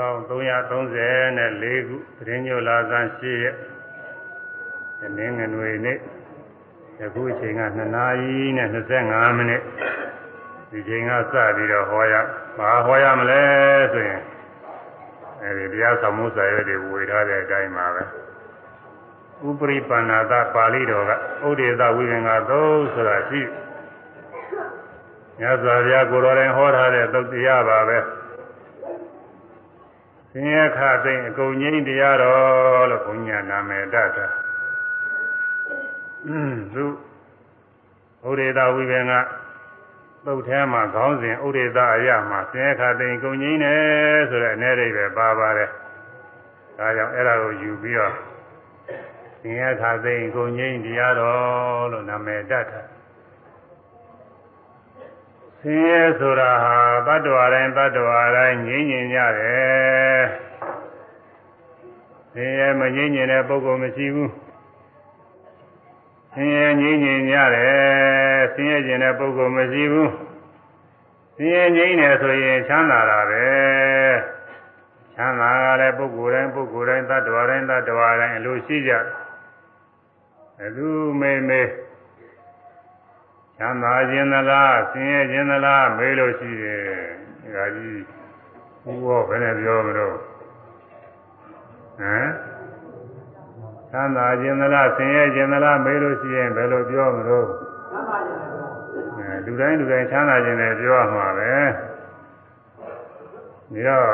1334ခုသတင်းညိုလာဇန်8ရက်ဒီနေ့ငွေနေ့ယခုအချိန်က2နာရီနဲ့25မိနစ်ဒီချိန်ကစပြီးတော့ဟောရဘာဟောရမလဲဆိုရင်အဲဒီတရားဆောင်မှုစာရွက်တွေဝေထားတဲ့အတိုင်းပါပဲဥပရိပန္နာသပါဠိတော်ကဥဒေသဝိင္ကသုံးဆိုတာရှိမြတ်စွာဘုရားကိုယ်တော်တိုင်ဟောထားတဲ့သုတ်တရားပါပဲ ဆင်းရဲခသိမ့်အကုန်ငြိမ်းတရားတော်လို့ဘုညာနာမည်တတ်တာသူဥဒေသဝိဘင်ကသုတ်ထဲမှာခေါင်းစဉ်ဥဒေသအရမှာဆင်းရဲခသိမ့်အကုန်ငြိမ်းတယ်ဆိုတဲ့အနေနဲ့ပဲပါပါတယ်ဒါကြောင့်အဲ့ဒါကိုယူပြီးတော့ဆင်းရဲခသိမ့်အကုန်ငြိမ်းတရားတော်လို့နာမည်တတ်တာ ဆင်းရဲဆိုတာဟာတ attva တိုင်းတ attva တိုင်းငြိမ့်ငြိမ်ကြတယ်ဆင်းရဲမငြိမ့်ငြိမ်တဲ့ပုဂ္ဂိုလ်မရှိဘူးဆင်းရဲငြိမ့်ငြိမ်ကြတယ်ဆင်းရဲခြင်းတဲ့ပုဂ္ဂိုလ်မရှိဘူးဆင်းရဲငြိမ့်တယ်ဆိုရင်ချမ်းသာတာပဲချမ်းသာကြတဲ့ပုဂ္ဂိုလ်တိုင်းပုဂ္ဂိုလ်တိုင်းတ attva တိုင်းတ attva တိုင်းအလိုရှိကြအလူမေမေ ချမ်းသာခြင်းသလားဆင်းရဲခြင်းသလားမေးလို့ရှိတယ်ဒါကြီးဘုရားဘယ်နဲ့ပြောမလို့ဟမ်ချမ်းသာခြင်းသလားဆင်းရဲခြင်းသလားမေးလို့ရှိရင်ဘယ်လိုပြောမလို့ချမ်းသာခြင်းအဲလူတိုင်းလူတိုင်းချမ်းသာခြင်းနဲ့ပြောရမှာပဲဒီတော့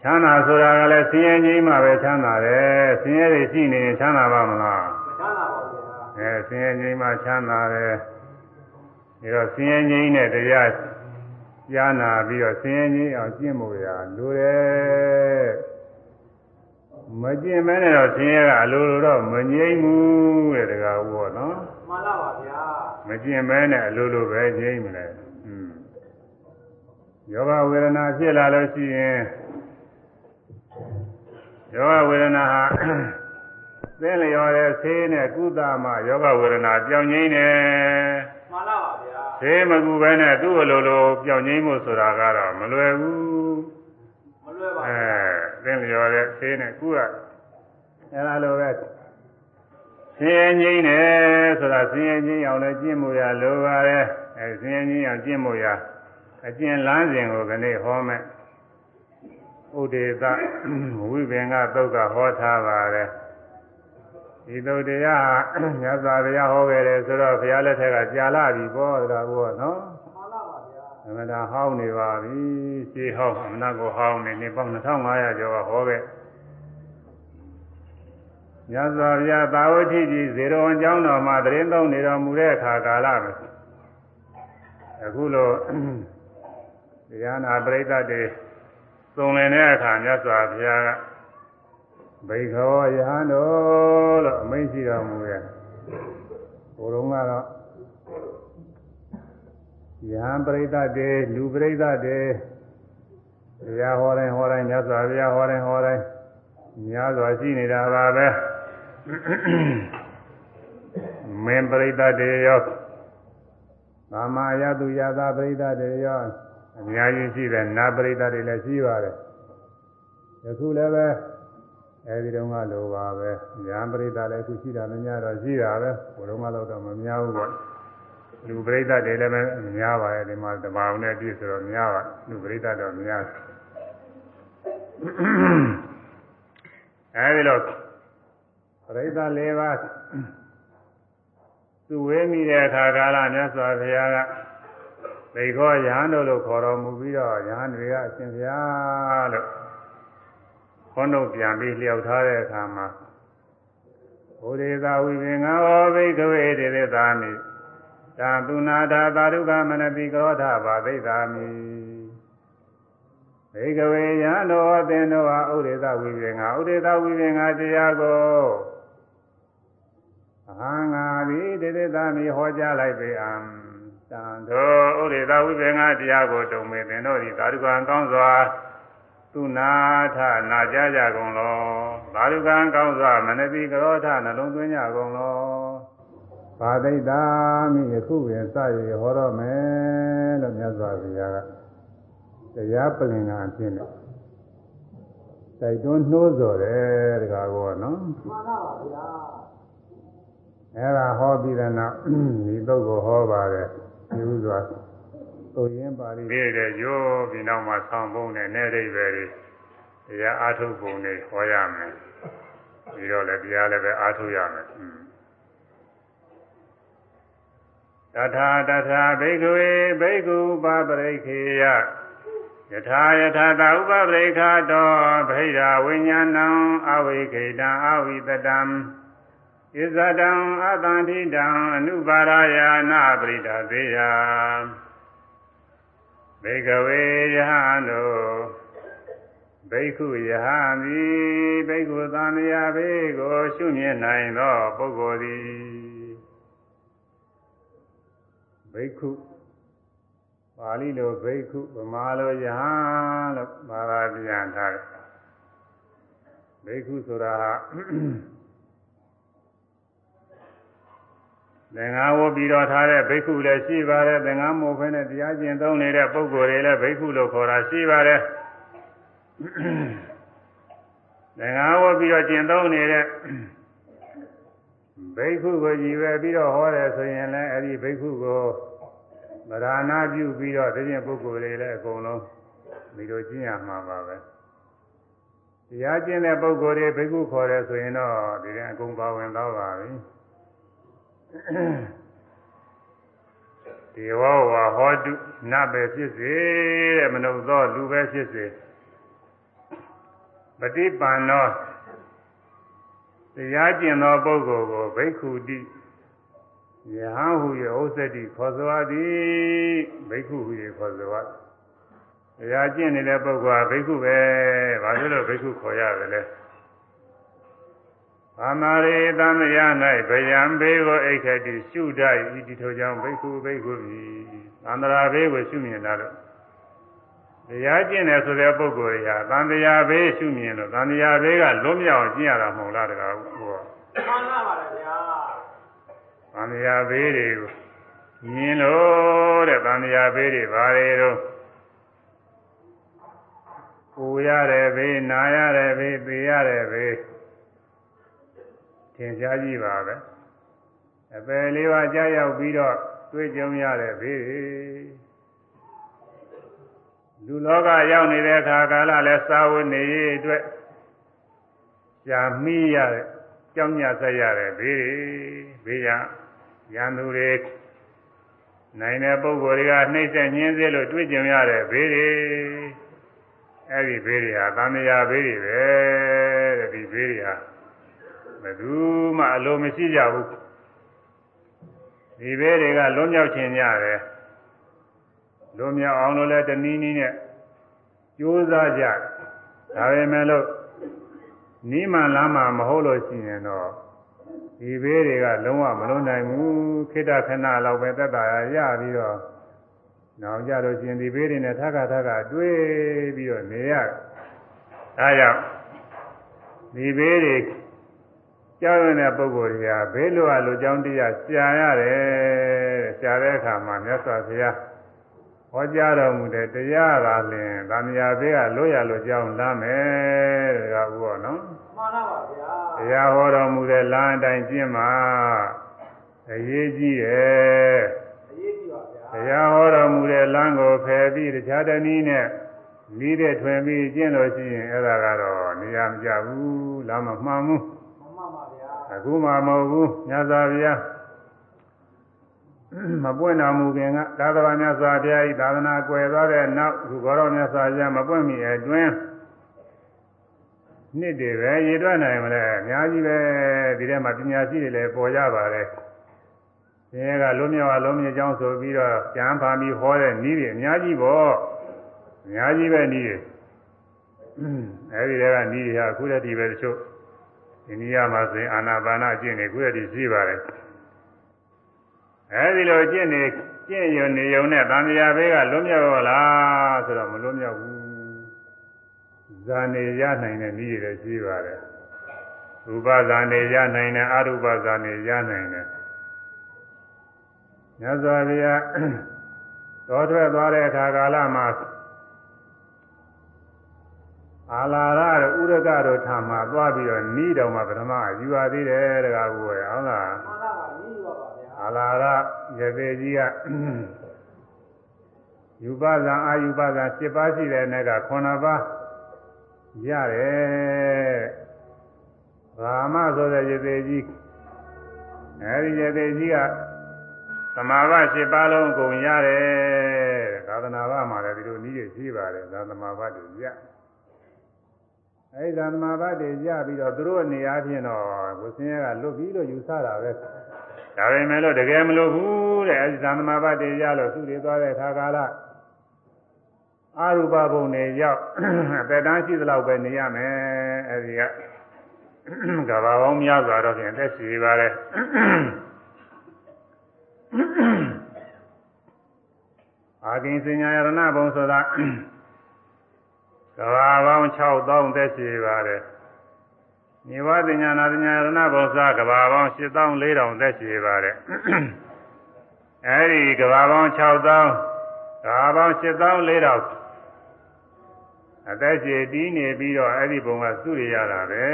ချမ်းသာဆိုတာကလည်းဆင်းရဲခြင်းမှပဲချမ်းသာတယ်ဆင်းရဲတွေရှိနေရင်ချမ်းသာပါမလား အဲဆင်းရဲငြိမ်းမှချမ်းသာတယ်ဒါတော့ဆင်းရဲငြိမ်းတဲ့တရားကြားနာပြီးတော့ဆင်းရဲငြိမ်းအောင်ကျင့်ဖို့ရလိုတယ်မကျင့်မဲနဲ့တော့ဆင်းရဲကအလိုလိုတော့မငြိမ်းဘူးတဲ့တကားဘောနော်မှန်ပါပါဗျာမကျင့်မဲနဲ့အလိုလိုပဲငြိမ်းမလဲอืมယောဂဝေဒနာဖြစ်လာလို့ရှိရင်ယောဂဝေဒနာဟာ သင်လျော်တဲ့ဆေးနဲ့ကုသမှယောဂဝေဒနာပြောင်းငိမ့်တယ်မှန်ပါပါဗျာဆေးမကူပဲနဲ့သူ့အလိုလိုပြောင်းငိမ့်မှုဆိုတာကတော့မလွယ်ဘူးမလွယ်ပါဘူးအဲသင်လျော်တဲ့ဆေးနဲ့ကုရအဲလိုပဲဆင်းရဲငိမ့်တယ်ဆိုတာဆင်းရဲငိမ့်အောင်လည်းကျင့်မှုရလိုပါတယ်အဲဆင်းရဲငိမ့်အောင်ကျင့်မှုရအကျင့်လမ်းစဉ်ကိုခဏဟောမယ်ဥဒေသဝိပင်္ဂသုတ်ကဟောထားပါတယ် ဒီသုတ်တရားမြတ်စွာဘုရားဟောခဲ့တယ်ဆိုတော့ဘုရားလက်ထက်ကကြာလာပြီပေါ့ဒါကောနော်မှန်ပါပါဗျာအမှန်တရားဟောင်းနေပါပြီရှင်းဟောင်းအမှန်ကိုဟောင်းနေနေပေါင်း2500ကျော်ကဟောခဲ့မြတ်စွာဘုရားသာဝတိကြီးဇေရဝံကျောင်းတော်မှာတရင်သုံးနေတော်မူတဲ့အခါကာလမှာအခုလိုတရားနာပရိသတ်တွေသုံလင်တဲ့အခါမြတ်စွာဘုရားက ဘိခောယဟန်တော်လို့အမိန့်ရှိတော်မူရဲ့ဘုရုံကတော့ယဟန်ပရိသတ်တွေလူပရိသတ်တွေတရားဟောတိုင်းဟောတိုင်းမြတ်စွာဘုရားဟောတိုင်းဟောတိုင်းများစွာရှိနေတာပါပဲမင်းပရိသတ်တွေရောသာမယတုယတာပရိသတ်တွေရောအများကြီးရှိတယ်နာပရိသတ်တွေလည်းရှိပါတယ်ယခုလည်းပဲ အဲဒီတုန်းကလိုပါပဲညာပရိသတ်လည်းခုရှိတာမများတော့ရှိတာပဲဘုရုံးမလို့တော့မများဘူးပေါ့လူပရိသတ်တွေလည်းမများပါရဲ့ဒီမှာတဘာဝနဲ့ပြည့်ဆိုတော့များပါလူပရိသတ်တော့များအဲဒီလိုပရိသတ်၄ပါးသူဝေးမိတဲ့အခါကာလမြတ်စွာဘုရားကသိခောရဟန်းတို့လို့ခေါ်တော်မူပြီးတော့ရဟန်းတွေကအရှင်ဘုရားလို့ ခွန်းတို့ပြန်ပြီးလျှောက်ထားတဲ့အခါမှာဘုရေသာဝိပင်္ဂဟောဘိကဝေတေရသာမိသာသူနာတာသာဓုကမနတိကရောဓဘာသိသာမိဘိကဝေယံတော်သင်တော်ဟာဥဒေသဝိပင်္ဂဥဒေသဝိပင်္ဂတရားကိုအဟံငါသည်တေရသာမိဟောကြားလိုက်ပေအံတန်တော်ဥဒေသဝိပင်္ဂတရားကိုတုံမေသင်တို့သည်သာဓုကံကောင်းစွာ သူနာထနာကြကြကုန်လောသာဓုကံကောင်းစွာမနတိကရောထနှလုံးသွင်းကြကုန်လောဘာသိတာမိယခုပင်စရဟောတော့မယ်လို့မြတ်စွာဘုရားကတရားပလင်ကအဖြစ်နဲ့တိုက်တွန်းနှိုးဆော်တယ်တကားကောနော်မှန်ပါပါဗျာအဲ့ဒါဟောပြီးတဲ့နောက်ဒီပုဂ္ဂိုလ်ဟောပါတယ်ဒီဥစွာ သို့ရင်ပါဠိလေးတဲ့ရောပြီးနောက်မှာဆောင်းပုံနဲ့နဲ့အိဗယ်တွေတရားအာထုပ်ပုံတွေဟောရမယ်ပြီးတော့လည်းတရားလည်းပဲအာထုရမယ်တထာတထာဘိက္ခဝေဘိက္ခုပပရိခေယယထာယထာတဥပပရိခတောဗိဓာဝိညာဏံအဝိခေတံအဝိတတံဣဇတံအတန္တိတံအနုပါရယာနာပရိဒသေယ ဘေကဝေယဟန်တို့ဘိက္ခုယဟန်သည်ဘိက္ခုသံဃာဘေကိုရှုမြင်နိုင်သောပုဂ္ဂိုလ်သည်ဘိက္ခုပါဠိလိုဘိက္ခုဗမာလိုယဟန်လို့ဘာသာပြန်ထားတယ်ဘိက္ခုဆိုတာဟာ သင်္ဃာဝပြီးတော့ထားတဲ့ဘိက္ခုလည်းရှိပါတယ်သင်္ဃာမို့ဖဲနဲ့တရားကျင့်သုံးနေတဲ့ပုဂ္ဂိုလ်တွေလည်းဘိက္ခုလို့ခေါ်တာရှိပါတယ်သင်္ဃာဝပြီးတော့ကျင့်သုံးနေတဲ့ဘိက္ခုကိုကြည်ပဲပြီးတော့ဟောတယ်ဆိုရင်လည်းအဲ့ဒီဘိက္ခုကိုဗราဏပြုပြီးတော့တခြင်းပုဂ္ဂိုလ်တွေလည်းအကုန်လုံးဒီလိုကျင့်ရမှာပါပဲတရားကျင့်တဲ့ပုဂ္ဂိုလ်တွေဘိက္ခုခေါ်တယ်ဆိုရင်တော့ဒီရင်အကုန်ပါဝင်တော့ပါပြီ ဒေဝဝါဟောတုနပဲဖြစ်စေတဲ့မနုဿောလူပဲဖြစ်စေပฏิပန်သောတရားကျင့်သောပုဂ္ဂိုလ်ကိုဘိက္ခုတိယဟန်ဟုရဲ့ဥစ္စတိခေါ်စွာသည်ဘိက္ခုဟုရဲ့ခေါ်စွာတရားကျင့်နေတဲ့ပုဂ္ဂိုလ်ကဘိက္ခုပဲဘာလို့လဲဘိက္ခုခေါ်ရတယ်လဲ ဘာမာရေသံယ၌ဗယံဘေကိုအိခတိရှုတတ်ဤဒီထိုကြောင့်ဘိက္ခုဘိက္ခုပြီသန္တရာဘေကိုရှုမြင်တာလို့တရားကျင့်တယ်ဆိုတဲ့ပုဂ္ဂိုလ်ရာသံတရားဘေးရှုမြင်လို့သံတရားဘေးကလွတ်မြောက်ကျင့်ရတာမဟုတ်လားတကားဟောမှန်ပါပါဗျာသံတရားဘေးတွေကိုမြင်လို့တဲ့သံတရားဘေးတွေဘာတွေတော့ကိုရတဲ့ဘေးနာရတဲ့ဘေးသိရတဲ့ဘေး သင်ရှားကြည့်ပါပဲအပယ်လေးပါးကြားရောက်ပြီးတော့တွေ့ကြုံရတဲ့ဘေးတွေလူလောကရောက်နေတဲ့အခါကာလလဲစာဝတ်နေရေးအတွက်ရှားမိရတဲ့ကြောင်းညဆက်ရတဲ့ဘေးတွေဘေးရရန်သူတွေနိုင်တဲ့ပုဂ္ဂိုလ်တွေကနှိမ့်ဆက်ညှင်းစေလို့တွေ့ကြုံရတဲ့ဘေးတွေအဲ့ဒီဘေးတွေဟာသံဃာဘေးတွေပဲတဲ့ဒီဘေးတွေဟာ ဘယ်သူမှအလိုမရှိကြဘူးဒီဘေးတွေကလွံ့မြောက်ခြင်းကြတယ်လွံ့မြောက်အောင်လို့လည်းတနည်းနည်းနဲ့ကြိုးစားကြဒါပေမဲ့လို့နီးမှန်လားမှမဟုတ်လို့ရှိရင်တော့ဒီဘေးတွေကလုံးဝမလွန်နိုင်ဘူးခိတ္တခဏလောက်ပဲသက်သာရရပြီးတော့နောက်ကြလို့ရှိရင်ဒီဘေးတွေနဲ့ထပ်ခါထပ်ခါတွေးပြီးတော့နေရအဲကြောင့်ဒီဘေးတွေ ကြောက်ရတဲ့ပုဂ္ဂိုလ်တွေကဘေးလိုအပ်လိုကြောင်းတရားရှားရတယ်ရှားတဲ့အခါမှာမြတ်စွာဘုရားဟောကြားတော်မူတဲ့တရားကလင်ဗာမယာဘေးကလွတ်ရလို့ကြောင်းလမ်းမယ်တဲ့ကဥဘောနော်မှန်ပါပါဗျာတရားဟောတော်မူတဲ့လမ်းအတိုင်းကျင့်မှာအရေးကြီးတယ်အရေးကြီးပါဗျာတရားဟောတော်မူတဲ့လမ်းကိုဖယ်ပြီးတခြားတနည်းနဲ့နီးတဲ့ထွင်ပြီးကျင့်လို့ရှိရင်အဲ့ဒါကတော့နေရာမကျဘူးလမ်းမမှန်ဘူးမှန်ပါပါဗျာ အခုမှမဟုတ်ဘူးညဇာဗျာမပွင့်တော်မူခင်ကသာသနာမြတ်စွာဘုရားဤသာသနာကွယ်သွားတဲ့နောက်အခုဘောတော်မြတ်စွာဘုရားမပွင့်မီအတွင်းနှစ်တွေပဲရည်တွက်နိုင်မလဲအများကြီးပဲဒီထဲမှာပညာရှိတွေလည်းပေါ်ကြပါတယ်။ဒီကလုံးမြောက်အလုံးမြေကြောင်းဆိုပြီးတော့ကျမ်းပါပြီးဟောတဲ့နည်းတွေအများကြီးပေါ့။အများကြီးပဲနည်းတွေ။အဲဒီတွေကနည်းတွေဟာအခုတည်းဒီပဲတချို့ အိန္ဒိယမှာဆိုရင်အာနာပါနအကျင့်တွေအခုတည်းဒီရှိပါတယ်။အဲဒီလိုအကျင့်တွေကျင့်ရုံနေရုံနဲ့တန်မြာဘေးကလွတ်မြောက်ရောလားဆိုတော့မလွတ်မြောက်ဘူး။ဇာနေရနိုင်တဲ့နည်းတွေလည်းရှိပါတယ်။ရူပဇာနေရနိုင်တယ်အရူပဇာနေရနိုင်တယ်။မြတ်စွာဘုရားတော်ထွက်သွားတဲ့အခါကာလမှာ အာလာရတို့ဥရကတို့ထာမှာသွားပြီးတော့နီးတော်မှာပထမယူရသေးတယ်တကားဘူးရဲ့ဟုတ်လားမှန်လားပါနီးပါပါဗျာအာလာရရေသေးကြီးကယူပဇံအာယူပဇံ7ပါးရှိတဲ့နဲ့က9ပါးရတယ်ရာမဆိုတဲ့ရေသေးကြီးအဲဒီရေသေးကြီးကသမာဘ7ပါးလုံးအကုန်ရတယ်သာသနာ့ဘမှာလည်းဒီလိုနည်းတွေရှိပါတယ်သာသမာဘတွေရ အဲဒီသာသမာဘတွေရပြီးတော့သူတို့အနေအားဖြင့်တော့ကိုစင်းရဲကလွတ်ပြီးလို့ယူဆတာပဲဒါပေမဲ့လို့တကယ်မလို့ဘူးတဲ့အဲဒီသာသမာဘတွေရလို့သူတွေသွားတဲ့ခါကာလအာရူပဘုံတွေရောက်အသက်တန်းရှိသလောက်ပဲနေရမယ်အဲဒီကကဘာပေါင်းများစွာတော့ဖြင့်သက်ရှိပါတယ်အာကိဉ္စညာယရဏဘုံဆိုတာ ကဘာပေါင်း6000သက်ရှိပါတယ်နိဝသညာနာသညာယရဏဘုံဆိုတာကဘာပေါင်း7400သက်ရှိပါတယ်အဲဒီကဘာပေါင်း6000ကဘာပေါင်း7400အသက်ကြီးတီးနေပြီးတော့အဲ့ဒီဘုံကစုရရတာပဲ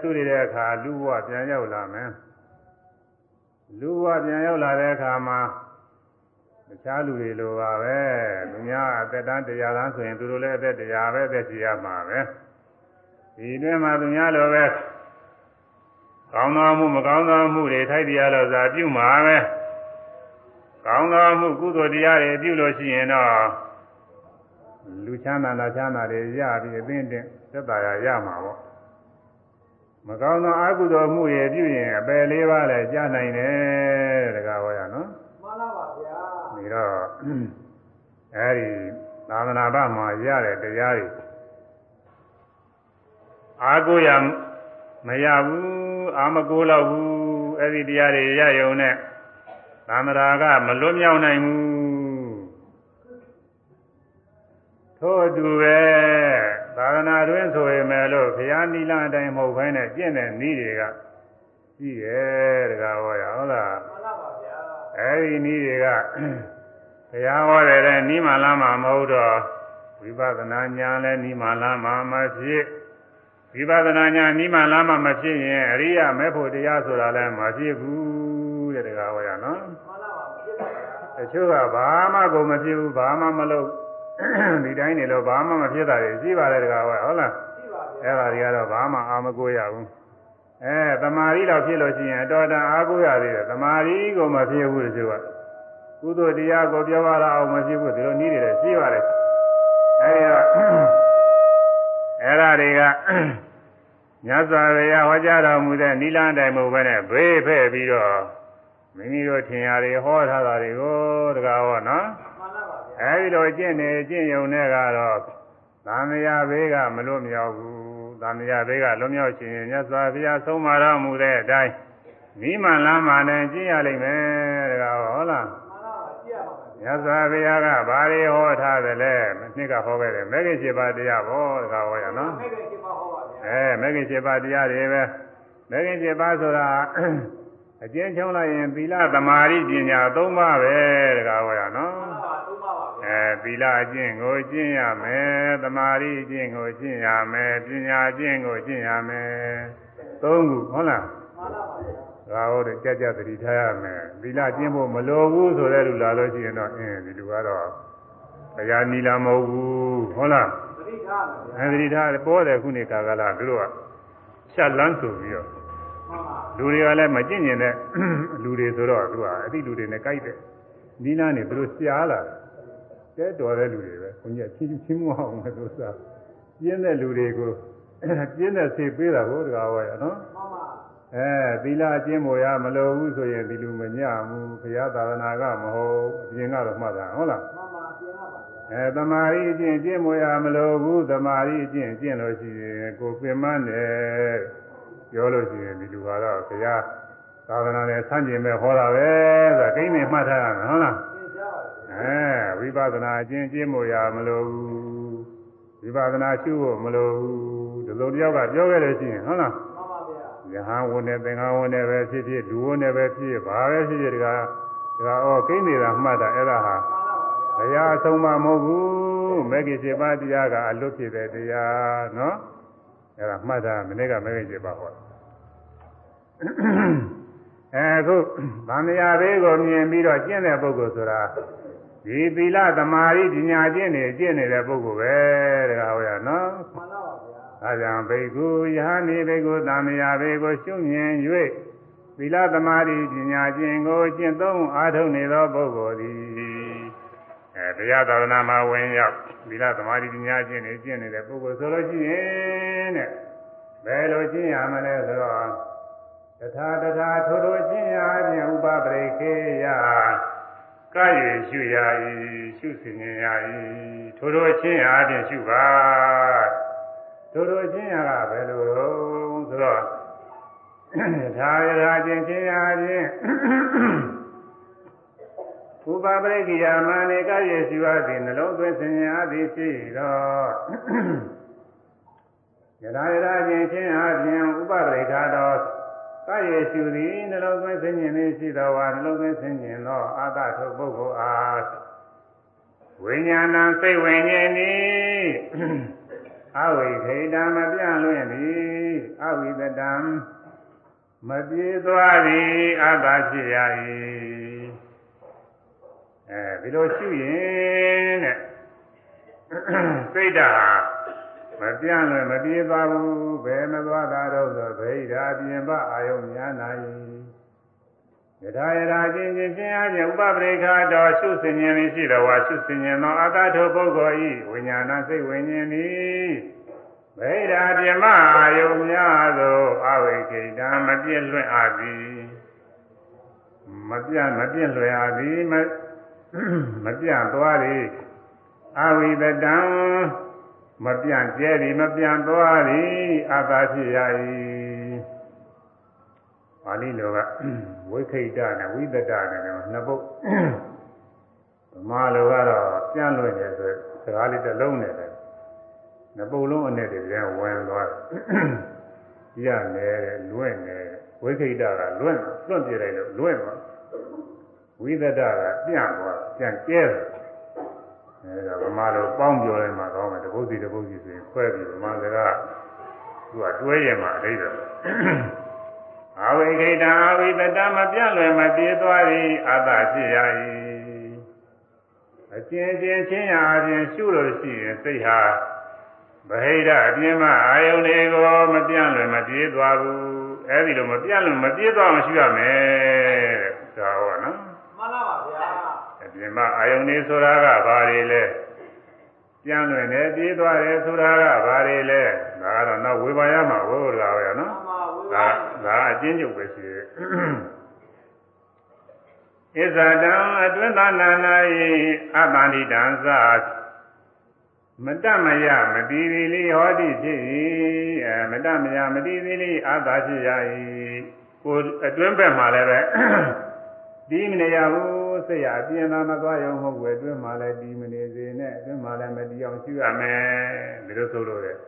စုရတဲ့အခါလူဘဝပြန်ရောက်လာမယ်လူဘဝပြန်ရောက်လာတဲ့အခါမှာ တခြားလူတွေလိုပါပဲသူများအသက်တန်းတရားတန်းဆိုရင်သူတို့လည်းအသက်တရားပဲအသက်ကြီးရမှာပဲဒီတွင်မှာသူများလိုပဲကောင်းသောမှုမကောင်းသောမှုတွေထိုက်တရားလို့သာပြုမှာပဲကောင်းသောမှုကုသိုလ်တရားတွေပြုလို့ရှိရင်တော့လူချမ်းသာနာချမ်းသာတွေရပြီးအသိတင်သက်သာရရမှာပေါ့မကောင်းသောအကုသိုလ်မှုတွေပြုရင်အပယ်လေးပါးလည်းကြားနိုင်တယ်တကားဟောရနော်မှန်လားပါဗျာ ဒီတော့အဲဒီသာသနာ့ဘမှာရတဲ့တရားတွေအာကိုရမရဘူးအာမကိုတော့ဘူးအဲ့ဒီတရားတွေရယုံနဲ့သံဃာကမလွတ်မြောက်နိုင်ဘူးထို့အတူပဲသာသနာတွင်ဆိုရင်မယ်လို့ဘုရားနိလအတိုင်းမဟုတ်ဘဲနဲ့ကျင့်တဲ့နည်းတွေကရှိတယ်တကားဟောရဟုတ်လားမှန်လားပါဗျာအဲဒီနည်းတွေက ဘုရားဟောတဲ့နိမလမ်းမှာမဟုတ်တော့ဝိပဿနာဉာဏ်လည်းနိမလမ်းမှာမဖြစ်ဝိပဿနာဉာဏ်နိမလမ်းမှာမဖြစ်ရင်အရိယာမေဖို့တရားဆိုတာလည်းမဖြစ်ဘူးတဲ့တကားဟောရနော်မှန်လားပါဖြစ်ပါဗျာတချို့ကဘာမှကိုမဖြစ်ဘူးဘာမှမလုပ်ဒီတိုင်းနေလို့ဘာမှမဖြစ်တာတွေရှိပါတယ်တကားဟောဟုတ်လားရှိပါဗျာအဲ့ဒါတွေကတော့ဘာမှအာမကိုရဘူးအဲတမာရီတော့ဖြစ်လို့ရှိရင်အတော်တန်အားကိုရသေးတယ်တမာရီကိုမဖြစ်ဘူးတချို့က ကုသိုလ်တရားကိုပြောရအောင်မဖြစ်ဘူးဒီလိုနည်းတွေလည်းရှိပါတယ်အဲဒီတော့အဲ့ဒါတွေကမြတ်စွာဘုရားဟောကြားတော်မူတဲ့နိလန်းတိုင်မဟုတ်ဘဲနဲ့ဘေးဖဲ့ပြီးတော့မိမိတို့ထင်ရတွေဟောထားတာတွေကိုတကားဟောနော်မှန်လားပါဗျာအဲဒီလိုကျင့်နေကျင့်ယုံနဲ့ကတော့သံဃာဘေးကမလွတ်မြောက်ဘူးသံဃာဘေးကလွတ်မြောက်ခြင်းမြတ်စွာဘုရားဆုံးမတော်မူတဲ့အတိုင်းမိမှန်လမ်းမှန်နဲ့ကျင့်ရလိမ့်မယ်တကားဟုတ်လားမှန်လားပါကြည့်ရပါ မယ်မြတ်စွာဘုရားကဘာတွေဟောထားသလဲနှစ်ကဟောခဲ့တယ်မဂ္ဂင်7ပါးတရားဟောတကားဟောရနော်မဲ့ကရှိပါဟောပါဗျာအဲမဂ္ဂင်7ပါးတရားတွေပဲမဂ္ဂင်7ပါးဆိုတာအကျဉ်းချုံးလိုက်ရင်သီလသမာဓိပညာ၃ပါးပဲတကားဟောရနော်မှန်လားပါသုံးပါပါဗျာအဲသီလအကျင့်ကိုကျင့်ရမယ်သမာဓိအကျင့်ကိုကျင့်ရမယ်ပညာအကျင့်ကိုကျင့်ရမယ်သုံးခုဟုတ်လားမှန်လားပါဗျာ ဒါဟုတ်တယ်ကြက်ကြက်သတိထားရမယ်သီလကျင့်ဖို့မလိုဘူးဆိုတဲ့လူလာလို့ရှိရင်တော့အင်းဒီလူကတော့တရားနီလာမဟုတ်ဘူးဟုတ်လားသတိထားမယ်ဗျာအဲသတိထားတယ်ပေါ်တယ်ခုနေကာကလာသူတို့ကဖြတ်လန်းဆိုပြီးတော့မှန်ပါလူတွေကလည်းမကျင့်ကျင်တဲ့လူတွေဆိုတော့သူကအတိလူတွေနဲ့ကြိုက်တယ်နီလာနေသူတို့ရှားလာတယ်တဲတော်တဲ့လူတွေပဲခွန်ကြီးချင်းချင်းမအောင်မယ်သူစားပြင်းတဲ့လူတွေကိုပြင်းတဲ့ဆေးပေးတာကိုတကားဝဲရနော်မှန်ပါအဲ သီလအကျင့်မို့ရမလိုဘူးဆိုရင်ဒီလူမညဘူးဘုရားသာသနာကမဟုတ်အပြင်ကတော့မှတ်တာဟုတ်လားမှန်ပါပြင်ပါပါဗျာအဲတမာရီအကျင့်ကျင့်မို့ရမလိုဘူးတမာရီအကျင့်ကျင့်လို့ရှိရင်ကိုပင်မတယ်ပြောလို့ရှိရင်ဒီလူကတော့ဘုရားသာသနာနဲ့ဆန့်ကျင်မဲ့ဟောတာပဲဆိုတာကိန်းနေမှတ်ထားရမယ်ဟုတ်လားသင်ကြားပါဗျာအဲဝိပဿနာအကျင့်ကျင့်မို့ရမလိုဘူးဝိပဿနာရှုဖို့မလိုဘူးဒီလိုတယောက်ကပြောခဲ့လို့ရှိရင်ဟုတ်လားမှန်ပါဗျာ ယဟန်ဝင်နဲ့သင်္ဃဝင်နဲ့ပဲဖြစ်ဖြစ်လူဝင်နဲ့ပဲဖြစ်ဖြစ်ဘာပဲဖြစ်ဖြစ်ဒီကဒါကဩကိန်းနေတာမှတ်တာအဲ့ဒါဟာမှန်လားပါဗျာဘုရားအဆုံးမမဟုတ်ဘူးမဂ္ဂင်7ပါးတရားကအလွတ်ဖြစ်တဲ့တရားနော်အဲ့ဒါမှတ်တာမနေ့ကမဂ္ဂင်7ပါးဟောအဲအခုဗန္ဓရာဘေးကိုမြင်ပြီးတော့ကျင့်တဲ့ပုဂ္ဂိုလ်ဆိုတာဒီသီလသမာဓိပညာကျင့်နေကျင့်နေတဲ့ပုဂ္ဂိုလ်ပဲတကားဟောရနော်မှန်ပါ ပါဗျာအဲကြောင့်ဘိက္ခုယဟနိဘိက္ခုသံဃာဘေကိုရှုမြင်၍သီလသမာဓိပညာကျင့်ကိုကျင့်သုံးအားထုတ်နေသောပုဂ္ဂိုလ်သည်အဲတရားသာသနာမှာဝင်ရောက်သီလသမာဓိပညာကျင့်နေကျင့်နေတဲ့ပုဂ္ဂိုလ်ဆိုလို့ရှိရင်တဲ့ဘယ်လိုကျင့်ရမလဲဆိုတော့တထာတထာထိုထိုကျင့်ရခြင်းဥပပရိခေယကာယေရှုရ၏ရှုစင်ရ၏ထိုထိုချင်းအားဖြင့်ရှုပါ ထိုထိုချင်းရကဘယ်လိုလဲဆိုတော့ဒါရရာချင်းချင်းအားဖြင့်ဥပပရိကိယမနေကာယေရှုအသည်နှလုံးသွင်းစင်ရသည်ရှိတော့ယထာယထာချင်းချင်းအားဖြင့်ဥပပရိခါတော်ကာယေရှုသည်နှလုံးသွင်းစင်ခြင်းသည်ရှိတော်ဝါနှလုံးသွင်းစင်ခြင်းသောအာသထုတ်ပုဂ္ဂိုလ်အားဝိညာဏစိတ်ဝိညာဉ်သည် အဝိခေတံမပြန့်လွင့်သည်အဝိသတံမပြေသွားသည်အတ္တဖြစ်ရ၏အဲဒီလိုရှုရင်တဲ့စိတ်ဓာတ်မပြန့်လွင့်မပြေသွားဘူးဘယ်မသွားတာတော့ဆိုဗိဓာပြင်ပအာယုံများနာ၏ ယထာယထာချင်းချင်းချင်းအားဖြင့်ဥပပရိခါတော်ရှုစင်ဉ္ဇဉ်ရှိတော်ဝါရှုစင်ဉ္ဇဉ်သောအတ္တထုပုဂ္ဂိုလ်ဤဝိညာဏစိတ်ဝိညာဉ်သည်ဗိဓာပြမအာယုံများသောအဝိကိတံမပြည့်လွင့်အပ်သည်မပြတ်မပြည့်လွယ်အပ်သည်မမပြတ်သွားသည်အဝိတတံမပြတ်ကျဲသည်မပြတ်သွားသည်အတ္တဖြစ်ရ၏ပါ ဠိလိုကဝိခိတနဲ့ဝိသတနဲ့နှစ်ပုဒ်ဗမာလိုကတော့ပြန့်လွင့်တယ်ဆိုစကားလေးတစ်လုံးနဲ့ပဲနှစ်ပုဒ်လုံးအနဲ့တည်းပြန်ဝင်သွားတယ်ရနေတယ်လွင့်နေဝိခိတကလွင့်လွင့်ပြလိုက်လို့လွင့်သွားဝိသတကပြန့်သွားပြန့်ကျဲတယ်အဲဒါဗမာလိုပေါင်းပြောလိုက်မှကောင်းမယ်တပုတ်စီတပုတ်စီဆိုရင်ခွဲပြီးဗမာစကားသူကတွဲရင်မှအဓိပ္ပာယ် အဝိခိတံအဝိတတမပြန့်လွယ်မပြေသွားသည်အတ္တဖြစ်ရ၏အကျဉ်းချင်းချင်းရာအပြင်ရှုလို့ရှိရင်စိတ်ဟာဗဟိတအပြင်းမအာယုန်တွေကိုမပြန့်လွယ်မပြေသွားဘူးအဲဒီလိုမပြန့်လွယ်မပြေသွားအောင်ရှုရမယ်တဲ့ဒါဟောနော်မှန်ပါပါဗျာအပြင်မအာယုန်နေဆိုတာကဘာတွေလဲပြန့်လွယ်နေပြေးသွားတယ်ဆိုတာကဘာတွေလဲဒါကတော့နောက်ဝေဘာရမှာဝေဘာရပဲနော်မှန်ပါဝေဒါဘာ ဒါအချင်းချုပ်ပဲရှိတယ်ဣဇာတံအတွင်းသာနာနာယအတ္တန္တိတံသာမတမယမတိတိလေးဟောတိဖြစ်၏အဲမတမယမတိတိလေးအာသာဖြစ်ရ၏ကိုအတွင်းဘက်မှာလည်းပဲဒီမနေရဘူးစိတ်ရအပြင်းသာမသွားရုံမဟုတ်ဘူးအတွင်းမှာလည်းဒီမနေစေနဲ့အတွင်းမှာလည်းမတီးအောင်ရှုရမယ်ဒီလိုဆိုလို့ရတယ်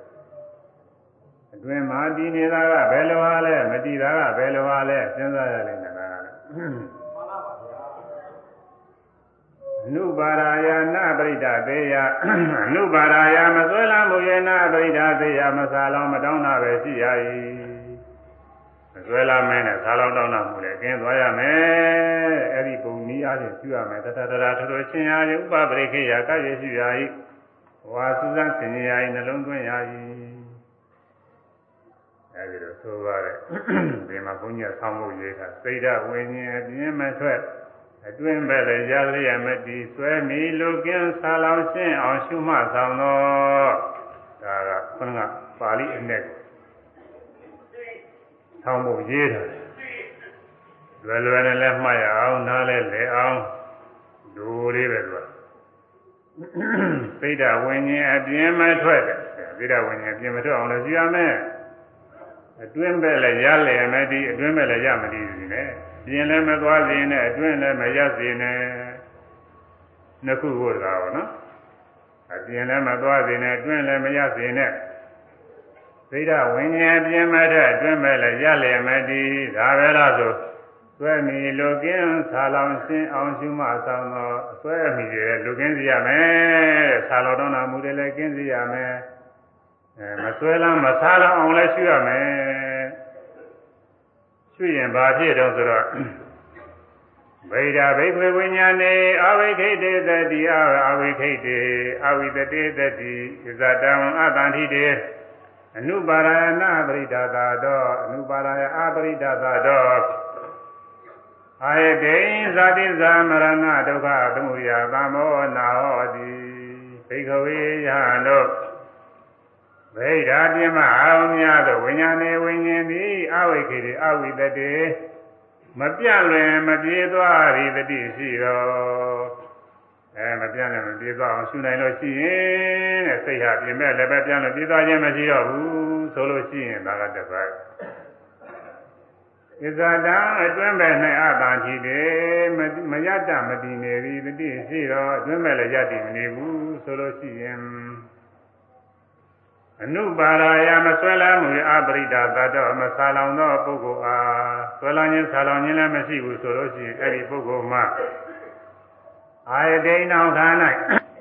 အတွင်းမှာတည်နေတာကဘယ်လိုဟာလဲမတည်တာကဘယ်လိုဟာလဲစဉ်းစားရလိမ့်မယ်ဒါကလည်းမှန်ပါပါဗျာအနုပါရာယနာပရိဒသေယအနုပါရာယမဆွဲလာမှုယေနာပရိဒသေယမဆာလောင်မတောင်းတာပဲရှိရ၏မဆွဲလာမဲနဲ့ဆာလောင်တောင်းတာမှုလည်းကျင်းသွားရမယ်အဲ့ဒီပုံနည်းအားဖြင့်ရှိရမယ်တတတရာထထချင်းရာယဥပပရိခေယကရရှိရ၏ဝါစုစံဆင်ရ၏နှလုံးသွင်းရ၏ အဲဒီလိုဆိုပါတယ်ဒီမှာဘုန်းကြီးဆောင်းဖို့ရေးတာစိတ်ဓာတ်ဝိညာဉ်အပြင်းမထွက်အတွင်းပဲလေရလျက်မတည်ဆွဲမီလူကင်းဆာလောင်ရှင်းအောင်ရှုမှတ်ဆောင်တော့ဒါကခုနကပါဠိအနဲ့ဆောင်းဖို့ရေးတာလွယ်လွယ်နဲ့လည်းမှတ်ရအောင်နားလည်းလဲအောင်ဒူလေးပဲသူကစိတ်ဓာတ်ဝိညာဉ်အပြင်းမထွက်တယ်စိတ်ဓာတ်ဝိညာဉ်အပြင်းမထွက်အောင်လည်းရှိရမယ် အတွင်းပဲလည်းရလျက်မတည်အတွင်းပဲလည်းရမတည်ဘူးနဲ့ပြင်းလည်းမသွားစေနဲ့အတွင်းလည်းမရစေနဲ့နှစ်ခုကိုတကားပါနော်အပြင်းလည်းမသွားစေနဲ့အတွင်းလည်းမရစေနဲ့သိဒဝိညာဉ်ပြင်းမဲ့တဲ့အတွင်းမဲ့လည်းရလျက်မတည်ဒါပဲလားဆိုဆွဲမီလူကင်းဆာလောင်ရှင်းအောင်ရှုမှဆောင်သောဆွဲမီရဲ့လူကင်းစီရမယ်တဲ့ဆာလောင်တော့နာမှုတွေလည်းကင်းစီရမယ်အဲ မဆွဲလမ်းမဆာလောင်အောင်လည်းရှုရမယ်ရှုရင်ဘာဖြစ်တော့ဆိုတော့ဗိဒာဘိခွေဝိညာဏေအဝိခိတေတတိအဝိခိတေအဝိတတေတတိဇတံအတန္တိတေအနုပါရဏပရိဒါသာတောအနုပါရယအပရိဒါသာတောအာယတေဇာတိဇာမရဏဒုက္ခသမုဒယသမောနာဟောတိဘိခဝေယဟံတို့ ဗိဓာပြမအောင်များသောဝိညာဉ်ဝိညာဉ်သည်အဝိခေတိအဝိတတေမပြန့်လွင်မပြေသွားရည်တတိရှိတော်အဲမပြန့်လည်းမပြေသွားအောင်ရှုနိုင်လို့ရှိရင်တဲ့စိတ်ဟာပြင်မဲ့လည်းပဲပြန့်လို့ပြေသွားခြင်းမရှိတော့ဘူးဆိုလို့ရှိရင်ဒါကတစ်ပတ်ဣဇာတံအတွင်းပဲ၌အတာရှိတယ်မရတမတည်နေပြီတတိရှိတော့အတွင်းပဲလည်းရတည်မနေဘူးဆိုလို့ရှိရင် အနုပါရာယမဆွဲလမ်းမှုအပရိဒါသတ္တောမဆာလောင်သောပုဂ္ဂိုလ်အားဆွဲလမ်းခြင်းဆာလောင်ခြင်းလည်းမရှိဘူးဆိုလို့ရှိရင်အဲ့ဒီပုဂ္ဂိုလ်မှာအာယတိနောခါ၌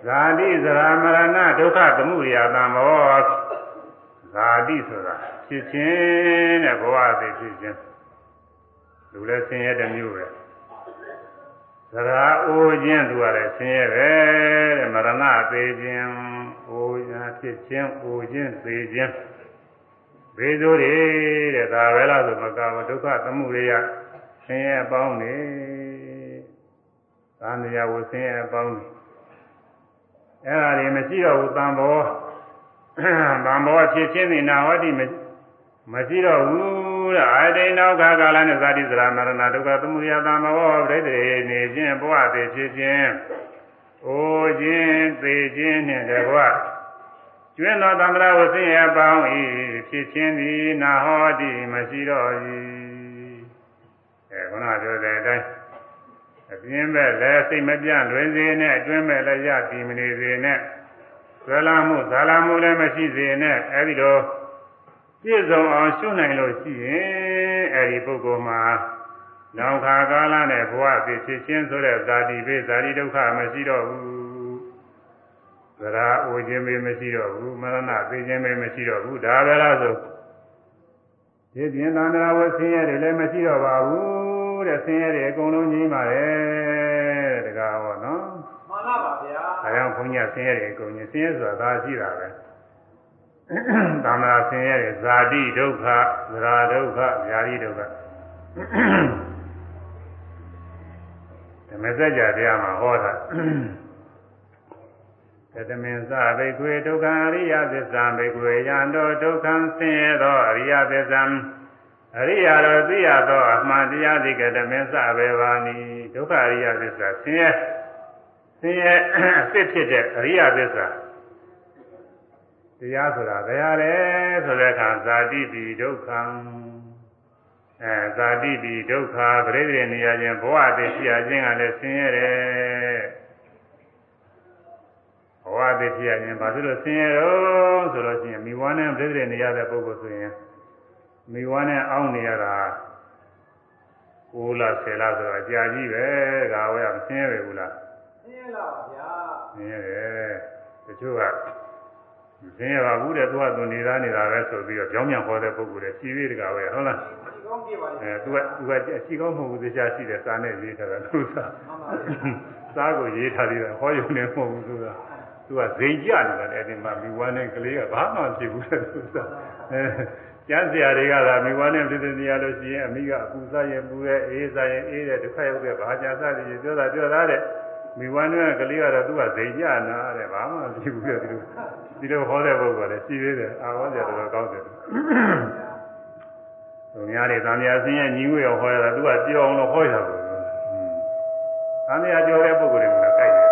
ဇာတိဇရာမရဏဒုက္ခသမှုရိယသံမောဇာတိဆိုတာဖြစ်ခြင်းတဲ့ဘဝသိဖြစ်ခြင်းလူလည်းဆင်းရဲတဲ့မျိုးပဲဇရာအိုးခြင်းသူကလည်းဆင်းရဲပဲတဲ့မရဏသေးခြင်း အိုးခြင်းဖြစ်ခြင်းအိုးခြင်းသေခြင်းဘေးဆိုးတွေတဲ့ဒါပဲလားဆိုမကဘူးဒုက္ခသမှုရိယဆင်းရဲပေါင်းနေသာမယဝဆင်းရဲပေါင်းနေအဲ့ဒါတွေမရှိတော့ဘူးတန်ဘောတန်ဘောဖြစ်ခြင်းနေနာဟောတိမရှိတော့ဘူးတဲ့အာတိနောခကာလနဲ့ဇာတိစရာမရဏဒုက္ခသမှုရိယတန်ဘောပြိတ္တိနေခြင်းဘဝသေးဖြစ်ခြင်း အိုခြင်းသေခြင်းနှင့်တကွကျွင်းသောသံဃာဝဆင်းရဲပေါင်း၏ဖြစ်ခြင်းသည်နာဟောတိမရှိတော့၏အဲခုနပြောတဲ့အတိုင်းအပြင်းမဲ့လည်းစိတ်မပြန့်လွင်စေနဲ့အတွင်းမဲ့လည်းရတည်မနေစေနဲ့ဆွဲလာမှုဇာလာမှုလည်းမရှိစေနဲ့အဲဒီတော့ပြည့်စုံအောင်ရှုနိုင်လို့ရှိရင်အဲဒီပုဂ္ဂိုလ်မှာ နောင်ခါကာလနဲ့ဘဝဖြစ်ဖြစ်ချင်းဆိုတဲ့ဇာတိဘေးဇာတိဒုက္ခမရှိတော့ဘူးသရာအိုခြင်းပဲမရှိတော့ဘူးမရဏသိခြင်းပဲမရှိတော့ဘူးဒါပဲလားဆိုဒီပြင်သန္တရာဝဆင်းရဲတွေလည်းမရှိတော့ပါဘူးတဲ့ဆင်းရဲတွေအကုန်လုံးကြီးပါတယ်တဲ့တကားဟောနော်မှန်လားပါဗျာအဲကြောင့်ဘုန်းကြီးကဆင်းရဲတွေအကုန်ကြီးဆင်းရဲဆိုတာဒါရှိတာပဲသန္တရာဆင်းရဲတွေဇာတိဒုက္ခသရာဒုက္ခဗျာတိဒုက္ခ ဓမ္မစကြာတရားမှာဟောတာတမင်္စဘိကွေဒုက္ခအရိယသစ္စာဘိကွေယံတောဒုက္ခံဆင်းရဲသောအရိယသစ္စာအရိယာတော်သိရသောအမှန်တရားဒီကတမင်္စဘေဘာနိဒုက္ခအရိယသစ္စာဆင်းရဲဆင်းရဲအစ်ဖြစ်တဲ့အရိယသစ္စာတရားဆိုတာဘယ်ဟာလဲဆိုတဲ့အခါဇာတိတိဒုက္ခံ အဲဇာတိတိဒုက္ခပရိသေနေရခြင်းဘဝတည်ရှိရခြင်းကလည်းဆင်းရဲတယ်ဘဝတည်ဖြစ်ရခြင်းဘာဖြစ်လို့ဆင်းရဲတော့ဆိုလို့ရှိရင်မိဘနဲ့ပြည့်စုံနေရတဲ့ပုဂ္ဂိုလ်ဆိုရင်မိဘနဲ့အောင်းနေရတာ9လ10လဆိုတော့အကြာကြီးပဲဒါဝဲမဆင်းရဲဘူးလားဆင်းရဲလားပါဗျာဆင်းရဲတယ်တချို့ကမဆင်းရဲပါဘူးတဲ့သူကသူနေသားနေတာပဲဆိုပြီးတော့ကြောင်းမြန်ခေါ်တဲ့ပုဂ္ဂိုလ်တွေရှိသေးတကားပဲဟုတ်လားဒီ ကောင်းပြပါလိမ့်အဲသူကသူကအရှိကောင်းမဟုတ်ဘူးတရားရှိတယ်စာနဲ့ရေးထားတာသူကမှန်ပါဗျာစာကိုရေးထားသေးတယ်ဟောရုံနဲ့မဟုတ်ဘူးသူကသူကဇိမ်ကြနေတာအဲ့ဒီမှာမိဝါနဲ့ကလေးကဘာမှမဖြစ်ဘူးတဲ့သူကအဲကျမ်းစရာတွေကသာမိဝါနဲ့ပြည်နေရလို့ရှိရင်အမိကအပူစားရင်ပူရဲ့အေးစားရင်အေးတဲ့ဒုက္ခရောက်တဲ့ဘာကြာစားတယ်ပြောတာပြောတာတဲ့မိဝါနဲ့ကလေးကတော့သူကဇိမ်ကြနာတဲ့ဘာမှမဖြစ်ဘူးတဲ့သူဒီလိုဟောတဲ့ပုဂ္ဂိုလ်လည်းရှိသေးတယ်အာဟောကြတော်တော်ကောင်းတယ် သူများတွေသံဃာဆင်းရဲညီငွေရောဟောရတာသူကပြောအောင်လို့ဟောရတာပေါ့သံဃာပြောတဲ့ပုဂ္ဂိုလ်တွေကကြိုက်တယ်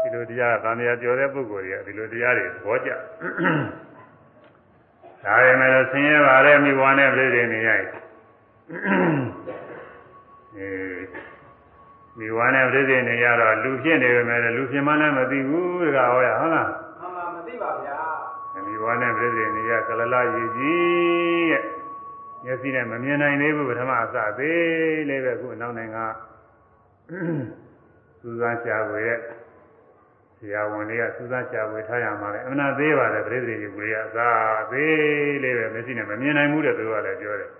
ဒီလိုတရားသံဃာပြောတဲ့ပုဂ္ဂိုလ်တွေကဒီလိုတရားတွေသဘောကျဒါပေမဲ့ဆင်းရဲပါတဲ့မိဘနဲ့ပြည်နေနေရိုက်အဲမိဘနဲ့ပြည်နေနေရတော့လူဖြစ်နေပေမဲ့လူဖြစ်မှလည်းမသိဘူးတကားဟောရဟုတ်လားမှန်ပါမသိပါဗျာ မိဘနဲ့ပြည်နေနေရကလလရည်ကြီးရဲ့မျက်စိနဲ့မမြင်နိုင်သေးဘူးပထမအစသေးလေးပဲခုအနောက်နိုင်ငံစူးစမ်းရှာဖွေရဲ့ဆရာဝန်တွေကစူးစမ်းရှာဖွေထားရမှာလေအမှန်သေးပါတယ်ပြိတ္တိတွေကလေးကအစသေးလေးပဲမျက်စိနဲ့မမြင်နိုင်ဘူးတဲ့သူကလည်းပြောတယ်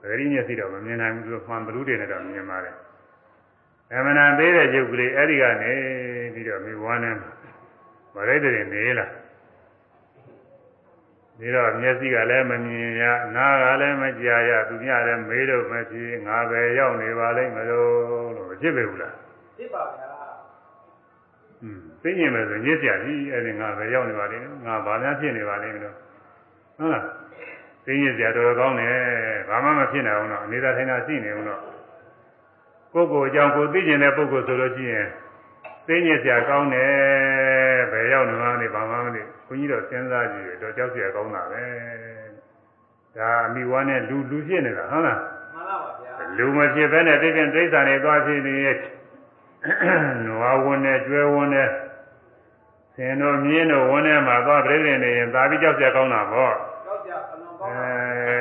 ပဂရိမျက်စိတော့မမြင်နိုင်ဘူးသူမှန်ဘလူးတွေနဲ့တော့မြင်ပါတယ်အမှန်သေးတဲ့ရုပ်ကလေးအဲ့ဒီကနေပြီးတော့မိဘဝနဲ့ဗရိတ္တိတွေနေလာ ဒီတော့မျက်စိကလည်းမမြင်ရနားကလည်းမကြားရသူများလည်းမေးလို့မဖြစ်ငါပဲရောက်နေပါလိမ့်မလို့လို့မဖြစ်ပေဘူးလားဖြစ်ပါဗျာอืมသိမြင်မယ်ဆိုညစ်ကြကြီးအဲ့ဒီငါပဲရောက်နေပါလိမ့်မယ်ငါဘာများဖြစ်နေပါလိမ့်မလို့ဟုတ်လားသိညစ်ကြတော်တော်ကောင်းတယ်ဘာမှမဖြစ်နိုင်အောင်တော့အနေသာထိုင်တာရှိနေအောင်တော့ကိုယ်ကိုအကြောင်းကိုသိကျင်တဲ့ပုဂ္ဂိုလ်ဆိုလို့ရှိရင်သိညစ်ကြကောင်းတယ်ဘယ် ရောက်နေမှန်းလဲဘာမှမသိဘုန်းကြီးတော့စဉ်းစားကြည့်တော့ကြောက်เสียကောင်းတာပဲဒါအမိဝါနဲ့လူလူဖြစ်နေတာဟုတ်လား မှန်လားပါဗျာ လူမဖြစ်ဘဲနဲ့သိတဲ့ဒိဋ္ဌာန်တွေသွားဖြစ်နေရဲ့နွားဝင်နဲ့ကျွဲဝင်နဲ့ဆင်တို့မြင်းတို့ဝင်နဲ့မှာသွားပြိနေနေရင်သာပြီးကြောက်เสียကောင်းတာပေါ့ ကြောက်ကြအလွန်ကော အဲ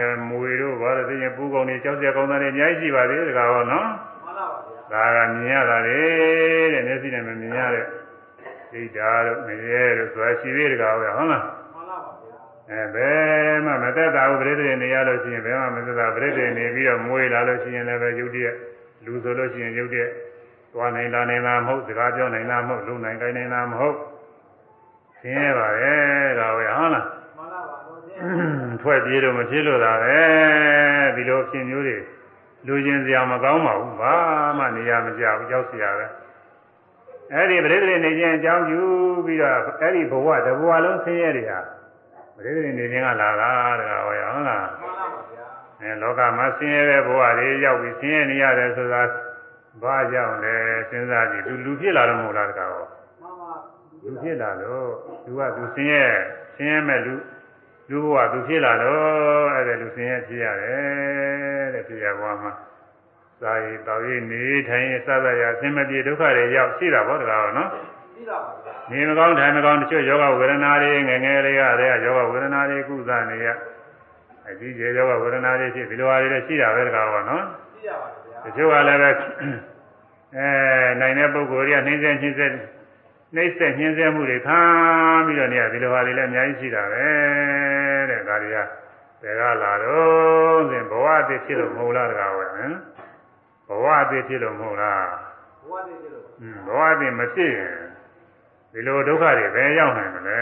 င်းပါ မွေတို့ဘာလို့သိရင်ပူကုန်နေကြောက်เสียကောင်းတာတွေအများကြီးရှိပါသေးတယ်ကောင်နော် မှန်လားပါဗျာ ဒါကမြင်ရတာလေတဲ့မျက်စိနဲ့မမြင်ရတဲ့ ဒိဋ္ဌာတို့မရဲတို့ဆိုတာရှိသေးတယ်ကောင်ဟုတ်လားမှန်လားပါဗျာအဲဘယ်မှမသက်တာဘူးပြိတ္တိနေရလို့ရှိရင်ဘယ်မှမသက်တာပြိတ္တိနေပြီးတော့မွေးလာလို့ရှိရင်လည်းပဲယုတ်တည်းလူဆိုလို့ရှိရင်ယုတ်တည်းသွားနိုင်တာနိုင်တာမဟုတ်စကားပြောနိုင်တာမဟုတ်လုံနိုင်ကိုင်းနိုင်တာမဟုတ်ဆင်းရဲပါပဲဒါပဲဟုတ်လားမှန်လားပါဘုရားထွက်ပြေးလို့မဖြစ်လို့တာပဲဒီလိုဖြစ်မျိုးတွေလူချင်းစရာမကောင်းပါဘူးဘာမှနေရာမကျဘူးကြောက်စရာပဲ အဲ့ဒီပြိတ္တိနေခြင်းအကြောင်းပြုပြီးတော့အဲ့ဒီဘဝတစ်ဘဝလုံးဆင်းရဲတွေဟာပြိတ္တိနေခြင်းကလာတာတကားဟောရဟုတ်လားမှန်လားပါဗျာအဲလောကမှာဆင်းရဲတဲ့ဘဝတွေရောက်ပြီးဆင်းရဲနေရတယ်ဆိုတာဘာကြောင့်လဲစဉ်းစားကြည့်သူလူဖြစ်လာတော့မဟုတ်လားတကားဟောမှန်ပါလူဖြစ်လာလို့သူကသူဆင်းရဲဆင်းရဲမဲ့လူလူဘဝသူဖြစ်လာလို့အဲ့ဒါလူဆင်းရဲဖြစ်ရတယ်တဲ့ဖြစ်ရဘဝမှာ သာရီတော်ရီနေထိုင်ရစသရအဆင်မပြေဒုက္ခတွေရောက်ရှိတာပေါ့တကားဟောနော်သိလားပါဗျာနေမကောင်းထိုင်မကောင်းတချို့ယောဂဝေဒနာတွေငယ်ငယ်လေးကတည်းကယောဂဝေဒနာတွေကုသနေရအကြီးကျယ်ယောဂဝေဒနာတွေဖြစ်ဒီလိုဟာတွေလည်းရှိတာပဲတကားဟောနော်သိရပါတယ်ဗျာတချို့ကလည်းပဲအဲနိုင်တဲ့ပုဂ္ဂိုလ်တွေကနှိမ့်ဆက်နှိမ့်ဆက်နှိမ့်ဆက်နှင်းဆက်မှုတွေခံပြီးတော့နေရဒီလိုဟာတွေလည်းအများကြီးရှိတာပဲတဲ့ဒါတွေကဘယ်ကလာတော့ဆိုရင်ဘဝအသေးဖြစ်လို့မဟုတ်လားတကားဟောဟမ် ဘဝအသေးဖြစ်လို့မဟုတ်လားဘဝတည်းကျလို့อืมဘဝအသေးမဖြစ်ရင်ဒီလိုဒုက္ခတွေဘယ်ရောက်နိုင်မလဲ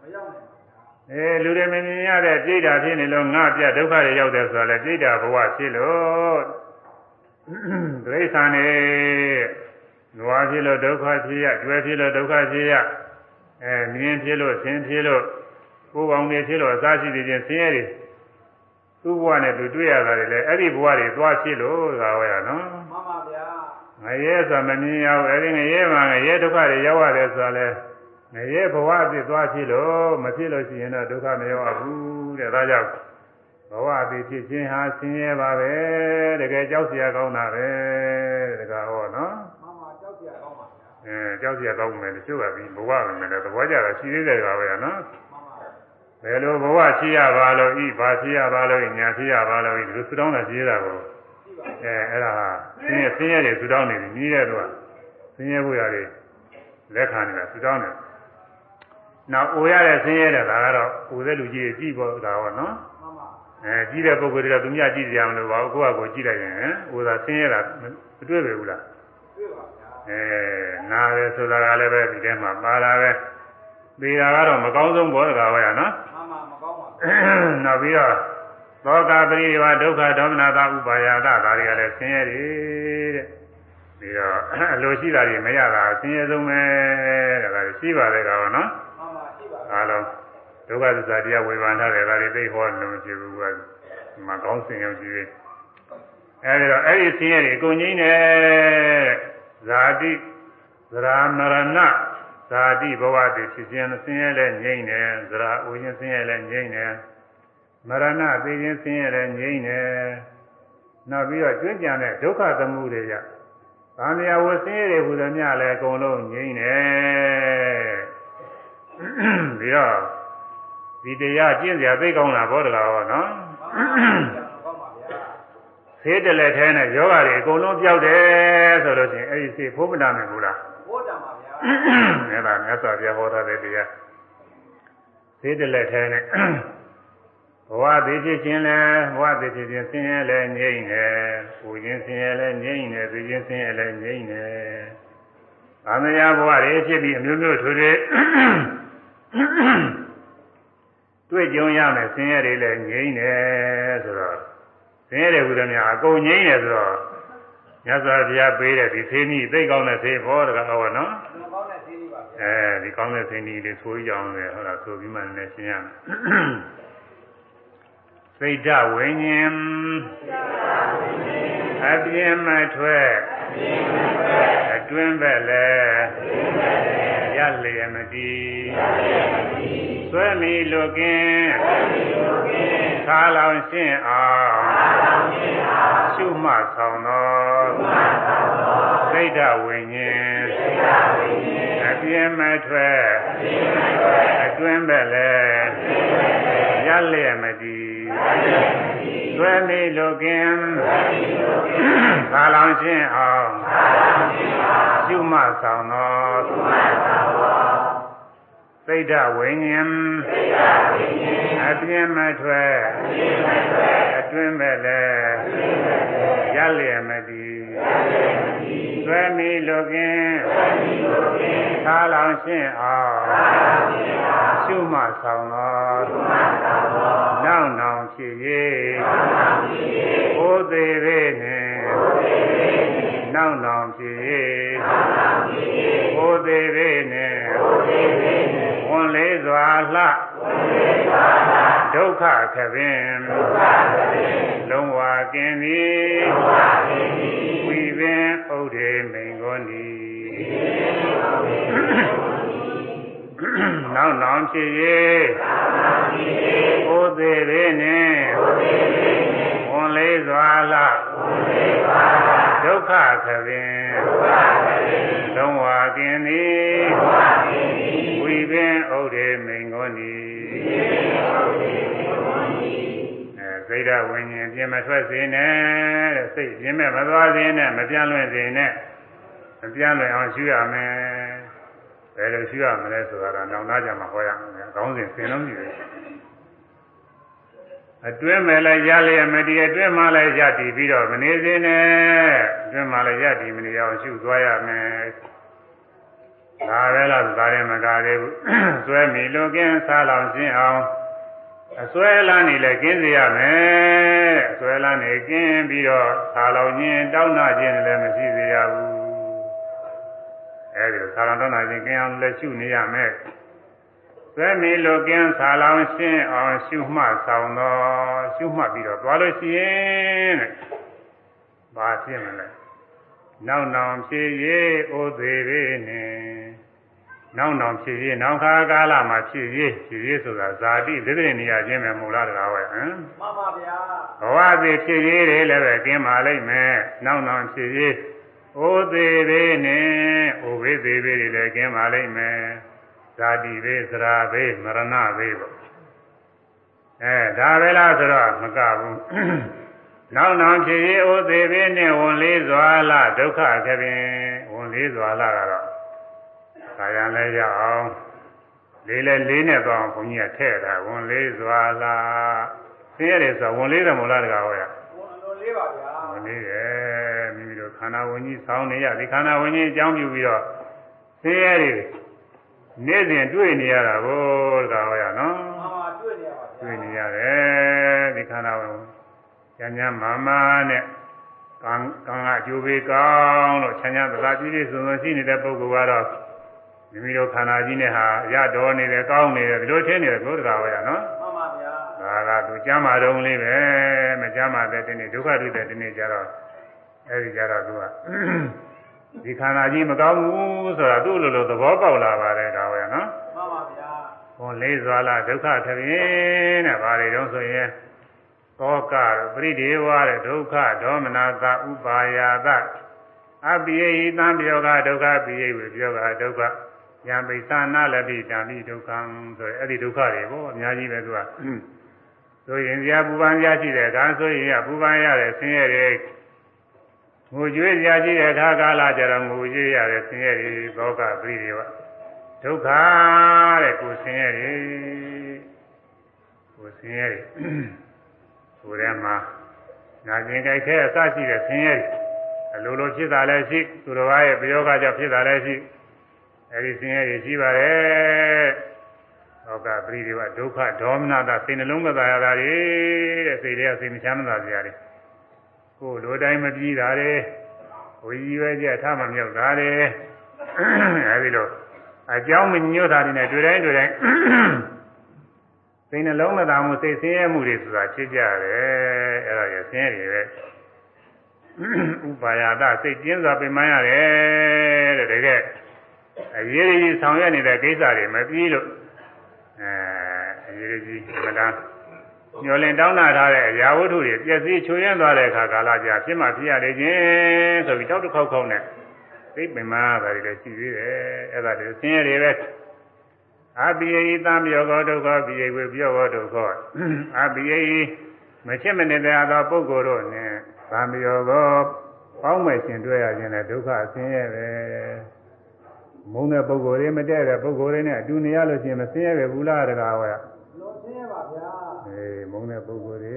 မရောက်နိုင်ပါဗျာအဲလူတွေမမြင်ရတဲ့ပြိတ္တာဖြစ်နေလို့ငါပြဒုက္ခတွေရောက်တယ်ဆိုတာလေပြိတ္တာဘဝဖြစ်လို့ဒိဋ္ဌာန်နေနွားဖြစ်လို့ဒုက္ခဖြစ်ရကျွဲဖြစ်လို့ဒုက္ခဖြစ်ရအဲမြင်ဖြစ်လို့ဆင်းဖြစ်လို့ကိုယ်ပေါင်းနေဖြစ်လို့အစားရှိသေးခြင်းဆင်းရဲတွေ သူ့ဘဝနဲ့သူတွေ့ရတာတွေလေအဲ့ဒီဘဝတွေသွားဖြစ်လို့သာဟောရနော်မှန်ပါဗျာငရဲဆိုတာမမြင်ရဘူးအဲဒီငရဲမှာငရဲဒုက္ခတွေရောက်ရတယ်ဆိုတာလဲငရဲဘဝအဖြစ်သွားဖြစ်လို့မဖြစ်လို့ရှိရင်တော့ဒုက္ခမရောက်ဘူးတဲ့ဒါကြောင့်ဘဝအဖြစ်ဖြစ်ခြင်းဟာဆင်းရဲပါပဲတကယ်ကြောက်စရာကောင်းတာပဲတကယ်ဟောနော်မှန်ပါကြောက်ကြကောင်းပါဗျာအဲကြောက်စရာကောင်းမယ်တချို့ကပြီးဘဝပဲမယ်သဘောကြတာရှိသေးတယ်ကွာပဲနော်မှန်ပါ ဘယ်လိုဘဝရှိရပါလို့ဤဘာရှိရပါလို့ညာရှိရပါလို့ဤဒီလိုစတောင်းတာရှိရတာကိုရှိပါအဲအဲ့ဒါဟာဆင်းရဲဆင်းရဲတွေဆူတောင်းနေပြီကြီးတဲ့သူကဆင်းရဲဖို့ရတယ်လက်ခံနေတာဆူတောင်းတယ်နောက်အိုရတဲ့ဆင်းရဲတဲ့ဒါကတော့အိုတဲ့လူကြီးကြီးပေါ့ဒါဟောနော်မှန်ပါအဲကြီးတဲ့ပုဂ္ဂိုလ်တွေကသူများကြည့်ကြရမလို့ပါဘူးကိုယ့်ဟာကိုယ်ကြည့်လိုက်ရင်ဟိုသာဆင်းရဲတာမတွေ့ပဲဘူးလားတွေ့ပါဗျာအဲနားရဲဆိုတာကလည်းပဲဒီထဲမှာပါလာပဲသေတာကတော့မကောင်းဆုံးဘောတကားဟောရနော်မှ န်ပါမကောင်းပါဘူးနောက်ပြီးတော့သောကပရိဝဒုက္ခဒေါမနတာဥပါယတာဒါတွေကလည်းဆင်းရဲတယ်တဲ့ပြီးတော့အလိုရှိတာတွေမရတာဆင်းရဲဆုံးပဲတဲ့ဒါတွေရှိပါတယ်ကောနော်မှန်ပါရှိပါအားလုံးဒုက္ခသစ္စာတရားဝေဘာနာတယ်ဒါတွေသိဟောလို့မရှိဘူးကမကောင်းစင်ရုံကြည့်ရင်အဲဒီတော့အဲ့ဒီဆင်းရဲတွေအကုန်ကြီးနေဇာတိသရမရဏ ဇာတိဘဝတည်ဖြစ်ခြင်းဆင်းရဲလဲငြိမ့်တယ်သရဥခြင်းဆင်းရဲလဲငြိမ့်တယ်မရဏသိခြင်းဆင်းရဲလဲငြိမ့်တယ်နောက်ပြီးတော့ကျွင့်ကြံတဲ့ဒုက္ခသမှုတွေကြဗာမယဝဆင်းရဲတွေဟူသည်များလဲအကုန်လုံးငြိမ့်တယ်ပြီးတော့ဒီတရားကျင့်စရာသိကောင်းတာဘောတကားဟောနော်မှန်ကောင်းပါဗျာဆေးတလက်ထဲနဲ့ယောဂတွေအကုန်လုံးပြောက်တယ်ဆိုလို့ရှိရင်အဲ့ဒီဆေးဖို့မတတ်နိုင်ဘူးလားဘိုးတံပါဗျာ အဲ့ဒါမြတ်စွာဘုရားဟောထားတဲ့တရားဆေးတလက်ထဲနဲ့ဘဝသိဖြစ်ခြင်းလဲဘဝသိဖြစ်ခြင်းဆင်းရဲလဲငြိမ့်တယ်။ပူခြင်းဆင်းရဲလဲငြိမ့်တယ်သိခြင်းဆင်းရဲလဲငြိမ့်တယ်။သာမယဘဝတွေဖြစ်ပြီးအမျိုးမျိုးထွေထွေတွေ့ကြုံရမယ်ဆင်းရဲတွေလည်းငြိမ့်တယ်ဆိုတော့ဆင်းရဲတွေဘုရားများအကုန်ငြိမ့်တယ်ဆိုတော့မြတ်စွာဘုရားပေးတဲ့ဒီသေးနည်းသိကောင်းတဲ့သေးဘောတကားဟောနော် အဲဒီကောင်းတဲ့သေးနည်းလေးဆိုကြအောင်လေဟုတ်လားဆိုပြီးမှလည်းရှင်းရမယ်စိတ်ဓာတ်ဝိညာဉ်အပြင်းမထွက်အတွင်းဘက်လည်းရလျက်မတည်ဆွဲမီလွကင်းခါလောင်ရှင်းအောင်ရှုမှတ်ဆောင်သောစိတ်ဓာတ်ဝိညာဉ်အ ပြင်းမထွက်အတွင်းဘက်လည်းရလျက်မတည်ဆွဲမီလွကင်းခါလောင်ရှင်းအောင်ရှုမှတ်ဆောင်သောစိတ်ဓာတ်ဝိညာဉ်အပြင်းမထွက်အတွင်းဘက်လည်းရလျက်မတည် ဆွဲမီလွကင်းခါလောင်ရှင်းအောင်ရှုမှတ်ဆောင်သောနောက်နောင်ဖြစ်၍ဘုသေးပေနှင့်နောက်နောင်ဖြစ်၍ဘုသေးပေနှင့်ဝန်လေးစွာလှဒုက္ခခပင်လုံးဝကင်းသည်ဝိ ပင်ဥဒေမိန်ကုန်သည်နောက်နောင်ဖြစ်၍ဘုသေးပေနှင့်ဝန်လေးစွာလှဒုက္ခခပင်လုံးဝကင်းသည်ဝိပင်ဥဒေမိန်ကုန်သည်အဲ စိတ်ဓာတ်ဝิญဉ်ပြင်မထွက်စေနဲ့တဲ့စိတ်ပြင်မဲ့မသွားစေနဲ့မပြန့်လွင့်စေနဲ့မပြန့်လွင့်အောင်ရှုရမယ်ဘယ်လိုရှုရမလဲဆိုတာတော့နောက်သားကြမှာဟောရမယ်အကောင်းစဉ်သင်လုံးကြည့်တယ်အတွင်းမဲ့လည်းရလျက်မတည်အတွင်းမှလည်းရတည်ပြီးတော့မနေစေနဲ့အတွင်းမှလည်းရတည်မနေအောင်ရှုသွားရမယ်ဒါပဲလားဒါရင်မကားသေးဘူးစွဲမီလိုကင်းစားလောင်ရှင်းအောင် အစွဲလန်းနေလည်းကင်းစေရမယ်အစွဲလန်းနေကင်းပြီးတော့စားလောင်ခြင်းတောင်းနာခြင်းလည်းမရှိစေရဘူးအဲဒီစားလောင်တောင်းနာခြင်းကင်းအောင်လည်းရှုနေရမယ်သွဲမီလိုကင်းဆာလောင်ရှင်းအောင်ရှုမှတ်ဆောင်တော့ရှုမှတ်ပြီးတော့သွားလို့ရှိရင်တဲ့ဘာဖြစ်မလဲနောက်နောင်ဖြစ်ရေးဩသေးပေနဲ့ နောက်နောင်ဖြစ်ရေးနောက်ခါကာလမှာဖြစ်ရေးဖြစ်ရေးဆိုတာဇာတိသစ္စာနေရာချင်းပဲမဟုတ်လားတကားဝဲဟမ်မှန်ပါဗျာဘဝသည်ဖြစ်ရေးတွေလည်းပဲကင်းပါလိမ့်မယ်နောက်နောင်ဖြစ်ရေးဩသေးပေနဲ့ဩဘေးသေးပေတွေလည်းကင်းပါလိမ့်မယ်ဇာတိဘေးသရာဘေးမရဏဘေးပေါ့အဲဒါပဲလားဆိုတော့မကဘူးနောက်နောင်ဖြစ်ရေးဩသေးဘေးနဲ့ဝန်လေးစွာလာဒုက္ခခပင်ဝန်လေးစွာလာကတော့ ကာယံလည်းရအောင်လေးလည်းလေးနဲ့တော့ဘုန်းကြီးကထည့်တာဝန်လေးစွာလာသိရတယ်ဆိုဝန်လေးတယ်မို့လားတကားဟောရဝန်လိုလေးပါဗျာဝန်လေးတယ်မိမိတို့ခန္ဓာဝင်ကြီးဆောင်းနေရဒီခန္ဓာဝင်ကြီးအကြောင်းပြုပြီးတော့သိရတယ်နေ့စဉ်တွေ့နေရတာကိုတကားဟောရနော်မှန်ပါတွေ့နေရပါဗျာတွေ့နေရတယ်ဒီခန္ဓာဝင်ကျမ်းကျမ်းမာမာနဲ့ကံကံကအကျိုးပေးကောင်းလို့ချမ်းချမ်းသာသာပြည့်ပြည့်စုံစုံရှိနေတဲ့ပုဂ္ဂိုလ်ကတော့ မိမိတို့ခန္ဓာကြီးနဲ့ဟာရတော်နေတယ်ကောင်းနေတယ်ဒီလိုထင်နေတယ်ဘုရားဟောရနော်မှန်ပါဗျာဒါကသူကျမ်းမာတုံးလေးပဲမကျမ်းမာတဲ့ဒီနေ့ဒုက္ခတွေ့တဲ့ဒီနေ့ကျတော့အဲဒီကျတော့သူကဒီခန္ဓာကြီးမကောင်းဘူးဆိုတာသူ့လိုလိုသဘောပေါက်လာပါတယ်ဒါပဲနော်မှန်ပါဗျာဟောလေးစွာလာဒုက္ခထပြင်းတဲ့ဘာတွေတုံးဆိုရင်သောကပရိဒေဝတဲ့ဒုက္ခဒေါမနတာဥပါယာသအပိယိတံပြောကဒုက္ခပိယိဝေပြောကဒုက္ခ ယံပိသနာလပိတံပိဒုက္ခံဆိုရယ်အဲ့ဒီဒုက္ခတွေပေါ့အများကြီးပဲသူကဆိုရင်ဇာပူပန်ကြရှိတဲ့အခါဆိုရင်ရပူပန်ရတဲ့ဆင်းရဲတွေငိုကြွေးကြရှိတဲ့အခါကာလကြတော့ငိုကြွေးရတဲ့ဆင်းရဲတွေဘောကပရိတွေဝဒုက္ခတဲ့ကိုဆင်းရဲတွေကိုဆင်းရဲတွေဆိုထဲမှာနာကျင်ကြိုက်ခဲအစရှိတဲ့ဆင်းရဲတွေအလိုလိုဖြစ်တာလည်းရှိသူတော်ဘာရဲ့ပယောဂကြောင့်ဖြစ်တာလည်းရှိ အဲဒီဆင်းရဲတွေရှိပါတယ်။ဟောကပရိဒီဝဒုက္ခဒေါမနတာစိတ်နှလုံးမသာရတာတွေတဲ့စိတ်တွေကစိတ်မချမ်းသာစရာတွေကိုလိုတိုင်းမပြီးတာတွေဝီကြီးပဲကြထမမြောက်တာတွေအဲဒီလိုအကြောင်းမညွတ်တာတွေနဲ့တွေ့တိုင်းတွေ့တိုင်းစိတ်နှလုံးမသာမှုစိတ်ဆင်းရဲမှုတွေဆိုတာဖြစ်ကြတယ်အဲ့ဒါရဆင်းရဲတွေပဲဥပါယတစိတ်ကျဉ်းစွာပင်ပန်းရတယ်တဲ့တကယ် အရေးကြီးဆောင်ရွက်နေတဲ့ကိစ္စတွေမပြီးလို့အဲအရေးကြီးမတန်းညှော်လင်တောင်းတာထားတဲ့အရာဝတ္ထုတွေပျက်စီးချွေရင်းသွားတဲ့အခါကာလကြာဖြစ်မှဖြစ်ရလေခြင်းဆိုပြီးတောက်တစ်ခေါက်ခေါက်နဲ့သိပင်မတာတွေလည်းရှိသေးတယ်အဲ့ဒါတွေဆင်းရဲတွေပဲအပိယိတံပြောကောဒုက္ခပိယိဝေပြောကောဒုက္ခအပိယိမချစ်မနေတဲ့သောပုဂ္ဂိုလ်တို့နဲ့ဗာမယောကောပေါင်းမဲ့ရှင်တွေ့ရခြင်းနဲ့ဒုက္ခဆင်းရဲပဲ မုန်းတဲ့ပုဂ္ဂိုလ်တွေမတည့်တဲ့ပုဂ္ဂိုလ်တွေနဲ့အတူနေရလို့ရှိရင်မဆင်းရဲပဲဘူးလားတကားဟောရလုံးဆင်းရဲပါဗျာအေးမုန်းတဲ့ပုဂ္ဂိုလ်တွေ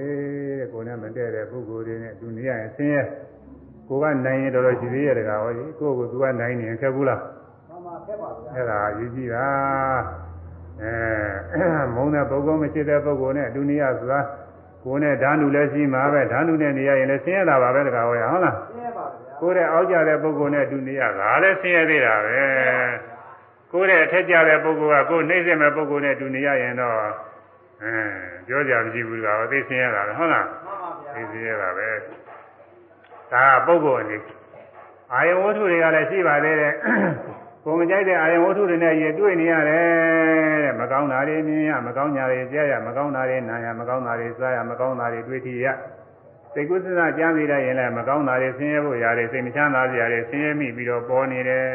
ကိုယ်နဲ့မတည့်တဲ့ပုဂ္ဂိုလ်တွေနဲ့အတူနေရရင်ဆင်းရဲကိုကနိုင်ရင်တော်တော်ရှိသေးရဲ့တကားဟောကြီးကိုယ့်ကိုယ်သူကနိုင်နေရင်ခက်ဘူးလားမှန်ပါခက်ပါဗျာအဲ့ဒါရည်ကြည့်တာအဲမုန်းတဲ့ပုဂ္ဂိုလ်မရှိတဲ့ပုဂ္ဂိုလ်နဲ့အတူနေရဆိုတာကိုယ်နဲ့ဓာနုလည်းရှိမှာပဲဓာနုနဲ့နေရရင်လည်းဆင်းရဲတာပါပဲတကားဟောရဟုတ်လားဆင်းရဲပါဗျာ ကိုယ်တဲ့အောက်ကြတဲ့ပုဂ္ဂိုလ်နဲ့အတူနေရတာလည်းဆင်းရဲသေးတာပဲကိုယ်တဲ့အထက်ကြတဲ့ပုဂ္ဂိုလ်ကကိုယ်နှိမ့်စက်မဲ့ပုဂ္ဂိုလ်နဲ့အတူနေရရင်တော့အဲပြောကြမရှိဘူးကွာသိဆင်းရဲတာပဲဟုတ်လားမှန်ပါဗျာသိဆင်းရဲတာပဲဒါကပုဂ္ဂိုလ်အနေအာယဝတ္ထုတွေကလည်းရှိပါသေးတယ်ကိုယ်မကြိုက်တဲ့အာယဝတ္ထုတွေနဲ့ရတွေ့နေရတယ်တဲ့မကောင်းတာတွေမြင်ရမကောင်းညာတွေကြားရမကောင်းတာတွေနားရမကောင်းတာတွေစားရမကောင်းတာတွေတွေ့ထိရ စိတ်ကုသနာကြားနေရရင်လည်းမကောင်းတာတွေဆင်းရဲဖို့ရတယ်စိတ်မချမ်းသာစရာတွေဆင်းရဲမိပြီးတော့ပေါ်နေတယ်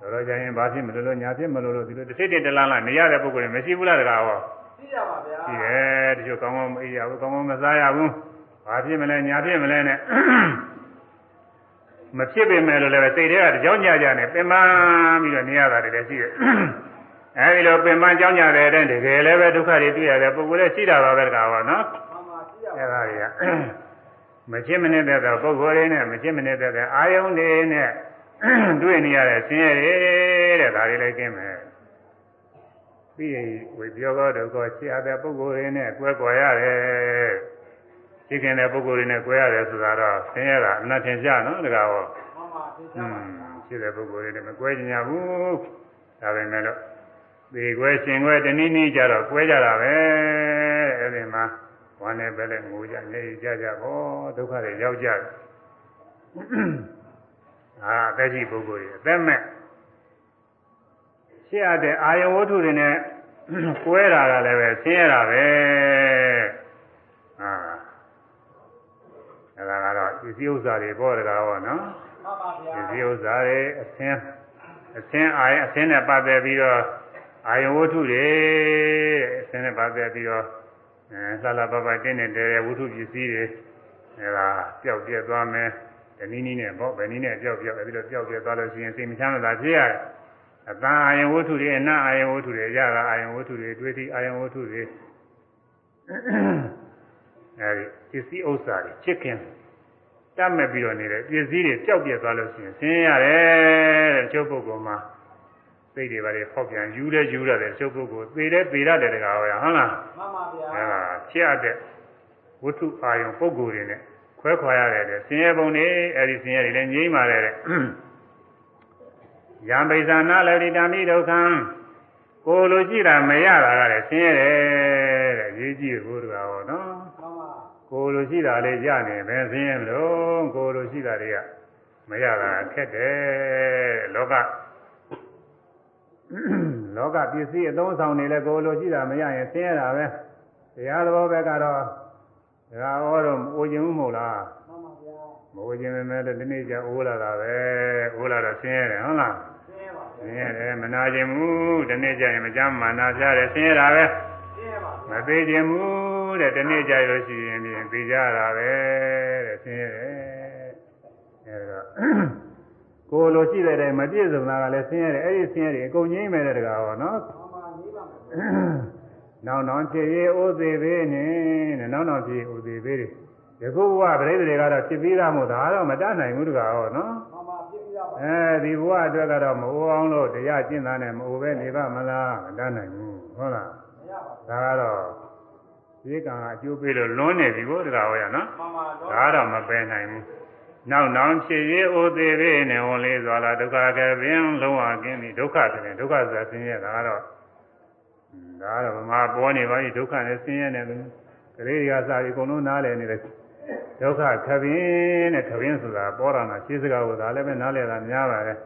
တော်တော်ကြာရင်ဘာဖြစ်မလို့လို့ညာဖြစ်မလို့လို့ဒီလိုတစ်စိတ်တည်းတလားလားနေရတဲ့ပုဂ္ဂိုလ်တွေမရှိဘူးလားတကားဟောသိရပါဗျာရှိတယ်တချို့ကောင်းကောင်းမအေးရဘူးကောင်းကောင်းမစားရဘူးဘာဖြစ်မလဲညာဖြစ်မလဲနဲ့မဖြစ်ပေမဲ့လို့လည်းစိတ်ထဲကကြောင်းကြကြနဲ့ပင်ပန်းပြီးတော့နေရတာတွေလည်းရှိတယ်အဲဒီလိုပင်ပန်းကြောင်းကြတဲ့အတိုင်းတကယ်လည်းပဲဒုက္ခတွေတွေ့ရတဲ့ပုဂ္ဂိုလ်လည်းရှိတာပါပဲတကားဟောနော်မှန်ပါသိရပါအဲဒါတွေက မချစ်မနစ်တဲ့ပုဂ္ဂိုလ်တွေနဲ့မချစ်မနစ်တဲ့အာယုန်တွေနဲ့တွေ့နေရတဲ့ဆင်းရဲတွေတဲ့ဒါတွေလည်းကျင်းမယ်ပြီးရင်ဝိပြောကောဒုက္ခချစ်ရတဲ့ပုဂ္ဂိုလ်တွေနဲ့ကွဲကွာရတယ်ချစ်ခင်တဲ့ပုဂ္ဂိုလ်တွေနဲ့ကွဲရတယ်ဆိုတာတော့ဆင်းရဲတာအနတ်ထင်ရှားနော်တကားဟောမှန်ပါသိချอืပါมဗျာချစ်တဲ့ပုဂ္ဂိုလ်တွေနဲ့မကွဲကြညာဘူးဒါပဲမဲ့လို့ဒီကွဲရှင်ကွဲတနည်းနည်းကြတော့ကွဲကြတာပဲအဲဒီမှာ ဝမ်းနဲ့ပဲလဲငိုကြနေကြကြပေါ့ဒုက္ခတွေရောက်ကြတယ်အာအသက်ကြီးပုဂ္ဂိုလ်တွေအသက်မဲ့ရှင်းရတဲ့အာယဝတ္ထုတွေနဲ့ကွဲတာကလည်းပဲဆင်းရဲတာပဲအာအဲဒါကတော့ပစ္စည်းဥစ္စာတွေပေါ့တကားဟောနော်မှန်ပါဗျာဒီဥစ္စာတွေအသင်းအသင်းအာယအသင်းနဲ့ပတ်သက်ပြီးတော့အာယဝတ္ထုတွေအသင်းနဲ့ပတ်သက်ပြီးတော့ အဲလှလှပပတင်းနေတဲ့ဝတ္ထုပစ္စည်းတွေအဲဒါပျောက်ပြက်သွားမယ်တနည်းနည်းနဲ့ပေါ့ဗယ်နည်းနဲ့ပျောက်ပျောက်အဲဒီလိုပျောက်ပြက်သွားလို့ရှိရင်စိတ်မချမ်းသာဖြစ်ရတယ်အတန်အာယဝတ္ထုတွေအနအာယဝတ္ထုတွေရတာအာယဝတ္ထုတွေတွေ့သည့်အာယဝတ္ထုတွေအဲဒီပစ္စည်းဥစ္စာတွေချစ်ခင်တတ်မဲ့ပြီးတော့နေတဲ့ပစ္စည်းတွေပျောက်ပြက်သွားလို့ရှိရင်ဆင်းရဲရတယ်တဲ့ကျုပ်ပုဂ္ဂိုလ်မှာ စိတ်တွေပါလေဖောက်ပြန်ယူလဲယူရတယ်ကျုပ်ပုဂ္ဂိုလ်သေတယ်သေရတယ်တကားဟောရဟုတ်လားမှန်ပါဗျာအဲဒါဖြစ်ရတဲ့ဝတ္ထုအာယုံပုဂ္ဂိုလ်တွေနဲ့ခွဲခွာရတယ်တဲ့ဆင်းရဲပုံတွေအဲဒီဆင်းရဲတွေလည်းငြိမ့်ပါတယ်တဲ့ယံပိဇာနာလေတိတမိဒုက္ခံကိုယ်လိုကြည့်တာမရတာကလည်းဆင်းရဲတယ်တဲ့ရေးကြည့်ဘုရားဟောနော်မှန်ပါကိုယ်လိုရှိတာလေးရနေပဲဆင်းရဲမလို့ကိုယ်လိုရှိတာတွေကမရတာခက်တယ်လောက လောကပစ္စည်းအသုံးဆောင်နေလဲကိုယ်လိုရှိတာမရရင်ဆင်းရဲတာပဲတရားတော်ဘက်ကတော့ဒါဟောတော့အိုခြင်းမဟုတ်လားမှန်ပါဗျာမအိုခြင်းပဲလေဒီနေ့ကျအိုးလာတာပဲအိုးလာတော့ဆင်းရဲတယ်ဟုတ်လားဆင်းရဲပါဆဗျာင်းရဲတယ်မနာခြင်းဘူးဒီနေ့ကျရင်မကြမ်းမာနာပြတယ်ဆင်းရဲတာပဲဆင်းရဲပါမသေးခြင်းဘူးတဲ့ဒီနေ့ကြလို့ရှိရင်ပြင်သိကြတာပဲတဲ့ဆင်းရဲတယ်အဲဒါ ကိုလိုရှိတဲ့အတိုင်းမပြည့်စုံတာကလည်းဆင်းရဲတယ်အဲ့ဒီဆင်းရဲတယ်အကုန်ငြိမ့်မယ်တဲ့တကားဟောနော်မှန်ပါရေးပါမယ်နောင်နောင်ဖြစ်ရေးဥသေးသေးနဲ့တဲ့နောင်နောင်ဖြစ်ဥသေးသေးတွေဒီခုဘဝပြိတ္တိတွေကတော့ဖြစ်ပြီးသားမို့ဒါတော့မတတ်နိုင်ဘူးတကားဟောနော်မှန်ပါပြည့်ပြရပါအဲဒီဘဝအတွက်ကတော့မအိုးအောင်လို့တရားကျင့်တာနဲ့မအိုးပဲနေပါမလားမတတ်နိုင်ဘူးဟုတ်လားမရပါဘူးဒါကတော့ဒီကံကအကျိုးပေးလို့လွန်းနေပြီကိုတကားဟောရနော်မှန်ပါတော့ဒါတော့မပယ်နိုင်ဘူး နောက်နောင်ဖြစ်ရေးဥသေးသေးနဲ့ဝန်လေးစွာလာဒုက္ခကပင်လုံးဝကင်းပြီဒုက္ခကပင်ဒုက္ခဆိုတာဆင်းရဲတာကတော့ဒါကတော့ဗမာပေါ်နေပါပြီဒုက္ခနဲ့ဆင်းရဲနေတယ်ကလေးတွေကစာပြီးအကုန်လုံးနားလည်နေတယ်ဒုက္ခခပင်နဲ့ခပင်ဆိုတာပေါ်တာနာရှင်းစကားကိုဒါလည်းပဲနားလည်တာများပါတယ်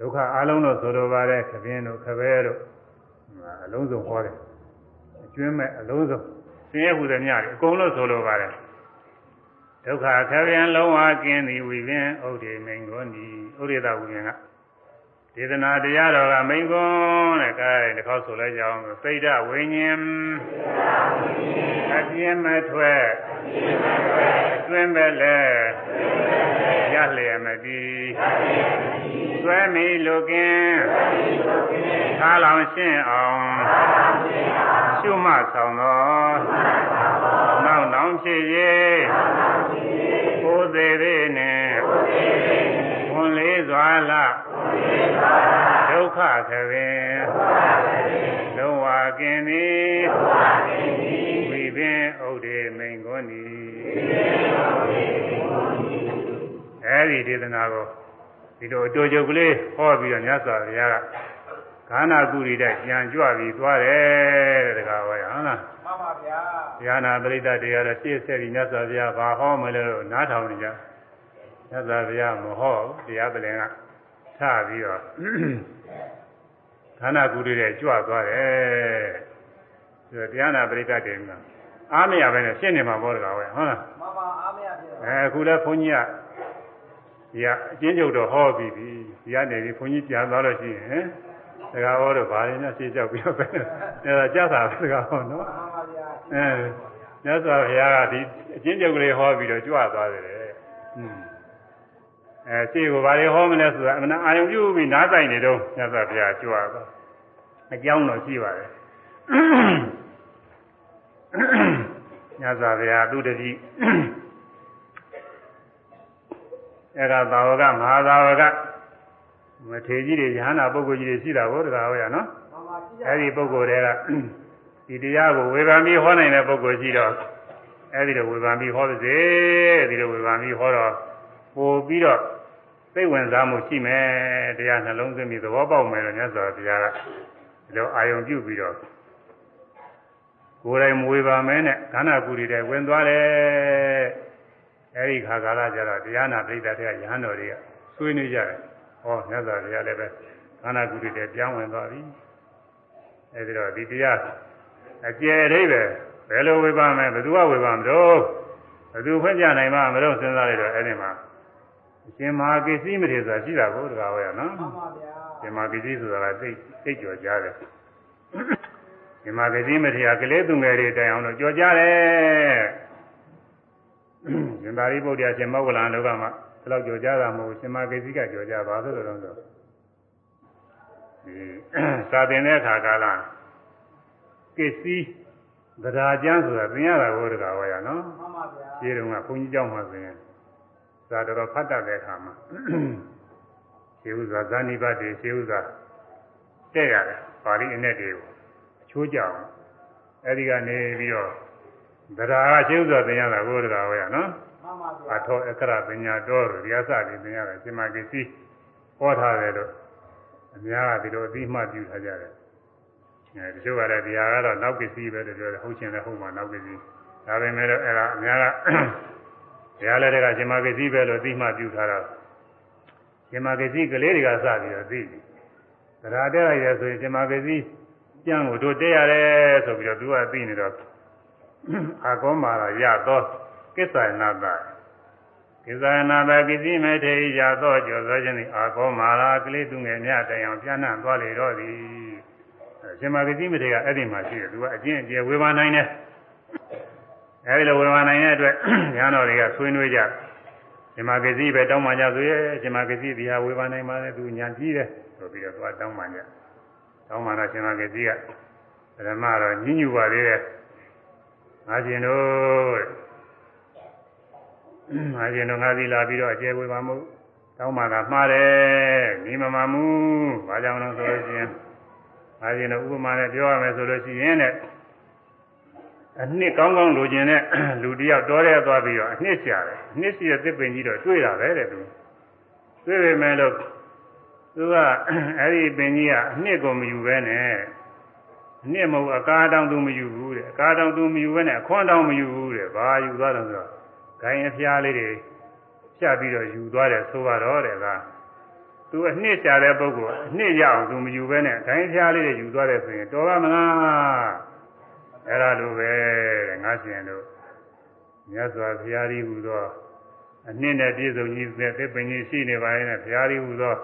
ဒုက္ခအလုံးလို့ဆိုလိုပါတယ်ခပင်တို့ခပဲတို့အလုံးစုံဟောတယ်အကျွမ်းမဲ့အလုံးစုံဆင်းရဲဟူသည်များတယ်အကုန်လုံးဆိုလိုပါတယ် ဒုက္ခခပြန်လုံးဝကင်းသည်ဝိပင်ဥဒိမိန်ကိုနီဥရိဒဝိပင်ကဒေသနာတရားတော်ကမိန်ကွန်းတဲ့ကဲဒီခေါက်ဆိုလိုက်ကြအောင်စိတ်ဓဝိညာဉ်အပြင်းမထွက်အတွင်းပဲလဲရလျက်မတည်သွဲမီလူကင်းသာလောင်ရှင်းအောင်ရှုမှတ်ဆောင်တော် နောက်နောင်ဖြစ်ရေးကိုယ်သေးသေးနဲ့ဝန်လေးစွာလားဒုက္ခခပင်လုံးဝကင်းသည်ဝိပင်ဥဒိမိန်ကိုနီအဲဒီဒေသနာကိုဒီလိုအတူတူကလေးဟောပြီးတော့မြတ်စွာဘုရားက ခန္ဓာကုရီတဲ့ကြံကြွပြီးသွားတယ်တဲ့တကားဟောရဟုတ်လားမှန်ပါဗျာဉာဏပရိသတ်တရားတော့ရှေ့ဆက်ပြီးမြတ်စွာဘုရားဘာဟောမလဲလို့နားထောင်နေကြမြတ်စွာဘုရားမဟောဘူးတရားပလင်ကထပြီးတော့ခန္ဓာကုရီတဲ့ကြွသွားတယ်ဆိုတော့တရားနာပရိသတ်တွေမှာအားမရပဲနဲ့ရှင်းနေမှာပေါ့တကားဟောရဟုတ်လားမှန်ပါအားမရဖြစ်တော့အဲအခုလဲဘုန်းကြီးကဒီကအကျဉ်းချုပ်တော့ဟောပြီးပြီဒီကနေပြီးဘုန်းကြီးပြန်သွားလို့ရှိရင် စကားဟောတော့ဘာရင်းနဲ့ရှင်းကြောက်ပြီးတော့ပဲအဲဒါကြားတာစကားဟောနော်မှန်ပါဗျာအဲမြတ်စွာဘုရားကဒီအကျဉ်းချုပ်ကလေးဟောပြီးတော့ကြွသွားတယ်လေอืมအဲရှင်းကိုဘာတွေဟောမလဲဆိုတာအမှန်အာယုံပြုပြီးနားတိုင်နေတော့မြတ်စွာဘုရားကြွသွားအကြောင်းတော့ရှိပါတယ်မြတ်စွာဘုရားသူတတိအဲ့ဒါသာဝကမဟာသာဝက မထေကြီးတွေယဟနာပုဂ္ဂိုလ်ကြီးတွေရှိတာကိုတကားဟောရနော်မှန်ပါကြည့်ရအဲ့ဒီပုဂ္ဂိုလ်တွေကဒီတရားကိုဝေဖန်ပြီးဟောနိုင်တဲ့ပုဂ္ဂိုလ်ရှိတော့အဲ့ဒီလိုဝေဖန်ပြီးဟောပါစေဒီလိုဝေဖန်ပြီးဟောတော့ပို့ပြီးတော့စိတ်ဝင်စားမှုရှိမယ်တရားနှလုံးသွင်းပြီးသဘောပေါက်မယ်လို့မြတ်စွာဘုရားကဒီလိုအာယုံပြုပြီးတော့ကိုယ်တိုင်မဝေဖန်မဲနဲ့ခန္ဓာကိုယ်တွေဝင်သွားတယ်အဲ့ဒီခါကာလကျတော့တရားနာပိဋကတဲ့ယဟန်တော်တွေကဆွေးနွေးကြတယ် ဟောမြတ်စွာဘုရားလည်းပဲခန္ဓာကိုယ်တွေပြောင်းဝင်သွားပြီအဲဒီတော့ဒီတရားအကျယ်အိဗယ်ဘယ်လိုဝေပါမလဲဘယ်သူကဝေပါမလို့ဘယ်သူဖွင့်ပြနိုင်မှာမလို့စဉ်းစားလိုက်တော့အဲ့ဒီမှာအရှင်မဟာကိစ္စည်းမထေဆိုတာရှိတာကိုတကားဟောရနော်မှန်ပါဗျာရှင်မဟာကိစ္စည်းဆိုတာကသိသိကြော်ကြားတယ်ရှင်မဟာကိစ္စည်းမထေရကလေးသူငယ်တွေတိုင်အောင်တော့ကြော်ကြားတယ်ရှင်သာရိပုတ္တရာရှင်မောဂလန်လောကမှာ ဒီလောက်ကြော်ကြားတာမဟုတ်ရှင်မဟာကိစ္စည်းကကြော်ကြားပါဆိုလို့တော့ဆိုဒီစာသင်တဲ့အခါကာလကစ္စည်းဗราကျမ်းဆိုတာသင်ရတာကိုတကားဟောရနော် မှန်ပါဗျာ ခြေတုံးကဘုန်းကြီးเจ้าမှာဆိုရင်ဇာတော်တော်ဖတ်တတ်တဲ့အခါမှာခြေဥစွာဇာနိဘတ်တွေခြေဥစွာတဲ့ရတယ်ပါဠိအနဲ့တွေကိုအချိုးကြအောင်အဲဒီကနေပြီးတော့ဗราကခြေဥစွာသင်ရတာကိုတကားဟောရနော် မှန်ပါဗျာ အထောအခရပညာတော်တို့ဒီအစပြီးသင်ရတယ်ရှင်မကိစ္စည်းဟောထားတယ်လို့အများကဒီလိုအသိမှတ်ပြုထားကြတယ်အဲဒီလိုကလည်းဒီဟာကတော့နောက်ပစ္စည်းပဲလို့ပြောတယ်ဟုတ်ရှင်လည်းဟုတ်မှာနောက်ပစ္စည်းဒါပေမဲ့လည်းအဲ့ဒါအများကတရားလည်းတကရှင်မကိစ္စည်းပဲလို့အသိမှတ်ပြုထားတာရှင်မကိစ္စည်းကလေးတွေကစပြီးတော့သိတယ်သရာတက်လိုက်တယ်ဆိုရင်ရှင်မကိစ္စည်းကျမ်းကိုတို့တက်ရတယ်ဆိုပြီးတော့သူကသိနေတော့အာကောမာရရတော့ ကိစ္စနာတာကိစ္စနာတာကိစ္စမေထေရသောကျော်သောခြင်းသည်အာကောမာရာကလေးသူငယ်များတိုင်အောင်ပြန့်နှံ့သွားလေတော့သည်ရှင်မဂတိမထေရအဲ့ဒီမှာရှိတယ်သူကအကျင့်အကျယ်ဝေဘာနိုင်တယ်အဲဒီလိုဝေဘာနိုင်တဲ့အတွက်ညာတော်တွေကဆွေးနွေးကြရှင်မဂစီပဲတောင်းပန်ကြဆိုရဲရှင်မဂစီဒီဟာဝေဘာနိုင်ပါလေသူညာကြီးတယ်ဆိုပြီးတော့သွားတောင်းပန်ကြတောင်းပန်တော့ရှင်မဂစီကပထမတော့ညှဉ်းညူပါသေးတယ်ငါရှင်တို့ ငါရှင်တို့ငါစီလာပြီးတော့အကျယ်ဝေဘာမှုတောင်းပန်တာမှားတယ်ညီမမမှုဘာကြောင့်လဲဆိုလို့ရှိရင်ငါရှင်တို့ဥပမာနဲ့ပြောရမယ်ဆိုလို့ရှိရင်တဲ့အနှစ်ကောင်းကောင်းလိုချင်တဲ့လူတယောက်တော်ရဲသွားပြီးတော့အနှစ်ရှာတယ်အနှစ်ရှိတဲ့သစ်ပင်ကြီးတော့တွေ့တာပဲတဲ့သူတွေ့ပေမဲ့လို့သူကအဲ့ဒီပင်ကြီးကအနှစ်ကိုမယူပဲနဲ့အနှစ်မဟုတ်အကားတောင်သူမယူဘူးတဲ့အကားတောင်သူမယူပဲနဲ့အခွန်းတောင်မယူဘူးတဲ့ဘာယူသွားတယ်ဆိုတော့ ဂိုင်းအဖျားလေးတွေဖြတ်ပြီးတော့ယူသွားတယ်ဆိုတော့တဲ့ကသူအနှစ်ရှာတဲ့ပုဂ္ဂိုလ်အနှစ်ရအောင်သူမယူပဲနဲ့ဂိုင်းအဖျားလေးတွေယူသွားတယ်ဆိုရင်တော်ပါမလားအဲ့ဒါလိုပဲတဲ့ငါရှင်တို့မြတ်စွာဘုရားကြီးဟူသောအနှစ်နဲ့ပြည့်စုံကြီးတဲ့သစ်ပင်ကြီးရှိနေပါရဲ့နဲ့ဘုရားကြီးဟူသော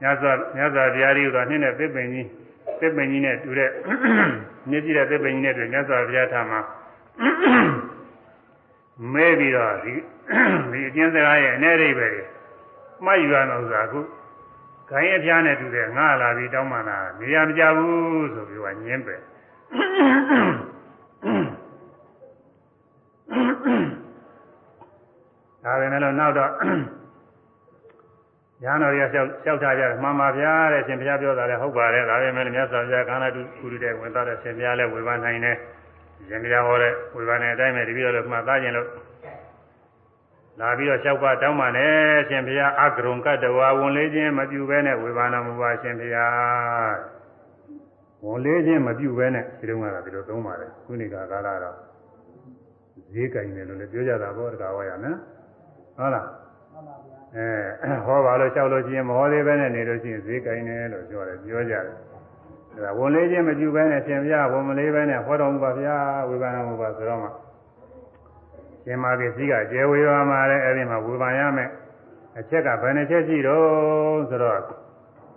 မြတ်စွာမြတ်စွာဘုရားကြီးဟူသောအနှစ်နဲ့သစ်ပင်ကြီးသစ်ပင်ကြီးနဲ့တူတဲ့မြင့်ကြည့်တဲ့သစ်ပင်ကြီးနဲ့တူမြတ်စွာဘုရားထာမှာ မဲပြီးတော့ဒီဒီအကျဉ်းစကားရဲ့အနေအိဗယ်မှတ်ယူရမယ်ဥစ္စာအခုခိုင်းရဖျားနဲ့တူတဲ့ငါလာပြီးတောင်းမှလာနေရာမကြဘူးဆိုပြီးကညင်းပဲဒါပဲနဲ့လို့နောက်တော့ညာတော်ရလျှောက်လျှောက်ထားကြတယ်မှန်ပါဗျာတဲ့ရှင်ဘုရားပြောတာလည်းဟုတ်ပါတယ်ဒါပဲမဲ့မြတ်စွာဘုရားခန္ဓာတုကုရုတဲ့ဝင်သားတဲ့ရှင်ဘုရားလည်းဝေဘာနိုင်တယ် ရှင်ဘုရားဟောတဲ့ဝေဘာနဲ့အတိုင်းပဲတပည့်တော်လည်းမှတ်သားခြင်းလို့လာပြီးတော့လျှောက်ပါတောင်းပါနဲ့ရှင်ဘုရားအကရုံကတ္တဝါဝန်လေးခြင်းမပြုဘဲနဲ့ဝေဘာနာမူပါရှင်ဘုရားဝန်လေးခြင်းမပြုဘဲနဲ့ဒီတုန်းကတော့ဒီလိုသုံးပါတယ်ခုနေကကာလတော့ဈေးကင်တယ်လို့လည်းပြောကြတာပေါ့တကားဝါရနော်ဟုတ်လားအဲဟောပါလို့လျှောက်လို့ရှိရင်မဟောသေးပဲနဲ့နေလို့ရှိရင်ဈေးကင်တယ်လို့ပြောတယ်ပြောကြတယ် ဒါဝန်လေးခြင်းမပြုဘဲနဲ့ရှင်ဘုရားဝန်မလေးဘဲနဲ့ဟောတော်မူပါဗျာဝေဘာနာမူပါဆိုတော့မှရှင်မာကိစီကကျေဝေပါမှာလဲအဲ့ဒီမှာဝေဘာရမယ်အချက်ကဘယ်နှချက်ရှိတော့ဆိုတော့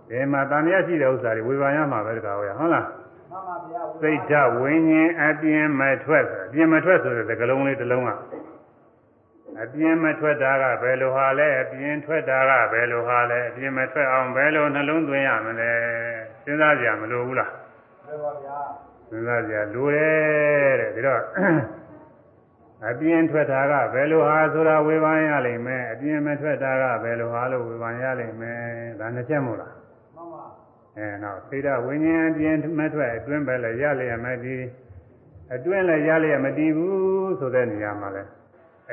ဒီမှာတန်မြတ်ရှိတဲ့ဥစ္စာတွေဝေဘာရမှာပဲတကားဟုတ်ဟုတ်လားမှန်ပါဗျာစိတ်ဓာတ်ဝိညာဉ်အပြင်းမထွက်ဆိုအပြင်းမထွက်ဆိုတဲ့သကလုံးလေးတစ်လုံးက အပြင်းမထွက်တာကဘယ်လိုဟာလဲအပြင်းထွက်တာကဘယ်လိုဟာလဲအပြင်းမထွက်အောင်ဘယ်လိုနှလုံးသွင်းရမလဲစဉ်းစားကြမလို့ဘူးလားမှန်ပါဗျာစဉ်းစားကြလိုတယ်တဲ့ဒါတော့အပြင်းထွက်တာကဘယ်လိုဟာဆိုတာဝေဖန်ရလိမ့်မယ်အပြင်းမထွက်တာကဘယ်လိုဟာလို့ဝေဖန်ရလိမ့်မယ်ဒါနှစ်ချက်မို့လားမှန်ပါအဲနောက်သေဒဝိညာဉ်အပြင်းမထွက်အတွင်းပဲလည်းရလျက်မတည်အတွင်းလည်းရလျက်မတည်ဘူးဆိုတဲ့နေရာမှာလဲ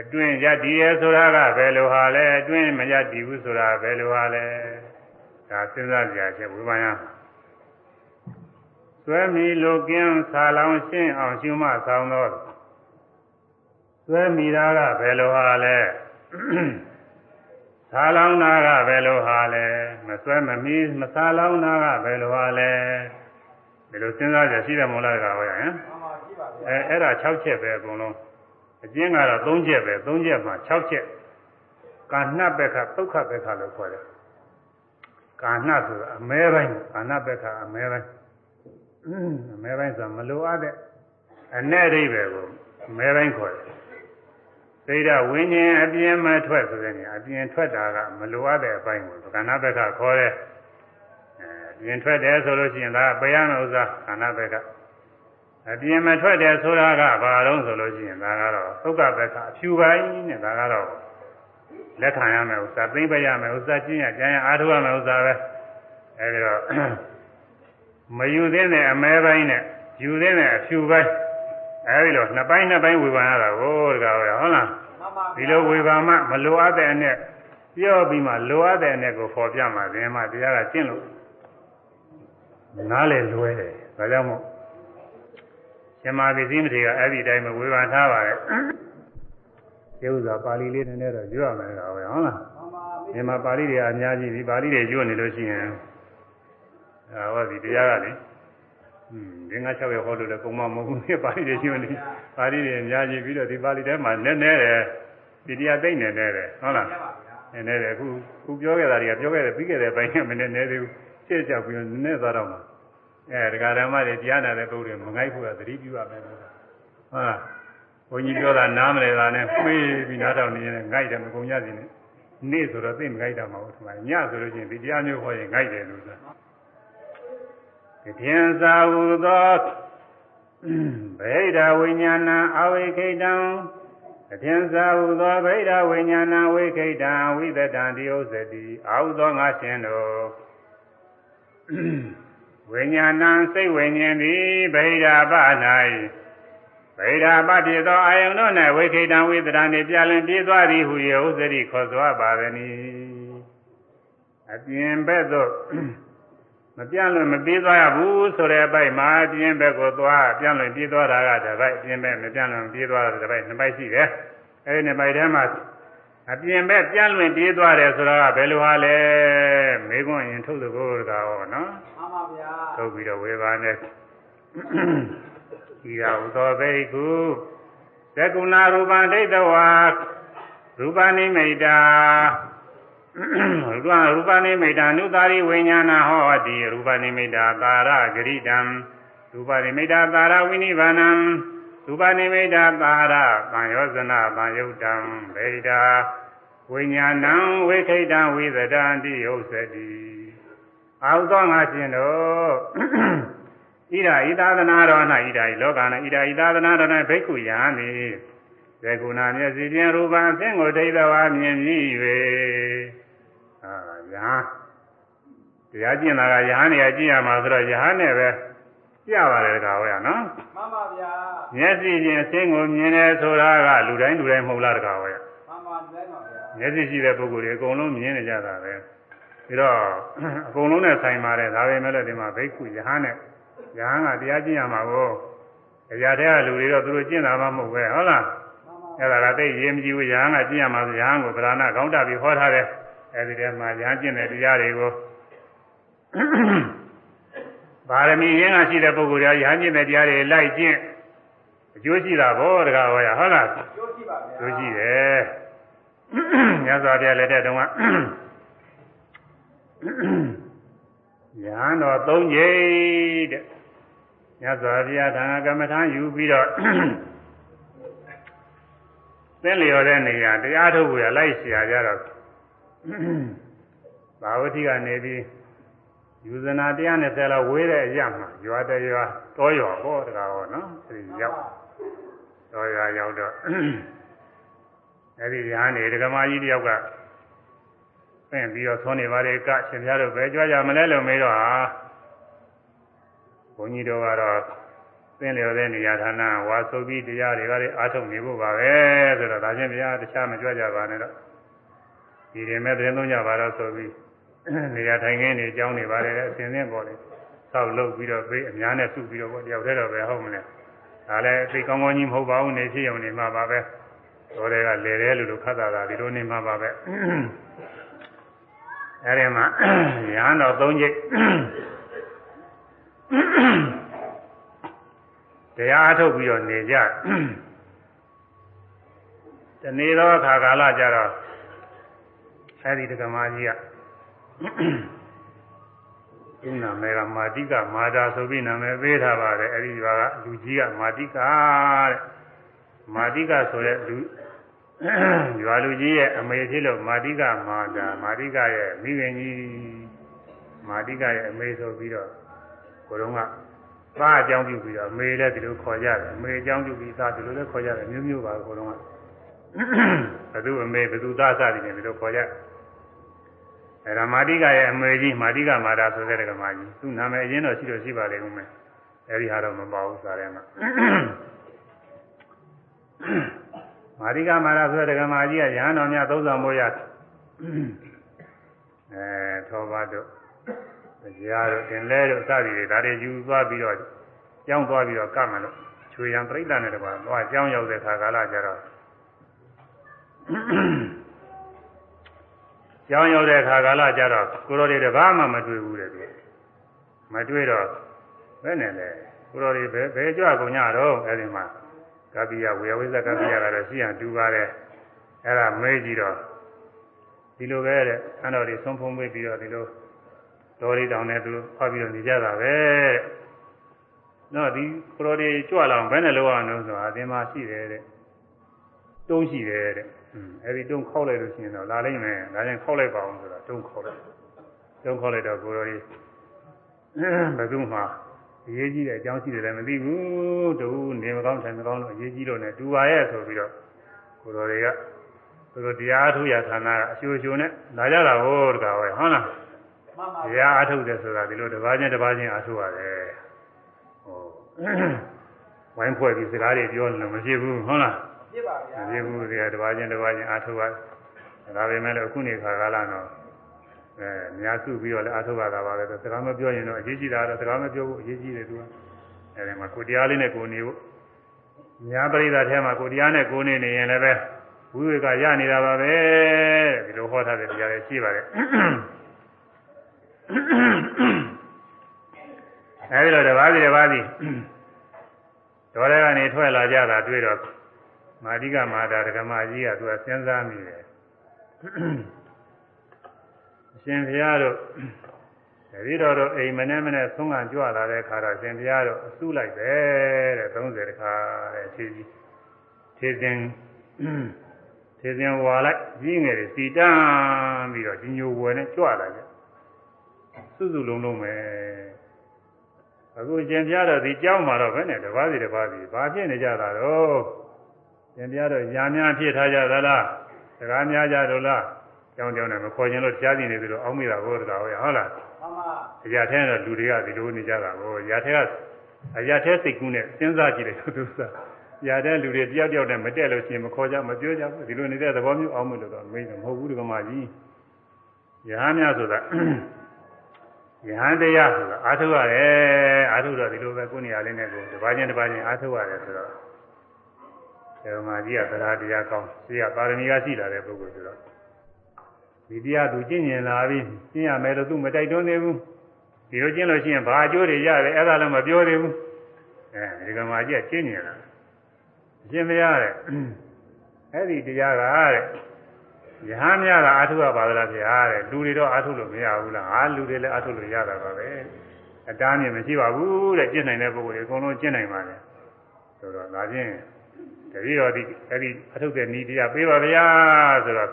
အတွင်းရတည်ရဲဆိုတာကဘယ်လိုဟာလဲအတွင်းမရတည်ဘူးဆိုတာဘယ်လိုဟာလဲဒါစဉ်းစားကြရချက်ဝိပဿနာသွဲမီလိုကင်းဆာလောင်ရှင်းအောင်ရှုမှဆောင်တော့သွဲမီတာကဘယ်လိုဟာလဲဆာလောင်တာကဘယ်လိုဟာလဲမဆွဲမမီမဆာလောင်တာကဘယ်လိုဟာလဲဒီလိုစဉ်းစားကြရှိတယ်မို့လားကဟောရဟမ်မှန်ပါရှိပါဗျာအဲအဲ့ဒါ6ချက်ပဲအကုန်လုံး အကျဉ်းကတော့3ချက်ပဲ3ချက်မှာ6ချက်ကာဏပက္ခဒုက္ခပက္ခလို့ခေါ်တယ်ကာဏဆိုတာအမဲပိုင်းကာဏပက္ခအမဲပိုင်းအမဲပိုင်းဆိုတာမလိုအပ်တဲ့အ내အိဗယ်ကိုအမဲပိုင်းခေါ်တယ်သိဒဝိညာဉ်အပြင်းမထွက်ဆိုတဲ့နေရာအပြင်းထွက်တာကမလိုအပ်တဲ့အပိုင်းကိုကာဏပက္ခခေါ်တယ်အဲအပြင်းထွက်တယ်ဆိုလို့ရှိရင်ဒါပယ်ရမယ့်ဥစ္စာကာဏပက္ခ အပြင်းမထွက်တယ်ဆိုတာကဘာလို့ဆိုလို့ရှိရင်ဒါကတော့သုက္ကပက္ခအဖြူပိုင်းနဲ့ဒါကတော့လက်ခံရမယ်ဥစ္စာသိမ့်ပရမယ်ဥစ္စာကျင့်ရကြံရအားထုတ်ရမယ်ဥစ္စာပဲအဲဒီတော့မယူသင့်တဲ့အမဲပိုင်းနဲ့ယူသင့်တဲ့အဖြူပိုင်းအဲဒီလိုနှစ်ပိုင်းနှစ်ပိုင်းဝေဖန်ရတာကိုတကားဟုတ်လားမှန်ပါဒီလိုဝေဖန်မှမလိုအပ်တဲ့အနဲ့ပြောပြီးမှလိုအပ်တဲ့အနဲ့ကိုပေါ်ပြမှသင်မှတရားကကျင့်လို့နားလေလွဲတယ်ဒါကြောင့်မို့ ရှင်မာပစ္စည်းမထေကအဲ့ဒီတိုင်းပဲဝေဖန်ထားပါတယ်ဒီဥစ္စာပါဠိလေးနည်းနည်းတော့ရွတ်ရမယ်ကောဟုတ်လားမှန်ပါမြန်မာပါဠိတွေအများကြီးဒီပါဠိတွေရွတ်နေလို့ရှိရင်အဲဟောဒီတရားကလေอืมဒီငါ6ရက်ဟောလို့လည်းကုံမမဟုတ်ဘူးဒီပါဠိတွေရှိမနေပါဠိတွေအများကြီးပြီးတော့ဒီပါဠိထဲမှာနည်းနည်းတယ်ဒီတရားသိနေနေတယ်ဟုတ်လားမှန်ပါဗျာနည်းနည်းတယ်အခုခုပြောခဲ့တာတွေကပြောခဲ့တယ်ပြီးခဲ့တဲ့ဘိုင်းကမနည်းနည်းသေးဘူးရှင်းကြောက်ပြီးတော့နည်းနည်းသွားတော့မှာ အဲဒကာဓမ္မတွေတရားနာတဲ့ပုဂ္ဂိုလ်တွေမငိုက်ဖို့ကသတိပြုရမယ်လို့ဟုတ်လားဘုန်းကြီးပြောတာနားမလဲတာနဲ့မှေးပြီးနားထောင်နေရင်ငိုက်တယ်မကုန်ရစီနဲ့နေ့ဆိုတော့သိမငိုက်တာမဟုတ်ဘူးညဆိုလို့ရှိရင်ဒီတရားမျိုးဟောရင်ငိုက်တယ်လို့ဆိုတာတည်င်းသာဟုသောဗေဒဝိညာဏအဝိခိတံအထင်သာဟုသောဗေဒဝိညာဏဝိခိတံဝိသတံတိဥစ္စတိအာဟုသောငါရှင်တို့ ဝိညာဏံစိတ်ဝိညာဉ်သည်ဗေဒပ၌ဗေဒပဖြစ်သောအာယုန်တို့၌ဝိခိတံဝိသတံနှင့်ပြလင်ပြေးသွားသည်ဟု၍ဥစ္စတိခေါ်စွာပါသည်။အပြင်ဘက်သို့မပြန့်လွင်မပြေးသွားရဘူးဆိုတဲ့အပိုက်မှာအပြင်ဘက်ကိုသွားပြန့်လွင်ပြေးသွားတာကတစ်ပိုက်အပြင်ဘက်မပြန့်လွင်ပြေးသွားတာတစ်ပိုက်နှစ်ပိုက်ရှိတယ်။အဲဒီနှစ်ပိုက်ထဲမှာအပြင်ဘက်ပြန့်လွင်ပြေးသွားတယ်ဆိုတာကဘယ်လိုဟာလဲမေခွန်းရင်ထုတ်လို့ကိုယ်ကဟောနော်မှန်ပါဗျာ ထုတ်ပြီးတော့ဝေဘာနဲ့ဤရာဟုသောဘိက္ခုသက္ကုဏရူပံဒိဋ္ဌဝါရူပနိမိတာရူပရူပနိမိတာနုသာရိဝိညာဏဟောတိရူပနိမိတာသာရဂရိတံရူပနိမိတာသာရဝိနိဗ္ဗာနံရူပနိမိတာသာရသံယောဇနသံယုတ်တံဗေဒာဝိညာဏံဝိခိတံဝိသဒံတိဥစ္စတိ အာဟုသောငါရှင်တို့ဣဒာဣသာသနာတော်၌ဣဒာဤလောက၌ဣဒာဣသာသနာတော်၌ဘိက္ခုယံနိသေကုဏမျက်စိဖြင့်ရူပံအသင်ကိုဒိဋ္ဌဝါမြင်ပြီး၍အာယဟတရားကျင့်တာကယဟန်နေရာကျင့်ရမှာဆိုတော့ယဟန်နဲ့ပဲကြပါတယ်ကောင်ရနော်မှန်ပါဗျာမျက်စိဖြင့်အသင်ကိုမြင်တယ်ဆိုတာကလူတိုင်းလူတိုင်းမဟုတ်လားတကောင်ရမှန်ပါတယ်ပါဗျာမျက်စိရှိတဲ့ပုဂ္ဂိုလ်တွေအကုန်လုံးမြင်နေကြတာပဲပြီး တော့အကုန်လုံးနဲ့ဆိုင်ပါတယ်ဒါပဲမဲ့လည်းဒီမှာဘိက္ခုယဟန်နဲ့ယဟန်ကတရားကျင့်ရမှာကိုအရာတဲ့ကလူတွေတော့သူတို့ကျင့်တာမှမဟုတ်ပဲဟုတ်လားမှန်ပါအဲ့ဒါကသိရေးမကြည့်ဘူးယဟန်ကကျင့်ရမှာဆိုယဟန်ကိုဗราဏခေါင်းတပြီးဟောထားတယ်အဲ့ဒီထဲမှာယဟန်ကျင့်တဲ့တရားတွေကိုပါရမီရင်းကရှိတဲ့ပုဂ္ဂိုလ်တွေကယဟန်ကျင့်တဲ့တရားတွေလိုက်ကျင့်အကျိုးရှိတာဗောတကားဟောရဟုတ်လားကျိုးရှိပါဗျာကျိုးရှိတယ်မြတ်စွာဘုရားလက်ထက်တုန်းက ယဟန်တော်၃ကြိမ်တဲ့မြတ်စွာဘုရားသံဃာကမ္မထာယူပြီးတော့သင်လျော်တဲ့နေရာတရားထုတ်ဖို့ရလိုက်ရှာကြတော့ဘာဝတိကနေပြီးယူဇနာ120လောက်ဝေးတဲ့အရာမှာရွာတရွာတောရွာဟောတကားဟောနော်အဲဒီရောက်တောရွာရောက်တော့အဲဒီရဟန်းနေဒကမာကြီးတယောက်က ပြင်ပြီးတော့သွန်းနေပါလေကရှင်ပြားတို့ပဲကြွားကြမလဲလို့မေးတော့ဟာဘုန်းကြီးတို့ကတော့သင်လျော်တဲ့နေရာဌာနဝါဆိုပြီးတရားတွေကလည်းအားထုတ်နေဖို့ပါပဲဆိုတော့ဒါချင်းဗျာတခြားမကြွကြပါနဲ့တော့ဒီရင်မဲ့သတင်းသုံးကြပါတော့ဆိုပြီးနေရာထိုင်ခင်းနေကြောင်းနေပါတယ်အစဉ်သင်းပေါ်လေဆောက်လုပ်ပြီးတော့ပြေးအများနဲ့စုပြီးတော့တယောက်တည်းတော့ပဲဟုတ်မလဲဒါလည်းသိကောင်းကောင်းကြီးမဟုတ်ပါဘူးနေဖြစ်ုံနေမှာပါပဲတော်တွေကလေတယ်လို့လို့ခတ်တာကဒီလိုနေမှာပါပဲ အဲဒီမှာရဟန်းတော်၃ချိတ်တရားအထုတ်ပြီးတော့နေကြတနေ့သောအခါကာလကြတော့အဲဒီဒကမာကြီးကသူ့နာမည်ကမာတိကမာတာဆိုပြီးနာမည်ပေးထားပါတယ်အဲဒီဘာကလူကြီးကမာတိကတဲ့မာတိကဆိုတဲ့လူ ရွာလူကြီးရဲ့အမေဖြစ်လို့မာတိကမာတာမာတိကရဲ့မိခင်ကြီးမာတိကရဲ့အမေဆိုပြီးတော့ကိုယ်တော်ကသားအကြောင်းပြုပြီးတော့အမေလည်းဒီလိုခေါ်ကြတယ်အမေအကြောင်းပြုပြီးသားဒီလိုလည်းခေါ်ကြတယ်မျိုးမျိုးပါကိုယ်တော်ကဘသူအမေဘသူသားစသည်နဲ့ဒီလိုခေါ်ကြတယ်အဲဒါမာတိကရဲ့အမေကြီးမာတိကမာတာဆိုတဲ့ကမာကြီးသူ့နာမည်အရင်တော့ရှိတော့ရှိပါလေဦးမယ်အဲဒီဟာတော့မပါဘူးစာထဲမှာ မာတိကမာတာဆိုတဲ့ကမာကြီးကရဟန်းတော်များသုံးဆောင်မိုးရအဲထောပါတို့တရားတို့တင်လဲတို့စသည်တွေဒါတွေယူသွားပြီးတော့ကြောင်းသွားပြီးတော့ကမှလို့ချွေရန်ပြိဿနဲ့တပါသွားကြောင်းရောက်တဲ့ခါကာလကျတော့ကြောင်းရောက်တဲ့ခါကာလကျတော့ကိုရောတွေတဘာမှမတွေ့ဘူးတဲ့သူမတွေ့တော့ဘယ်နဲ့လဲကိုရောတွေဘယ်ဘယ်ကြွကုန်ကြတော့အဲဒီမှာ ကပိယဝေယဝိဇ္ဇကပိယကတော့ရှိရန်တူပါတယ်အဲ့ဒါမေးကြည့်တော့ဒီလိုပဲတဲ့ဆန်းတော်တွေဆုံးဖုံးပေးပြီးတော့ဒီလိုတော်လေးတောင်နဲ့သူတို့ဖတ်ပြီးတော့နေကြတာပဲနော်ဒီခရိုတွေကြွလာအောင်ဘယ်နဲ့လောက်အောင်လို့ဆိုတာအသင်မရှိတယ်တဲ့တုံးရှိတယ်တဲ့อืมအဲဒီတုံးခောက်လိုက်လို့ရှိရင်တော့လာလိမ့်မယ်ဒါရင်ခောက်လိုက်ပါအောင်ဆိုတာတုံးခောက်လိုက်တုံးခောက်လိုက်တော့ကိုရိုတွေဘယ်သူမှ အရေးကြီးတဲ့အကြောင်းရှိတယ်လည်းမသိဘူးတူနေမကောင်းထိုင်မကောင်းလို့အရေးကြီးလို့ ਨੇ တူပါရဲ့ဆိုပြီးတော့ကိုရိုတွေကသူတို့တရားထုရဌာနကအရှိုးရှိုးနဲ့လာကြတာဟောတကားပဲဟုတ်လားမှန်ပါတဗျာရားအထုတ်တယ်ဆိုတာဒီလိုတစ်ပါးချင်းတစ်ပါးချင်းအထုတ်ရတယ်ဟိုဝိုင်းဖွဲ့ပြီးစကားတွေပြောနေလို့မဖြစ်ဘူးဟုတ်လားဖြစ်ပါဗျာမဖြစ်ဘူးဒီကတစ်ပါးချင်းတစ်ပါးချင်းအထုတ်ရတယ်ဒါပေမဲ့လည်းအခုနေခါကာလတော့ အဲများစုပြီးတော့လည်းအထုတ်ရတာပါပဲစကားမပြောရင်တော့အရေးကြီးတာတော့စကားမပြောဘူးအရေးကြီးတယ်သူကအဲဒီမှာကိုတရားလေးနဲ့ကိုနေဖို့များပရိသတ်ထဲမှာကိုတရားနဲ့ကိုနေနေရင်လည်းပဲဝိဝေကရနေတာပါပဲဒီလိုဟောထားတဲ့တရားတွေရှိပါတယ်အဲဒီတော့တပါးစီတပါးစီဒေါ်ရကနေထွက်လာကြတာတွေ့တော့မာတိကမာတာဒကမာကြီးကသူကစဉ်းစားမိတယ်အ ရှင်ဘုရားတို့တတိတော်တို့အိမ်မနဲ့မနဲ့ဆုံးခံကြွလာတဲ့ခါတော့ရှင်ဘုရားတို့အစုလိုက်ပဲတဲ့30တခါတဲ့ခြေကြီးခြေစဉ်ခြေစဉ်ဝါလိုက်ကြီးငယ်တွေစီတန်းပြီးတော့ကြီးညိုဝယ်နဲ့ကြွလာကြစုစုလုံးလုံးပဲအခုရှင်ဘုရားတို့ဒီကြောင်းမှာတော့ဘယ်နဲ့တပါးစီတပါးစီဘာဖြစ်နေကြတာတော့ရှင်ဘုရားတို့ညာများဖြစ်ထားကြသလားစကားများကြတော့လား ကြောင်းကြောင်းနဲ့မခေါ်ခြင်းလို့ကြားနေတယ်ဆိုတော့အောင်းမိတာဘောတကားဟုတ်လားမှန်ပါအရာထဲတော့လူတွေကဒီလိုနေကြတာကိုအရာထဲကအရာထဲစိတ်ကူးနဲ့စဉ်းစားကြည့်လိုက်သူစားအရာထဲလူတွေတယောက်တယောက်နဲ့မတက်လို့ရှိရင်မခေါ်ကြမပြောကြဘူးဒီလိုနေတဲ့သဘောမျိုးအောင်မလို့တော့မေးတယ်မဟုတ်ဘူးဒီကမာကြီးယဟန်များဆိုတာယဟန်တရားဆိုတာအာထုရတယ်အာထုတော့ဒီလိုပဲကိုယ်နေရာလေးနဲ့ကိုတစ်ပါးချင်းတစ်ပါးချင်းအာထုရတယ်ဆိုတော့ဒီကမာကြီးကသရတရားကောင်းရှိရပါရမီကရှိလာတဲ့ပုဂ္ဂိုလ်ဆိုတော့ ဒီတရားသူကျင့်ကျင်လာပြီးကျင့်ရမယ်လို့သူမတိုက်တွန်းသေးဘူးဒီလိုကျင့်လို့ရှိရင်ဘာအကျိုးတွေရတယ်အဲ့ဒါလည်းမပြောသေးဘူးအဲဒီကမာကြီးကကျင့်ကျင်လာအရှင်မရတဲ့အဲ့ဒီတရားကတဲ့ယဟန်များကအာထုရပါသလားဗျာတဲ့လူတွေတော့အာထုလို့မရဘူးလားဟာလူတွေလည်းအာထုလို့ရတာပါပဲအတားမြင်မရှိပါဘူးတဲ့ကျင့်နိုင်တဲ့ပုဂ္ဂိုလ်တွေအကုန်လုံးကျင့်နိုင်ပါလေဆိုတော့ဒါချင်းတတိတော်ဒီအဲ့ဒီအထုတဲ့ဤတရားပေးပါဗျာဆိုတော့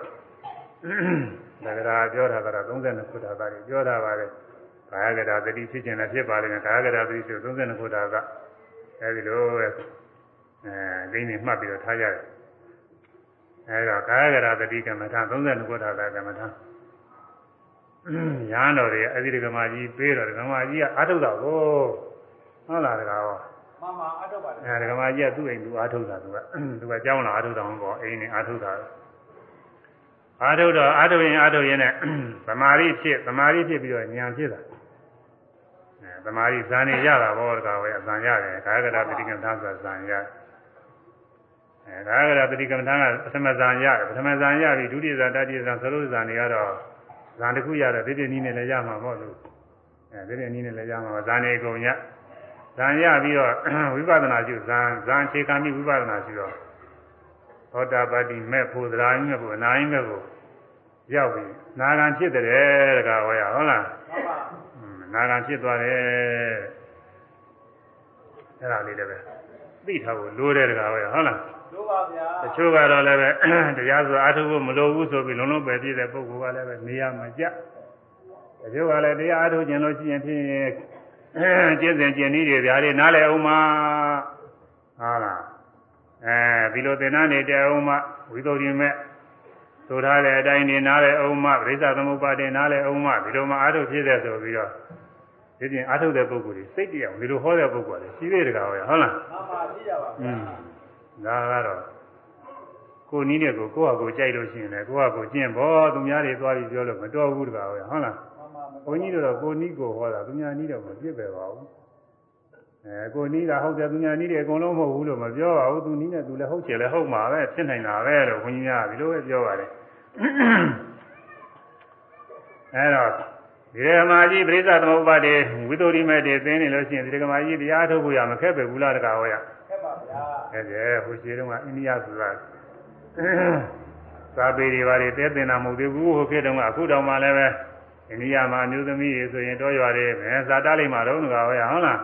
ဒါကရာပြောတာကတော့32ခုထာတာတွေပြောတာပါလေကာယကရာတတိဖြစ်ခြင်းလည်းဖြစ်ပါလိမ့်မယ်ကာယကရာတတိဆို32ခုထာကအဲဒီလိုပဲအဲဒိနေမှတ်ပြီးတော့ထားကြတယ်အဲဒါကာယကရာတတိကမ္မထာ32ခုထာကကမ္မထာရဟန်းတော်တွေအဲ့ဒီကမ္မကြီးပေးတော့ကမ္မကြီးကအာထုတ်တာကိုဟုတ်လားတကားရောမှန်ပါအထုတ်ပါတယ်အဲဒကမာကြီးကသူ့အိမ်သူအာထုတ်တာသူကသူကကြောင်းလာအာထုတ်တာမပေါ့အိမ်နဲ့အာထုတ်တာ အာထုတ်တော့အာထုတ်ရင်အာထုတ်ရင်နဲ့သမာဓိဖြစ်သမာဓိဖြစ်ပြီးတော့ဉာဏ်ဖြစ်တာအဲသမာဓိဇာနေရတာဘောတကားဝဲအဇံရတယ်ကာယကတာပဋိကမ္မထာဆိုတာဇာရအဲကာယကတာပဋိကမ္မထာကပထမဇာရတယ်ပထမဇာရပြီဒုတိယဇာတတိယဇာသရုပ်ဇာနေကတော့ဇာတစ်ခုရတော့ဒီပြင်းနည်းနဲ့လည်းရမှာပေါ့သူအဲဒီပြင်းနည်းနဲ့လည်းရမှာဇာနေကုန်ရဇံရပြီးတော့ဝိပဿနာရှုဇံဇံခြေခံပြီးဝိပဿနာရှုတော့ သောတာပတိမဲ့ဖို့သရာယင်းမဲ့ဖို့အနာယင်းမဲ့ဖို့ရောက်ပြီးနာဂံဖြစ်တယ်တကားဟောရဟုတ်လားမှန်ပါอืมနာဂံဖြစ်သွားတယ်အဲ့ဒါလေးလည်းပဲသိထားဖို့လိုတယ်တကားဟောရဟုတ်လားတို့ပါဗျာတချို့ကတော့လည်းပဲတရားဆိုအားထုတ်ဖို့မလိုဘူးဆိုပြီးလုံးလုံးပဲပြည့်တဲ့ပုဂ္ဂိုလ်ကလည်းပဲနေရာမကျတချို့ကလည်းတရားအားထုတ်ခြင်းလို့ရှိရင်ဖြင့်အဲကျင့်စဉ်ကျင့်နည်းတွေဗျာလေးနားလည်အောင်မှာဟုတ်လား အဲဒီလိုသင်္နာနေတဲ့အောင်မှဝိသုဒ္ဓိမဲ့ဆိုထားတဲ့အတိုင်းနေနားတဲ့အောင်မှပြိဿသမုပ္ပါဒနားတဲ့အောင်မှဒီလိုမှအာထုဖြစ်တဲ့ဆိုပြီးတော့ဒီပြင်အာထုတဲ့ပုဂ္ဂိုလ်တွေစိတ်တရားဒီလိုဟောတဲ့ပုဂ္ဂိုလ်တွေရှိသေးတယ်ကောဟုတ်လားမှန်ပါရှိရပါဘူး။ဒါကတော့ကိုနီးနဲ့ကိုကိုယ့်ဟာကိုယ်ကြိုက်လို့ရှိရင်လည်းကိုယ့်ဟာကိုယ်ကျင့်ဖို့သူများတွေသွားပြီးပြောလို့မတော်ဘူးတကောဟုတ်လားမှန်ပါဘုန်းကြီးတို့တော့ကိုနီးကိုဟောတာသူများနီးတော့မပြစ်ပဲပါဘူး။ အဲကိုနီးတာဟုတ်တယ်သူများနီးတယ်အကုန်လုံးမဟုတ်ဘူးလို့မပြောပါဘူးသူနီးနဲ့သူလည်းဟုတ်ချင်လည်းဟုတ်မှာပဲဖြစ်နိုင်တာပဲလို့ဘုန်းကြီးများကဒီလိုပဲပြောပါတယ်အဲတော့ဒီရမကြီးပြိဿသမုပ္ပါဒေဝိသုရိမေတေသင်နေလို့ရှိရင်ဒီကမာကြီးတရားထုတ်ဖို့ရမခက်ပဲဘူးလားတကားဟောရခက်ပါဗျာအဲ့ဒါဟိုရှိတုန်းကအိန္ဒိယဆိုတာသာပေတွေဘာတွေတဲတင်တာမဟုတ်သေးဘူးဟိုခေတ်တုန်းကအခုတောင်မှလည်းပဲအိန္ဒိယမှာအမျိုးသမီးတွေဆိုရင်တော့ရွာတွေပဲဇာတားလိုက်မှာတော့ငါဟောရဟုတ်လား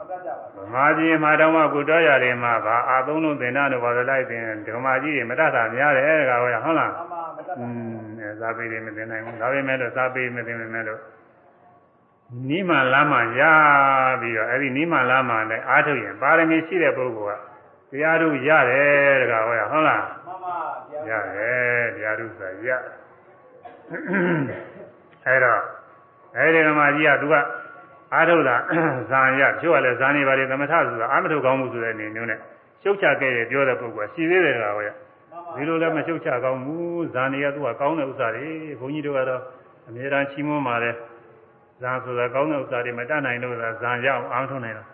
မှန်ပါမတတ်ကြပါဗမာပြည်မှာတော့မှကိုတော်ရတယ်မှာဗာအာသုံးလုံးသင်္နာတို့ဘာလို့လိုက်တင်ဓမ္မကြီးတွေမတတ်တာများတယ်တကားဟောရဟုတ်လားမှန်ပါမတတ်อืပါมအဲစာပေတွေမသိနိုင်ဘူးဒါပေမဲ့လို့စာပေမသိနိုင်မဲ့လို့နိမလမ်းမှာရပြီးတော့အဲ့ဒီနိမလမ်းမှာလည်းအားထုတ်ရင်ပါရမီရှိတဲ့ပုဂ္ဂိုလ်ကတရားတို့ရတယ်တကားဟောရဟုတ်လားမှန်ပါဗျာရတယ်တရားတို့ဆိုရအဲ့တော့အဲ့ဒီကမာကြီးကသူက အားထုတ်တာဇာန်ရချို့ကလည်းဇာန်နေပါလေသမထဆိုတာအာမထုတ်ကောင်းမှုဆိုတဲ့အနေမျိုးနဲ့ရှုပ်ချခဲ့ရပြောတဲ့ပုဂ္ဂိုလ်ကရှိသေးတယ်တကားဟောရဒီလိုလည်းမရှုပ်ချကောင်းဘူးဇာနေရသူကကောင်းတဲ့ဥစ္စာတွေဘုန်းကြီးတို့ကတော့အမြဲတမ်းချီးမွမ်းပါတယ်ဇာဆိုတာကောင်းတဲ့ဥစ္စာတွေမတတ်နိုင်လို့သာဇာရအောင်အားထုတ်နိုင်တာ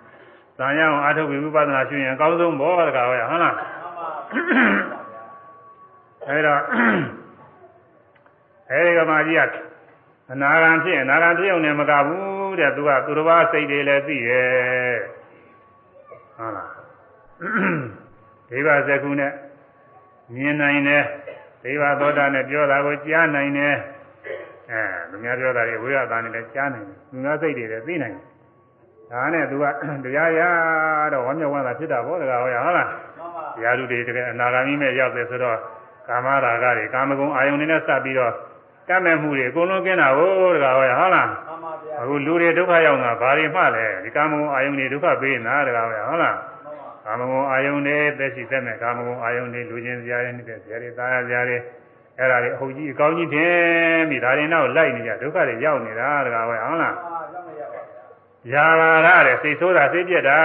ဇာရအောင်အားထုတ်ပြီးဝိပဿနာရှုရင်အကောင်းဆုံးဘောတကားပဲဟုတ်လားမှန်ပါအဲဒါအဲဒီကမာကြီးကအနာဂံဖြစ်အနာဂံဖြစ်ုံနဲ့မကဘူး တဲ့သူကသူတစ်ပါးစိတ်တွေလည်းသိရဲ့ဟုတ်လားဒီပါဇကုနဲ့မြင်နိုင်တယ်ဒေဝသောတာနဲ့ပြောတာကိုကြားနိုင်တယ်အဲသူများပြောတာတွေဝိရသာနဲ့လည်းကြားနိုင်တယ်သူများစိတ်တွေလည်းသိနိုင်တယ်ဒါနဲ့သူကတရားရတော့ဝမ်းမြောက်ဝမ်းသာဖြစ်တာဗောတကားဟောရဟုတ်လားမှန်ပါတရားသူတွေတကယ်အနာဂါမိမဲ့ရောက်တယ်ဆိုတော့ကာမရာဂတွေကာမဂုဏ်အာယုန်တွေနဲ့စပ်ပြီးတော့တတ်မဲ့မှုတွေအကုန်လုံးကင်းတာဟိုတကားဟောရဟုတ်လားမှန်ပါဗျာ အခုလူတွေဒုက္ခရောက်တာဘာတွေမှလဲဒီကာမဂုဏ်အာယုန်တွေဒုက္ခပေးနေတာတကားဟောရဟုတ်လား မှန်ပါကာမဂုဏ်အာယုန်တွေသက်ရှိသက်မဲ့ကာမဂုဏ်အာယုန်တွေလူချင်းစရာတွေနေတဲ့စရာတွေသားရစရာတွေအဲ့ဒါတွေအဟုတ်ကြီးအကောင်းကြီးတင်ပြီးဒါတွေနောက်လိုက်နေကြဒုက္ခတွေရောက်နေတာတကားဟောရဟုတ်လား မှန်ပါရောက်နေရပါဗျာ ယာဘာရတဲ့စိတ်ဆိုးတာစိတ်ပြက်တာ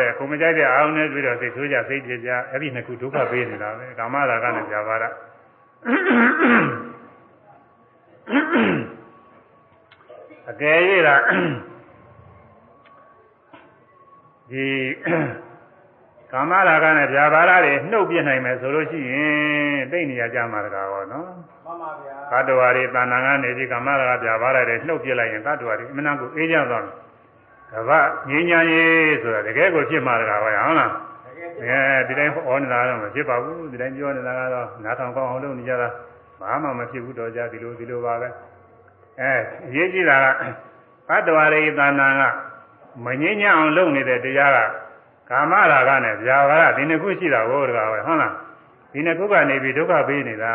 တဲ့ကိုမကြိုက်တဲ့အာရုံနဲ့တွေ့တော့စိတ်ဆိုးကြစိတ်ပြက်ကြအဲ့ဒီနှစ်ခုဒုက္ခပေးနေတာပဲကာမရာဂနဲ့ယာဘာရ အကယ်၍သာဒီကာမရာဂနဲ့ယာဘာရတွေနှုတ်ပြနိုင်မယ်ဆိုလို့ရှိရင်သိနေရကြမှာတကားဟောနော်မှန်ပါဗျာသတ္တဝါတွေတဏ္ဍာကနေပြီးကာမရာဂပြာပါရတဲ့နှုတ်ပြလိုက်ရင်သတ္တဝါတွေအမှန်ကိုအေးကြသွားတယ်။ကဗငြိမ်းချမ်းရေးဆိုတာတကယ်ကိုဖြစ်မှာတကားပဲဟုတ်လားတကယ်။အဲဒီတိုင်းဟောနေတာတော့မဖြစ်ပါဘူး။ဒီတိုင်းပြောနေတာကတော့နားထောင်ကောင်းအောင်လုပ်နေကြတာဘာမှမဖြစ်ဘူးတော့ကြဒီလိုဒီလိုပါပဲ။ အဲအရေးကြီးတာကသတ္တဝါတွေတဏ္ဍာကမငြိမ်းချမ်းအောင်လုပ်နေတဲ့တရားကကာမရာဂနဲ့ဗျာပါဒဒီနှစ်ခုရှိတာကိုတကားပဲဟုတ်လား။ဒီနှစ်ခုကနေပြီးဒုက္ခပေးနေတာ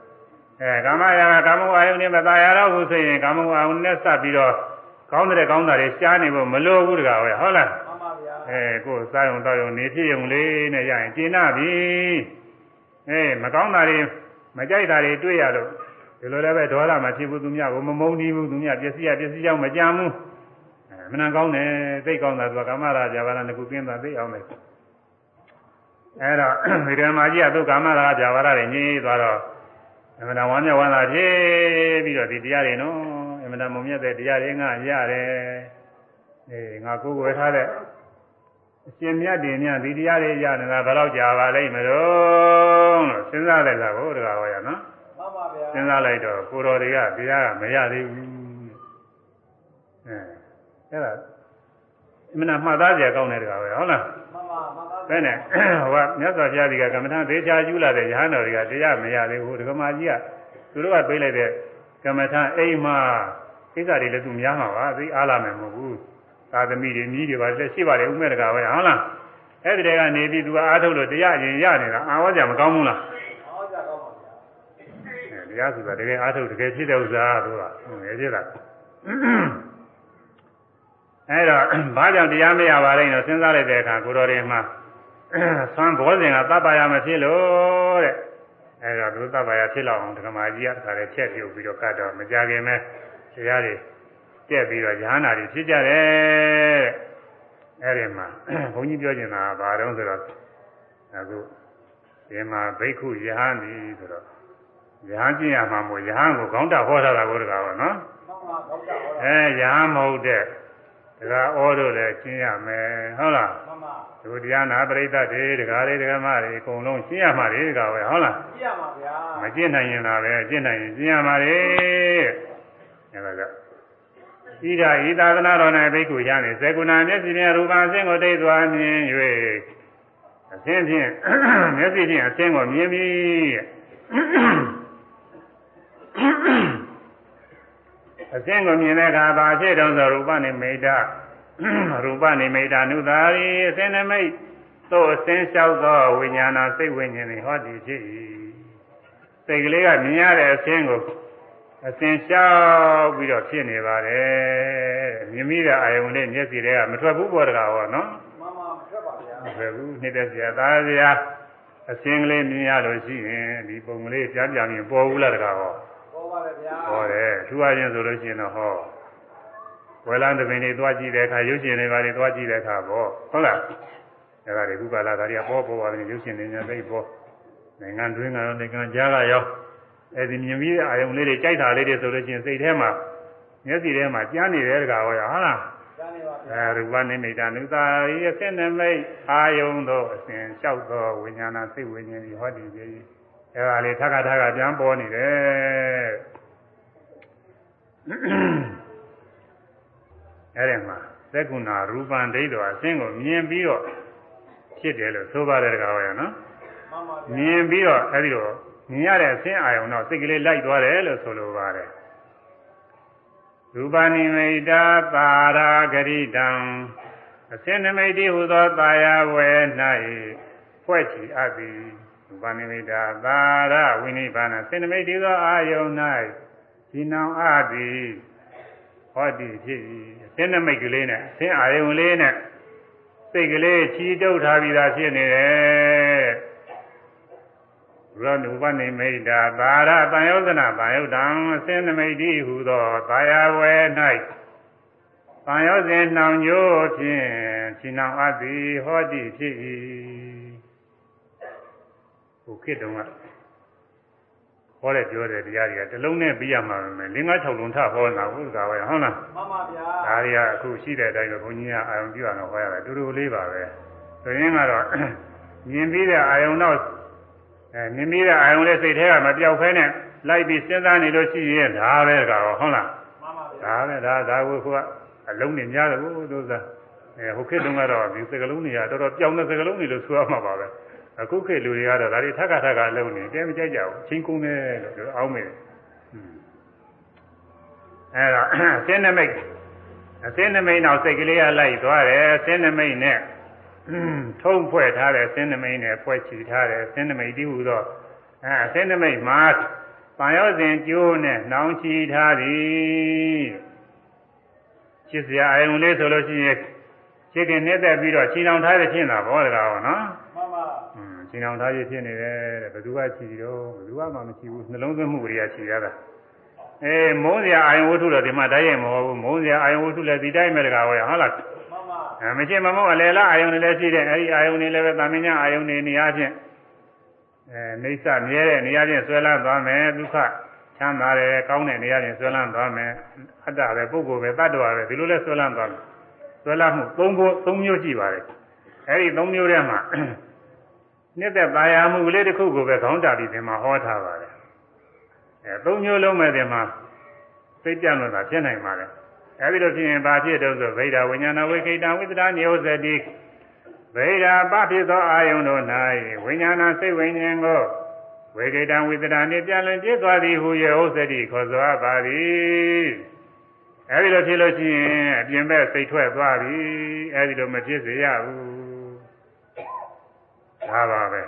။ အဲကာမရာဂကာမဝါယုန်နဲ့မตายရတော့ဘူးဆိုရင်ကာမဝါယုန်နဲ့စပ်ပြီးတော့ကောင်းတဲ့ကောင်းတာတွေရှားနေဖို့မလိုဘူးတကားပဲဟုတ်လား မှန်ပါဗျာ အဲကိုယ်စားယုံတော့ယုံနေဖြစ်ယုံလေးနဲ့ရရင်ကျင်နာပြီအဲမကောင်းတာတွေမကြိုက်တာတွေတွေ့ရလို့ ဒီလိုလည်းပဲဒေါသမဖြစ်ဘူးသူများကိုမမုန်းနီးဘူးသူများပစ္စည်းရပစ္စည်းကြောင့်မကြမ်းဘူးအဲမနှံကောင်းတယ်သိကောင်းတာသူကကာမရာဇာဘာလနှစ်ခုပြင်းတာသိအောင်လေအဲတော့ဒီဓမ္မကြီးကသူကာမရာဇာဘာလတွေညင်းသွားတော့အမှန်တော်ဝမ်းမြောက်ဝမ်းသာဖြစ်ပြီးတော့ဒီတရားတွေနော်အမှန်တော်မုံမြတ်တဲ့တရားတွေငါရတယ်အေးငါကိုယ်ဝယ်ထားတဲ့အရှင်မြတ်တင်မြတ်ဒီတရားတွေရနေတာဘယ်တော့ကြာပါလိမ့်မလို့လို့စဉ်းစားလိုက်တာကိုတကားဟောရနော်မှန်ပါဗျာ စဉ်းစားလိုက်တော့ကိုတော်တွေကတရားကမရသေးဘူးအဲအဲ့ဒါအမှန်တော်မှတ်သားကြကောင်းတယ်တကားပဲဟုတ်လားမှန်ပါမှန်ပါဘယ်နဲ့ဟိုကမြတ်စွာဘုရားကြီးကကမ္မထာသေချာယူလာတဲ့ရဟန်းတော်တွေကတရားမရသေးဘူးဒကမာကြီးကသူတို့ကပေးလိုက်တဲ့ကမ္မထာအိမ်မှာကိစ္စတွေလည်းသူများမှာပါသိအားလာမယ်မဟုတ်ဘူးသာသမီတွေမြည်တွေပါလက်ရှိပါတယ်ဥမဲ့တကာပဲဟုတ်လားအဲ့ဒီတည်းကနေပြီးသူကအားထုတ်လို့တရားရင်ရနေတာအာဝါကြမကောင်းဘူးလားဟောကြကောင်းပါဗျာအဲ တရားဆိုတာတကယ်အားထုတ်တကယ်ဖြစ်တဲ့ဥစ္စာသူကငယ်ဖြစ်တာအဲ့တော့ဘာကြောင့်တရားမရပါလဲတော့စဉ်းစားလိုက်တဲ့အခါကိုတော်တွေမှာဆွမ်းဘောဇင်ကတပ်ပါရမဖြစ်လို့တဲ့အဲ့တော့သူတပ်ပါရဖြစ်လောက်အောင်ဒကမာကြီးကတခါလေချက်ပြုတ်ပြီးတော့ကတ်တော့မကြခင်ပဲတရားတွေတက်ပြီးတော့ရဟန္တာတွေဖြစ်ကြတယ်တဲ့အဲ့ဒီမှာဘုန်းကြီးပြောချင်တာကဘာတုံးဆိုတော့အခုဒီမှာဘိက္ခုယဟန်ဒီဆိုတော့ ယဟန်ကျင့်ရမှာမို့ယဟန်ကိုခေါင်းတာဟောထားတာကိုတကားပါနော်မှန်ပါကောင်းကြဟောတာအဲယဟန်မဟုတ်တဲ့ဒကာဩတို့လည်းကျင့်ရမယ်ဟုတ်လားမှန်ပါသူတရားနာပရိသတ်တွေဒကာတွေဒကာမတွေအကုန်လုံးကျင့်ရမှာလေဒကာပဲဟုတ်လားကြည့်ရမှာဗျာမကျင့်နိုင်ရင်လာပဲကျင့်နိုင်ရင်ကျင့်ရမှာလေအဲဒါကဣဒာဤသာသနာတော်၌ဘိက္ခုရနေစေကုဏမျက်စိဖြင့်ရူပအစဉ်ကိုတိတ်သွားမြင်၍အစဉ်ဖြင့်မျက်စိဖြင့်အစဉ်ကိုမြင်ပြီး အစဉ်ကိုမြင်တဲ့အခါဘာဖြစ်တုံးဆိုရူပနိမိတ်တရူပနိမိတာနုသာရီအစင်းနမိတ်သို့အစင်းလျှောက်သောဝိညာဏစိတ်ဝိညာဉ်တွေဟောဒီဖြစ်၏စိတ်ကလေးကမြင်ရတဲ့အစင်းကိုအစင်းလျှောက်ပြီးတော့ဖြစ်နေပါတယ်မြင်မိတဲ့အာယုံလေးမျက်စိတွေကမထွက်ဘူးပေါ်တကားဟောနော်မမမထွက်ပါဗျာမထွက်ဘူးနေတဲ့ဆရာသားဆရာအစင်းကလေးမြင်ရလို့ရှိရင်ဒီပုံကလေးပြန်ပြန်မြင်ပေါ်ဘူးလားတကားဟောပေါ်ပါတယ်ဗျာ ဟောတယ်ထူအချင်းဆိုလို့ရှိရင်တော့ဟောဝေလန်းသမင်တွေသွားကြည့်တဲ့အခါရုပ်ရှင်တွေပါတွေသွားကြည့်တဲ့အခါပေါ့ဟုတ်လားအဲ့ဒါတွေခုကာလဒါတွေကပေါ်ပေါ်ပါတယ်ရုပ်ရှင်တွေညာသိပေါ်နိုင်ငံတွင်းကရောနိုင်ငံခြားကရောအဲ့ဒီမြင်ပြီးတဲ့အာယုံလေးတွေကြိုက်တာလေးတွေဆိုလို့ရှိရင်စိတ်ထဲမှာမျက်စိထဲမှာကြားနေတဲ့တကားဟောရဟုတ်လားကျန်နေပါဗျာအဲရူပနိမိတာနုသာရိအစင်နမိတ်အာယုံသောအစဉ်လျှောက်သောဝိညာဏစိတ်ဝိညာဉ်ဒီဟောဒီကြီး အဲဒါလေးထပ်ခါထပ်ခါပြန်ပေါ်နေတယ်အဲဒီမှာသက္ကုဏရူပံဒိဋ္ဌောအစဉ်ကိုမြင်ပြီးတော့ဖြစ်တယ်လို့ဆိုပါတယ်တကားဟောရနော်မမဗျာမြင်ပြီးတော့အဲဒီတော့မြင်ရတဲ့အစဉ်အာယုံတော့စိတ်ကလေးလိုက်သွားတယ်လို့ဆိုလိုပါတယ်ရူပနိမိတာသာရာဂရိတံအစဉ်နမိတ်တိဟူသောသာယာဝဲ၌ဖွဲ့ချီအပ်သည်ရူ ပနိမိတာသာရဝိနိဗ္ဗာန်အစဉ်နမိတ်တိသောအာယုန်၌ဒီနောင်အပ်သည်ဟောဒီဖြစ်၏အစဉ်နမိတ်ကလေးနဲ့အစဉ်အာယုန်လေးနဲ့စိတ်ကလေးချီတုပ်ထားပြီးသားဖြစ်နေတယ်ရောနုပနိမိတ်တာသာရတန်ယောဇနာတန်ယုတ်တံအစဉ်နမိတ်တိဟူသောသာယာဝဲ၌တန်ယောဇဉ်နှောင်ညို့ဖြင့်ခြိနှောင်အပ်သည်ဟောတိဖြစ်၏ ဟိုခေတ္တုံကဟောတဲ့ပြောတဲ့တရားတွေကတစ်လုံးနဲ့ပြီးရမှာပဲ၄၅၆လုံးထဟောတာဟုတ်ကဲ့ဟုတ်လားမမဗျာဒါတွေကအခုရှိတဲ့အတိုင်းပဲဘုန်းကြီးကအာယုံပြအောင်ဟောရတယ်တူတူလေးပါပဲဆိုရင်ကတော့မြင်ပြီးတဲ့အာယုံတော့အဲမြင်ပြီးတဲ့အာယုံလေးစိတ်ထဲကမပြောက်ဖဲနဲ့လိုက်ပြီးစဉ်းစားနေလို့ရှိရင်ဒါပဲကောဟုတ်လားမမဗျာဒါပဲဒါဒါကိုကအလုံးနေများတယ်ဘုသူစားအဲဟိုခေတ်တုန်းကတော့ဒီစကလုံးတွေကတော်တော်ပြောင်းတဲ့စကလုံးတွေလို့ဆိုရမှာပါပဲ အခုခေတ်လူတွေကတော့ဒါတွေထက်ခါထက်ခါလုံးနေတဲမကြိုက်ကြဘူးချင်းကုန်တယ်လို့အောင်းမေးတယ်အဲဒါအစင်းနမိတ်အစင်းနမိတ်နောက်စိတ်ကလေးကလိုက်သွားတယ်အစင်းနမိတ်နဲ့ထုံးဖွဲ့ထားတယ်အစင်းနမိတ်နဲ့ဖွဲ့ချီထားတယ်အစင်းနမိတ်တည်းဟူသောအဲအစင်းနမိတ်မှာပန်ရောစဉ်ကျိုးနဲ့နှောင်းချီထားသည်ချစ်စရာအယုံလေးဆိုလို့ရှိရင်ချစ်ခင်နှစ်သက်ပြီးတော့ချီနှောင်ထားရဖြစ်တာဘောတကားဟောနော် မမอืมချီနှောင်ထားရဖြစ်နေတယ်တဲ့ဘယ်သူကချီတော့ဘယ်သူကမှမချီဘူးနှလုံးသွင်းမှုတွေကချီရတာအေးမုန်းစရာအာယုံဝတ္ထုတော့ဒီမှာတိုက်ရိုက်မဟုတ်ဘူးမုန်းစရာအာယုံဝတ္ထုလည်းဒီတိုင်းပဲတကားဟောရဟုတ်လားမမအဲမချင်းမမုန်းအလယ်လားအာယုံတွေလည်းရှိတယ်အဲဒီအာယုံတွေလည်းပဲတာမင်ညာအာယုံတွေနေရာချင်းအဲနေဆမြဲတဲ့နေရာချင်းဆွဲလန်းသွားမယ်ဒုက္ခချမ်းသာတယ်ကောင်းတဲ့နေရာချင်းဆွဲလန်းသွားမယ်အတ္တပဲပုဂ္ဂိုလ်ပဲတ attva ပဲဒီလိုလဲဆွဲလန်းသွားမယ်ဆွဲလန်းမှု၃ခု၃မျိုးရှိပါတယ်အဲဒီ၃မျိုးထဲမှာ နှစ်သက်ပါရမှုကလေးတစ်ခုကိုပဲခေါင်းတာပြီးဒီမှာဟောထားပါတယ်အဲ၃မျိုးလုံးမဲ့ဒီမှာစိတ်ကြံလို့သာဖြစ်နိုင်ပါတယ်အဲဒီလိုဖြစ်ရင်ဘာဖြစ်တော့ဆိုဗိဓာဝိညာဏဝိခိတံဝိသဒညောဇတိဗိဓာပဖြစ်သောအာယုန်တို့၌ဝိညာဏစိတ်ဝိညာဉ်ကိုဝိခိတံဝိသဒနှင့်ပြန်လည်ပြည့်သွားသည်ဟုယေဟုတ်စတိခေါ်စွာပါသည်အဲဒီလိုဖြစ်လို့ရှိရင်အပြင်ဘက်စိတ်ထွက်သွားပြီအဲဒီလိုမဖြစ်စေရဘူး ဒါပါပဲ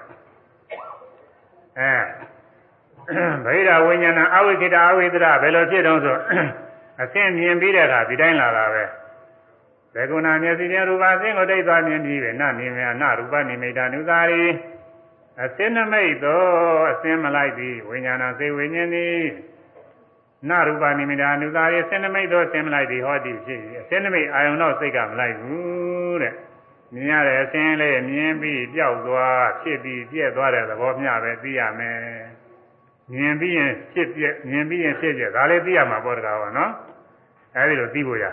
အဲဗိဓာဝိညာဏအဝိခိတအဝိသဒဘယ်လိုဖြစ်တုံးဆိုအဆင့်မြင်ပြီးတဲ့အခါဒီတိုင်းလာတာပဲဘေကုဏမျက်စိဖြင့်ရူပအဆင့်ကိုတိတ်သွားမြင်ပြီးပဲနနေမြနရူပနိမိတာနုသာရီအစင်းနမိတ်သောအစင်းမလိုက်သည်ဝိညာဏစေဝိညာဉ်သည်နရူပနိမိတာနုသာရီအစင်းနမိတ်သောအစင်းမလိုက်သည်ဟောသည်ဖြစ်၏အစင်းနမိတ်အာယုံတော့စိတ်ကမလိုက်ဘူးတဲ့ မြင်ရတဲ့အစင်းလေးမြင်ပြီးပျောက်သွားဖြစ်ပြီးပြည့်သွားတဲ့သဘောမျှပဲသိရမယ်မြင်ပြီးရင်ဖြစ်ပြက်မြင်ပြီးရင်ဖြစ်ပြက်ဒါလည်းသိရမှာပေါ့တကားပါနော်အဲဒီလိုသိဖို့ရ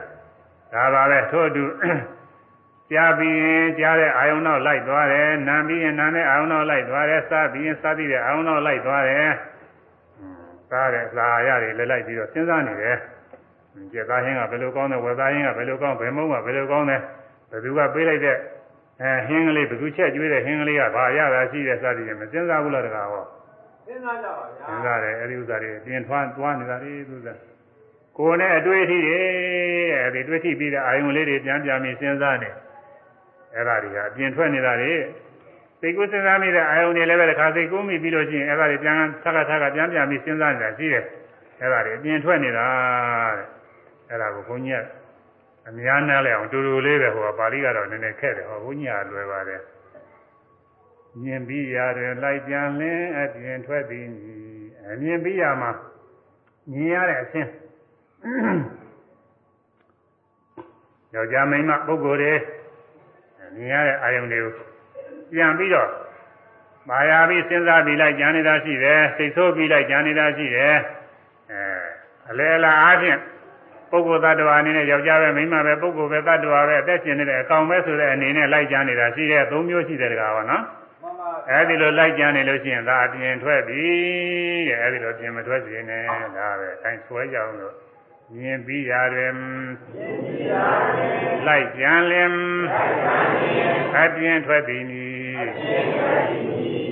ဒါပါပဲထို့အတူကြားပြီးရင်ကြားတဲ့အာယုံတော့လိုက်သွားတယ်နာပြီးရင်နာတဲ့အာယုံတော့လိုက်သွားတယ်စားပြီးရင်စားပြီးတဲ့အာယုံတော့လိုက်သွားတယ်စားတဲ့စားရတွေလည်းလိုက်ပြီးတော့စဉ်းစားနေတယ်ကြက်သားဟင်းကဘယ်လိုကောင်းတယ်ဝက်သားဟင်းကဘယ်လိုကောင်းဘယ်မုံကဘယ်လိုကောင်းတယ် ဘယ်သူကပေးလိုက်တဲ့အဲဟင်းကလေးဘယ်သူချက်ကျွေးတဲ့ဟင်းကလေးကဘာရတာရှိတဲ့စားပြီးရင်မစဉ်းစားဘူးလားတကားဟောစဉ်းစားကြပါဗျာစဉ်းစားတယ်အဲဒီဥစ္စာတွေပြင်ထွားသွားနေတာလေသူစားကိုယ်နဲ့အတွေ့အထိတွေအဲဒီတွေ့ထိပြီးတဲ့အာယုံလေးတွေပြန်ပြန်ပြီးစဉ်းစားနေအဲ့ဒါတွေကအပြင်ထွက်နေတာတွေစိတ်ကူးစဉ်းစားမိတဲ့အာယုံတွေလည်းပဲတစ်ခါစိတ်ကူးမိပြီးလို့ရှိရင်အဲ့ဒါတွေပြန်ထပ်ထပ်ကပြန်ပြန်ပြီးစဉ်းစားနေတာရှိတယ်အဲ့ဒါတွေအပြင်ထွက်နေတာတဲ့အဲ့ဒါကိုဘုန်းကြီးက အများနာလဲအောင်တူတူလေးပဲဟိုပါဠိကတော့နည်းနည်းခက်တယ်ဟောဘုန်းကြီးကလွယ်ပါတယ်မြင်ပြီးရတယ်လိုက်ပြန်လင်းအပြင်ထွက်သည်အမြင်ပြီးရမှာမြင်ရတဲ့အချင်းယောက်ျားမိန်းမပုဂ္ဂိုလ်တွေမြင်ရတဲ့အာယုန်တွေကိုပြန်ပြီးတော့မာယာပြီးစဉ်းစားပြီးလိုက်ကြံနေတာရှိတယ်စိတ်ဆိုးပြီးလိုက်ကြံနေတာရှိတယ်အဲအလေအလားအားဖြင့် ပုဂ္ဂိုလ်သတ္တဝါအနေနဲ့ယောက်ျားပဲမိန်းမပဲပုဂ္ဂိုလ်ပဲသတ္တဝါပဲအသက်ရှင်နေတဲ့အကောင်ပဲဆိုတဲ့အနေနဲ့လိုက်ကြံနေတာရှိတယ်သုံးမျိုးရှိတယ်တကားပါနော်မှန်ပါဗျာအဲဒီလိုလိုက်ကြံနေလို့ရှိရင်ဒါအပြင်ထွက်ပြီတဲ့အဲဒီလိုပြင်မထွက်စေနဲ့ဒါပဲအဲဆွဲကြအောင်လို့မြင်ပြီးရတယ်လိုက်ကြံလင်အပြင်ထွက်သည်နီ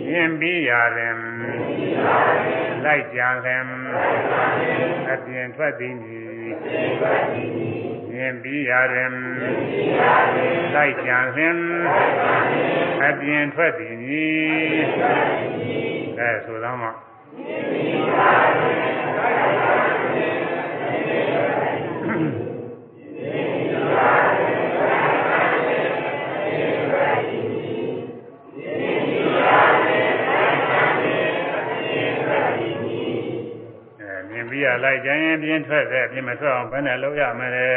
မြင်ပြီးရတယ်လိုက်ကြံလင်အပြင်ထွက်သည်နီ မြင်ပြီးရတယ်လိုက်ကြံလင်အပြင်ထွက်သည်နီအဲဆိုတော့မှအဲမြင်ပြီးရ လိုက်ကြရင်ပြင်းထွက်တယ်ပြင်းမထွက်အောင်ဘယ်နဲ့လုပ်ရမလဲ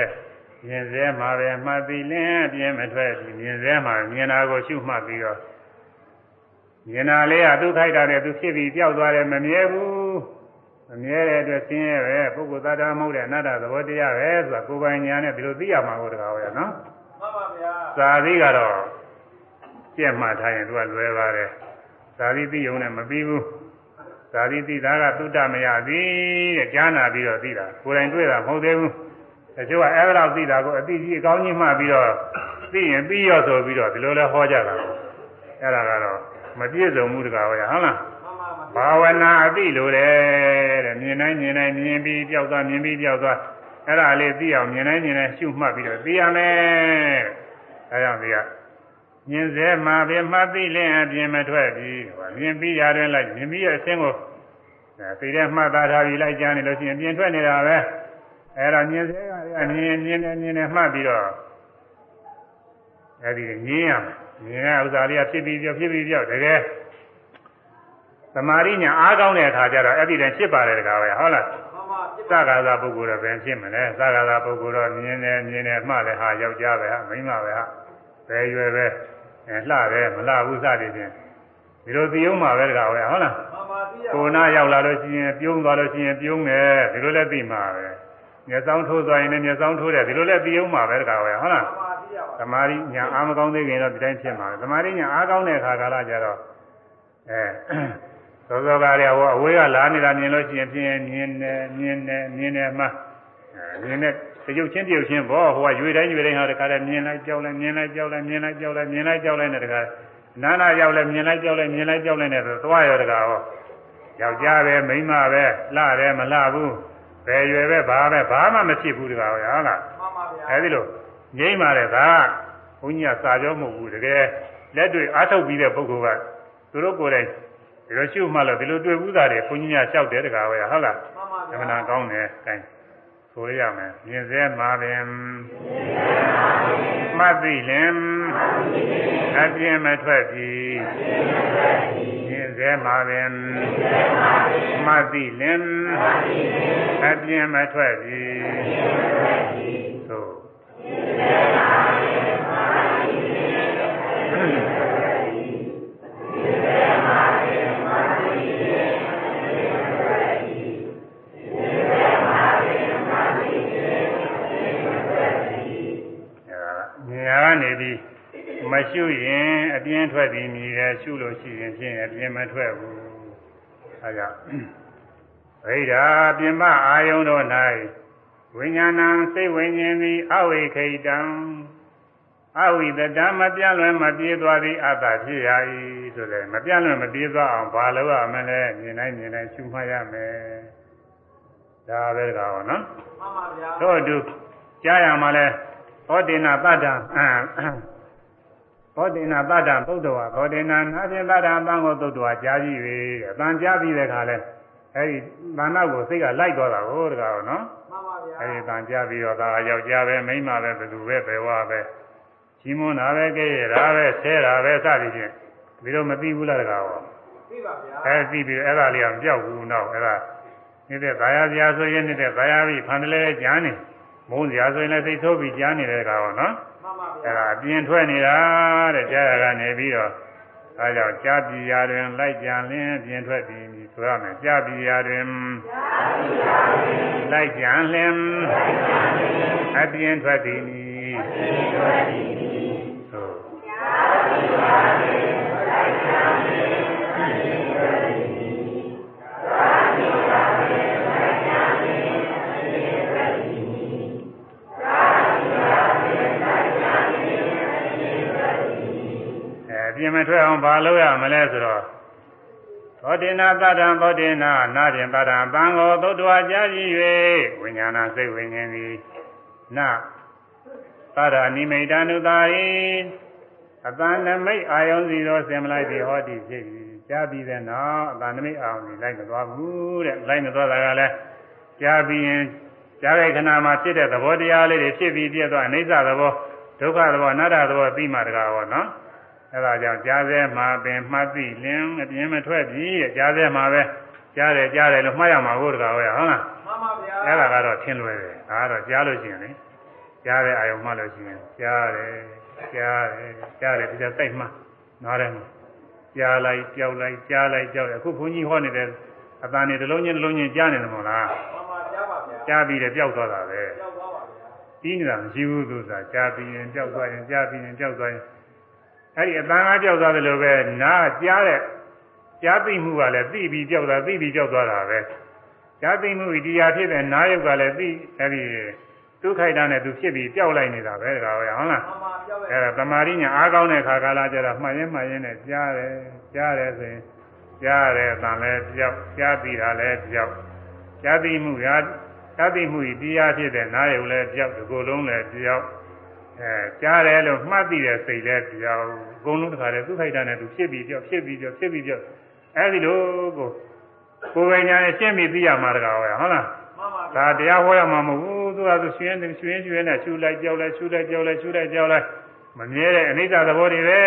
မြင်စဲမှာပဲမှတ်ပြီးလင်းပြင်းမထွက်ဘူးမြင်စဲမှာမြင်တာကိုရှုမှတ်ပြီးတော့မြင်တာလေးကသူခိုက်တာနဲ့သူဖြစ်ပြီးပျောက်သွားတယ်မမြဲဘူးမမြဲတဲ့အတွက်ဆင်းရဲပဲပုဂ္ဂိုလ်သတ္တမဟုတ်တဲ့အနတ္တသဘောတရားပဲဆိုတာကိုယ်ပိုင်ဉာဏ်နဲ့ဒီလိုသိရမှာကိုတကားဟောရနော်မှန်ပါဗျာသာသီကတော့ပြက်မှတ်ထားရင်သူကလွယ်ပါတယ်သာသီသိုံနဲ့မပြီးဘူး သာသီသိတာကသုတ္တမယသည်တဲ့ကြားနာပြီးတော့သိတာကိုယ်တိုင်တွေ့တာမဟုတ်သေးဘူးတချို့ကအဲ့ဒါတော့သိတာကိုအတိကြီးအကောင်းကြီးမှပြီးတော့သိရင်ပြီးရောဆိုပြီးတော့ဒီလိုလဲဟောကြတာအဲ့ဒါကတော့မပြည့်စုံဘူးတကားဟောရဟုတ်လားမှန်ပါမှန်ဘာဝနာအသိလိုတယ်တဲ့မြင်တိုင်းမြင်တိုင်းမြင်ပြီးပြောက်သွားမြင်ပြီးပြောက်သွားအဲ့ဒါလေးသိအောင်မြင်တိုင်းမြင်တိုင်းရှုမှတ်ပြီးတော့သိရမယ်အဲကြောင့်ဒီကမြင်စေမှာပင်မှတ်သိလင်းအပြင်မထွက်ပြီးဟောမြင်ပြီးရတယ်လိုက်မြင်ပြီးရဲ့အခြင်းကိုအဲ သိတဲ့မှတ်သားထားပြီးလိုက်ကြနေလို့ရှိရင်ပြင်ထွက်နေတာပဲအဲ့ဒါမြင်စေကလည်းမြင်မြင်နေမြင်နေမှတ်ပြီးတော့အဲ့ဒီမြင်ရမယ်မြင်တဲ့ဥစ္စာလေးကဖြစ်ပြီးပြောက်ဖြစ်ပြီးပြောက်တကယ်သမာဓိညာအားကောင်းတဲ့အခါကျတော့အဲ့ဒီတည်းဖြစ်ပါတယ်တကားပဲဟုတ်လားမှန်ပါပြသက္ကာသာပုဂ္ဂိုလ်တော့ဘယ်ဖြစ်မလဲသက္ကာသာပုဂ္ဂိုလ်တော့မြင်တယ်မြင်တယ်မှလည်းဟာယောက်ျားပဲဟာမိန်းမပဲဟာဘယ်ရွယ်ပဲအဲလှတယ်မလှဘူးစသည်ဖြင့်ဒီလိုသိအောင်မှာပဲတကားပဲဟုတ်လားမှန်ပါသိရ ကိုနာရောက်လာလို့ရှိရင်ပြုံးသွားလို့ရှိရင်ပြုံးတယ်ဒီလိုလည်းသိမှာပဲမျက်စောင်းထိုးသွားရင်လည်းမျက်စောင်းထိုးတယ်ဒီလိုလည်းသိအောင်မှာပဲတကားပဲဟုတ်လားမှန်ပါသိရပါသမာဓိညာအားမကောင်းသေးခင်တော့ဒီတိုင်းဖြစ်မှာပဲသမာဓိညာအားကောင်းတဲ့အခါကာလကျတော့အဲသောသောကားတွေဟောအဝေးကလာနေတာမြင်လို့ရှိရင်ဖြင်းမြင်တယ်မြင်တယ်မြင်တယ်မှအဲမြင်တဲ့တရုပ်ချင်းတရုပ်ချင်းဘောဟိုကရွေတိုင်းရွေတိုင်းဟာတခါတည်းမြင်လိုက်ကြောက်လိုက်မြင်လိုက်ကြောက်လိုက်မြင်လိုက်ကြောက်လိုက်မြင်လိုက်ကြောက်လိုက်နဲ့တခါနာနာရောက်လဲမြင်လိုက်ကြောက်လိုက်မြင်လိုက်ကြောက်လိုက်နဲ့ဆိုသွားရောတခါဟော ယောက်ျားပဲမိန်းမပဲလှတယ်မလှဘူးဘယ်ရွယ်ပဲဘာပဲဘာမှမဖြစ်ဘူးတခါဟောဟုတ်လားမှန်ပါဗျာအဲဒီလိုငိမ့်ပါတယ်ဒါကဘုန်းကြီးကစာကြောမဟုတ်ဘူးတကယ်လက်တွေ့အားထုတ်ပြီးတဲ့ပုဂ္ဂိုလ်ကသူတို့ကိုယ်တိုင်ဒီလိုရှုမှလို့ဒီလိုတွေ့ဘူးသားတွေဘုန်းကြီးကလျှောက်တယ်တကားပဲဟုတ်လားမှန်ပါအဗျာမှန်တန်ကောင်းတယ်အဲဆိုရရမယ်မြင်စေမှာပင်မှတ်သိလင်အပြင်းမထွက်ပြီမြင် စေမှာပင်မှတ်သိလင်အပြင်းမထွက်ပြီသို့အဲဒါမြင်ရကနေပြီး မရှုရင်အပြင်းထွက်သည်မြည်တယ်ရှုလို့ရှိရင်ဖြင့်အပြင်းမထွက်ဘူးအဲကြောင့်ဗိဓာပြင်ပအာယုံတို့၌ဝိညာဏံစိတ်ဝိညာဉ်သည်အဝိခိတံအဝိတတံမပြန့်လွင်မပြေးသွားသည်အတ္တဖြစ်ရ၏ဆိုတယ်မပြန့်လွင်မပြေးသွားအောင်ဘာလို့ရမလဲမြင်တိုင်းမြင်တိုင်းရှုမှတ်ရမယ်ဒါပဲတကားဟောနော်မှန်ပါဗျာတို့အတူကြားရမှာလဲဟောတင်နာတတ္တံ ဟောတင်နာတတ္တံသုတ်တော်ဟောတင်နာနာဖြင့်တတ္တံအပန်းကိုသုတ်တော်ကြားကြည့်ပြီအပန်းကြားပြီးတဲ့ခါလဲအဲဒီမာနကိုစိတ်ကလိုက်သွားတာကိုတကားဟောနော်မှန်ပါဗျာအဲဒီတန်ကြားပြီးတော့ဒါယောက်ျားပဲမိန်းမပဲဘယ်သူပဲဘယ်ဝပဲကြီးမွန်းတာပဲကြဲရတာပဲဆဲတာပဲစသည်ဖြင့်ပြီးတော့မသိဘူးလားတကားဟောသိပါဗျာအဲသိပြီးအဲ့ဒါလေးကမပြောက်ဘူးနောက်အဲ့ဒါနေတဲ့ဘာယာစရာဆိုရင်နေတဲ့ဘာယာပြီးဖန်တလဲကြမ်းနေမုန်းစရာဆိုရင်လည်းသိဆိုးပြီးကြမ်းနေတဲ့ကောင်နော်မှန်ပါဗျာ အဲ့ဒါအပြင်ထွက်နေတာတဲ့ကြားရကနေပြီးတော့အဲကြောင့်ကြားပြရာတွင်လိုက်ကြံလင်းအပြင်ထွက်ပြီးဆိုရမယ်ကြားပြရာတွင်လိုက်ကြံလင်းအပြင်ထွက်သည်သို့အဲအပြ င်မထွက်အောင်ဘာလုပ်ရမလဲဆိုတော့သောတိနာတတ္တံသောတိနာနာဖြင့်တတ္တံပံကိုသုတ္တဝါကြားကြည့်၍ဝိညာဏစိတ်ဝိညာဉ်သည်နသရဏိမိတ ानु တာယိအတန်နမိတ်အာယုံစီသောဆင်မလိုက်ပြီးဟောတိဖြစ်ပြီးကြားပြီးတဲ့နောက်အတန်နမိတ်အာယုံစီလိုက်မသွားဘူးတဲ့လိုက်မသွားတာကလည်းကြားပြီးရင်ကြားတဲ့ခဏမှာဖြစ်တဲ့သဘောတရားလေးတွေဖြစ်ပြီးပြည့်သွားအနိစ္စသဘောဒုက္ခသဘောအနတ္တသဘောသိမှတကားဟောနော် အဲဒါကြောင့်ကြားစေမှာပင်မှတ်သိလင်းအပြင်းမထွက်ပြီးတဲ့ကြားစေမှာပဲကြားတယ်ကြားတယ်လို့မှတ်ရမှာကိုတကားဟောရဟုတ်လားမှန်ပါဗျာအဲ့ဒါကတော့ထင်လွယ်တယ်ဒါကတော့ကြားလို့ရှိရင်လေကြားတဲ့အာယုံမှလို့ရှိရင်ကြားတယ်ကြားတယ်ကြားတယ်ဒီကစိတ်မှနားတယ်မှာကြားလိုက်ကြောက်လိုက်ကြားလိုက်ကြောက်လိုက်အခုဘုန်းကြီးဟောနေတဲ့အတန်နေတစ်လုံးချင်းတစ်လုံးချင်းကြားနေတယ်မို့လားမှန်ပါကြားပါဗျာကြားပြီးတယ်ပျောက်သွားတာပဲကြောက်သွားပါဗျာပြီးနေတာမရှိဘူးသူစားကြားပြီးရင်ပျောက်သွားရင်ကြားပြီးရင်ပျောက်သွားရင် အဲ့ဒီအတန်ကပျောက်သွားတယ်လို့ပဲနားကြားတဲ့ကြားသိမှုကလည်းသိပြီးပျောက်သွားသိပြီးပျောက်သွားတာပဲဇာတိမှုဣတိယဖြစ်တဲ့နာယုတ်ကလည်းသိအဲဒီဒုက္ခိုက်တာနဲ့သူဖြစ်ပြီးပျောက်လိုက်နေတာပဲဒါပဲဟုတ်လားမှန်ပါပြောက်လိုက်အဲဒါတမာရိညာအားကောင်းတဲ့ခါကာလကျတော့မှတ်ရင်မှတ်ရင်နဲ့ကြားတယ်ကြားတယ်ဆိုရင်ကြားတယ်အတန်လည်းပျောက်ကြားပြီးတာလည်းပျောက်ကြားသိမှုရာကြားသိမှုဣတိယဖြစ်တဲ့နာယုတ်လည်းပျောက်ဒီကိုယ်လုံးလည်းပျောက် အဲကြားတယ်လို့မှတ်သိတဲ့စိတ်လည်းပျောက်အကုန်လုံးတခါတည်းဒုက္ခိုက်တာနဲ့သူဖြစ်ပြီးပျောက်ဖြစ်ပြီးပျောက်ဖြစ်ပြီးပျောက်အဲဒီလိုကိုကိုယ်ဝိညာဉ်နဲ့ရှင်းပြီးသိရမှာတကားဟုတ်လားမှန်ပါဗျာဒါတရားဟောရမှာမဟုတ်ဘူးသူကသူရှင်ရှင်ရှင်ရှင်နဲ့ရှူလိုက်ကြောက်လိုက်ရှူလိုက်ကြောက်လိုက်ရှူလိုက်ကြောက်လိုက်မမြဲတဲ့အနိစ္စသဘောတွေပဲ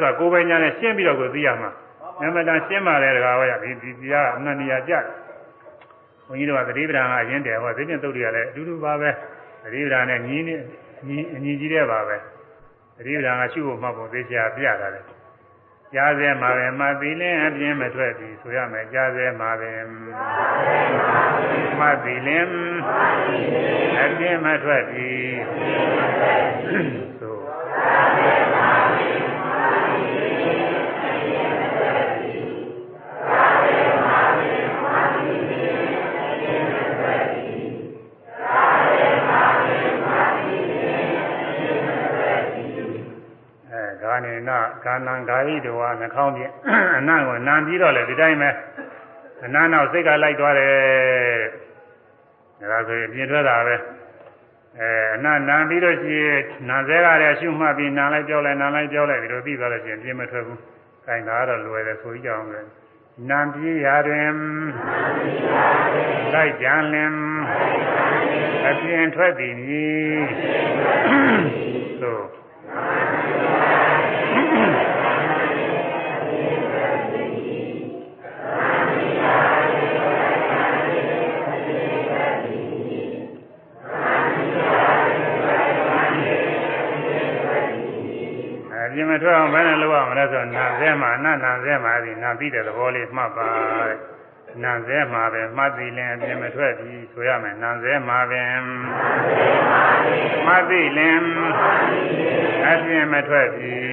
ဆိုတာကိုယ်ပဲညာနဲ့ရှင်းပြီးတော့ကိုသိရမှာနမတန်ရှင်းပါလေတကားဟောရဒီဒီတရားအနန္တရာကြဘုန်းကြီးတို့ကသတိပ္ပံကအရင်တည်းဟောသိမြတ်တုတ်တွေကလည်းအတူတူပါပဲသတိပ္ပံနဲ့ညီနေ ညီအညီကြီးတဲ့ပါပဲသတိပ္ပံကရှုဖို့မှတ်ဖို့သိချာပြတာလေကြားစေမှာပဲမသီလင်းအပြင်းမထွက်ပြီဆိုရမယ်ကြားစေမှာပဲမသီလင်းအပြင်းမထွက်ပြီဆိုအဲ ဂာနေနဂာနံဂာဟိတဝါနှာခေါင်းဖြင့်အနံ့ကိုနံပြီးတော့လေဒီတိုင်းပဲအနံ့နောက်စိတ်ကလိုက်သွားတယ်ဒါဆိုရင်ပြင်ထွက်တာပဲအဲအနံ့နံပြီးတော့ရှိရင်နာစဲကလည်းရှုမှတ်ပြီးနာလိုက်ကြောက်လိုက်နာလိုက်ကြောက်လိုက်ဒီလိုပြီးသွားလို့ရှိရင်ပြင်မထွက်ဘူး။ခိုင်တာကတော့လွယ်တယ်ဆိုကြအောင်လေ။နံပြေးရာတွင်လိုက်ကြံလင်အပြင်ထွက်သည်မည်သို့ ထွက်အောင်ဘယ်နဲ့လုပ်ရမလဲဆိုတော့နာစဲမှာနာနာစဲမှာဒီနာပြီးတဲ့သဘောလေးမှတ်ပါတဲ့နာစဲမှာပဲမှတ်ပြီးလင်အပြင်မထွက်ပြီးဆိုရမယ်နာစဲမှာပဲမှတ်ပြီးလင်အပြင်မထွက်ပြီး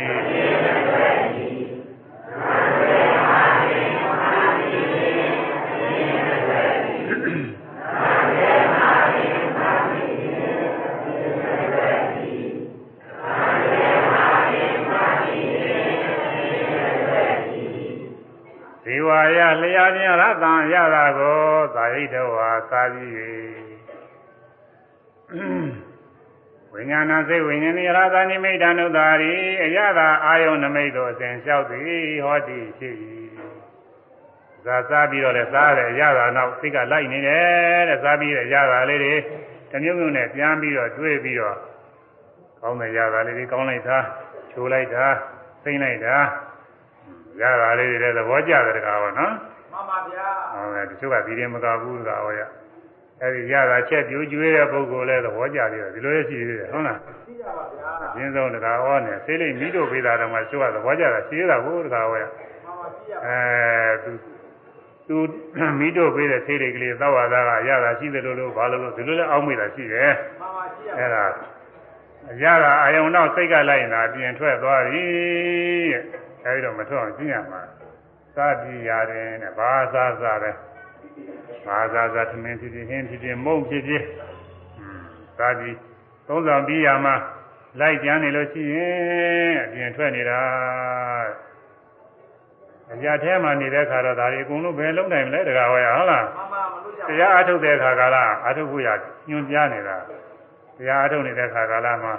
ခြင်းရတံရတာကိုသာဟိတဝါသာပြီး၍ဝိညာဏစိတ်ဝိညာဉ်ရတာနိမိတ်တနုတာရီအရသာအာယုန်နမိတ်တို့အစဉ်လျှောက်သည်ဟောတိဖြစ်၏ဇာစားပြီးတော့လည်းစားတယ်ရတာနောက်စိတ်ကလိုက်နေတယ်တဲ့စားပြီးတော့ရတာလေးတွေတမျိုးမျိုးနဲ့ပြန်ပြီးတော့တွေးပြီးတော့ကောင်းတဲ့ရတာလေးတွေကောင်းလိုက်တာချိုးလိုက်တာသိမ့်လိုက်တာရတာလေးတွေလည်းသဘောကျတယ်တကားပါနော်မှန် ပါဗျာဟုတ်ကဲ့တချို့ကဒီရင်မကဘူးတကားဟောရအဲဒီရတာချက်ပြိုးကျွေးတဲ့ပုဂ္ဂိုလ်လည်းသဘောကျတယ်ဒီလိုရရှိသေးတယ်ဟုတ်လားသိရပါဗျာအရင်းဆုံးတကားဟောနေဆေးလိမ့်မိတို့ပေးတာတော့မှချို့ကသဘောကျတာရှိသေးတာကိုတကားဟောရမှန်ပါသိရပါအဲသူသူမိတို့ပေးတဲ့ဆေးတွေကလေးသောက်ရတာကရတာရှိတယ်လို့လို့ဘာလို့လို့ဒီလိုလဲအောက်မေ့တာရှိတယ်မှန်ပါသိရပါအဲ့ဒါရတာအာယုံတော့စိတ်ကလိုက်နေတာပြင်ထွက်သွားပြီတဲ့အဲဒီတော့မထွက်အောင်ကျင့်ရမှာ သာတိရတယ်တဲ့ဘာသာသာပဲဘာသာသာသမင်းဖြစ်ဖြစ်ဟင်းဖြစ်ဖြစ်မုံဖြစ်ဖြစ်อืมသာတိသုံးဆောင်ပြီးရမှာလိုက်ကြမ်းနေလို့ရှိရင်အပြင်ထွက်နေတာအရာထဲမှာနေတဲ့ခါတော့ဒါတွေအကုန်လုံးဘယ်လုံးနိုင်မလဲတကားဟောရဟုတ်လားမှန်ပါမလို့ကြတရားအထုတ်တဲ့အခါကာလအထုတ်ဖို့ရညွှန်ကြားနေတာတရားအထုတ်နေတဲ့အခါကာလမှာ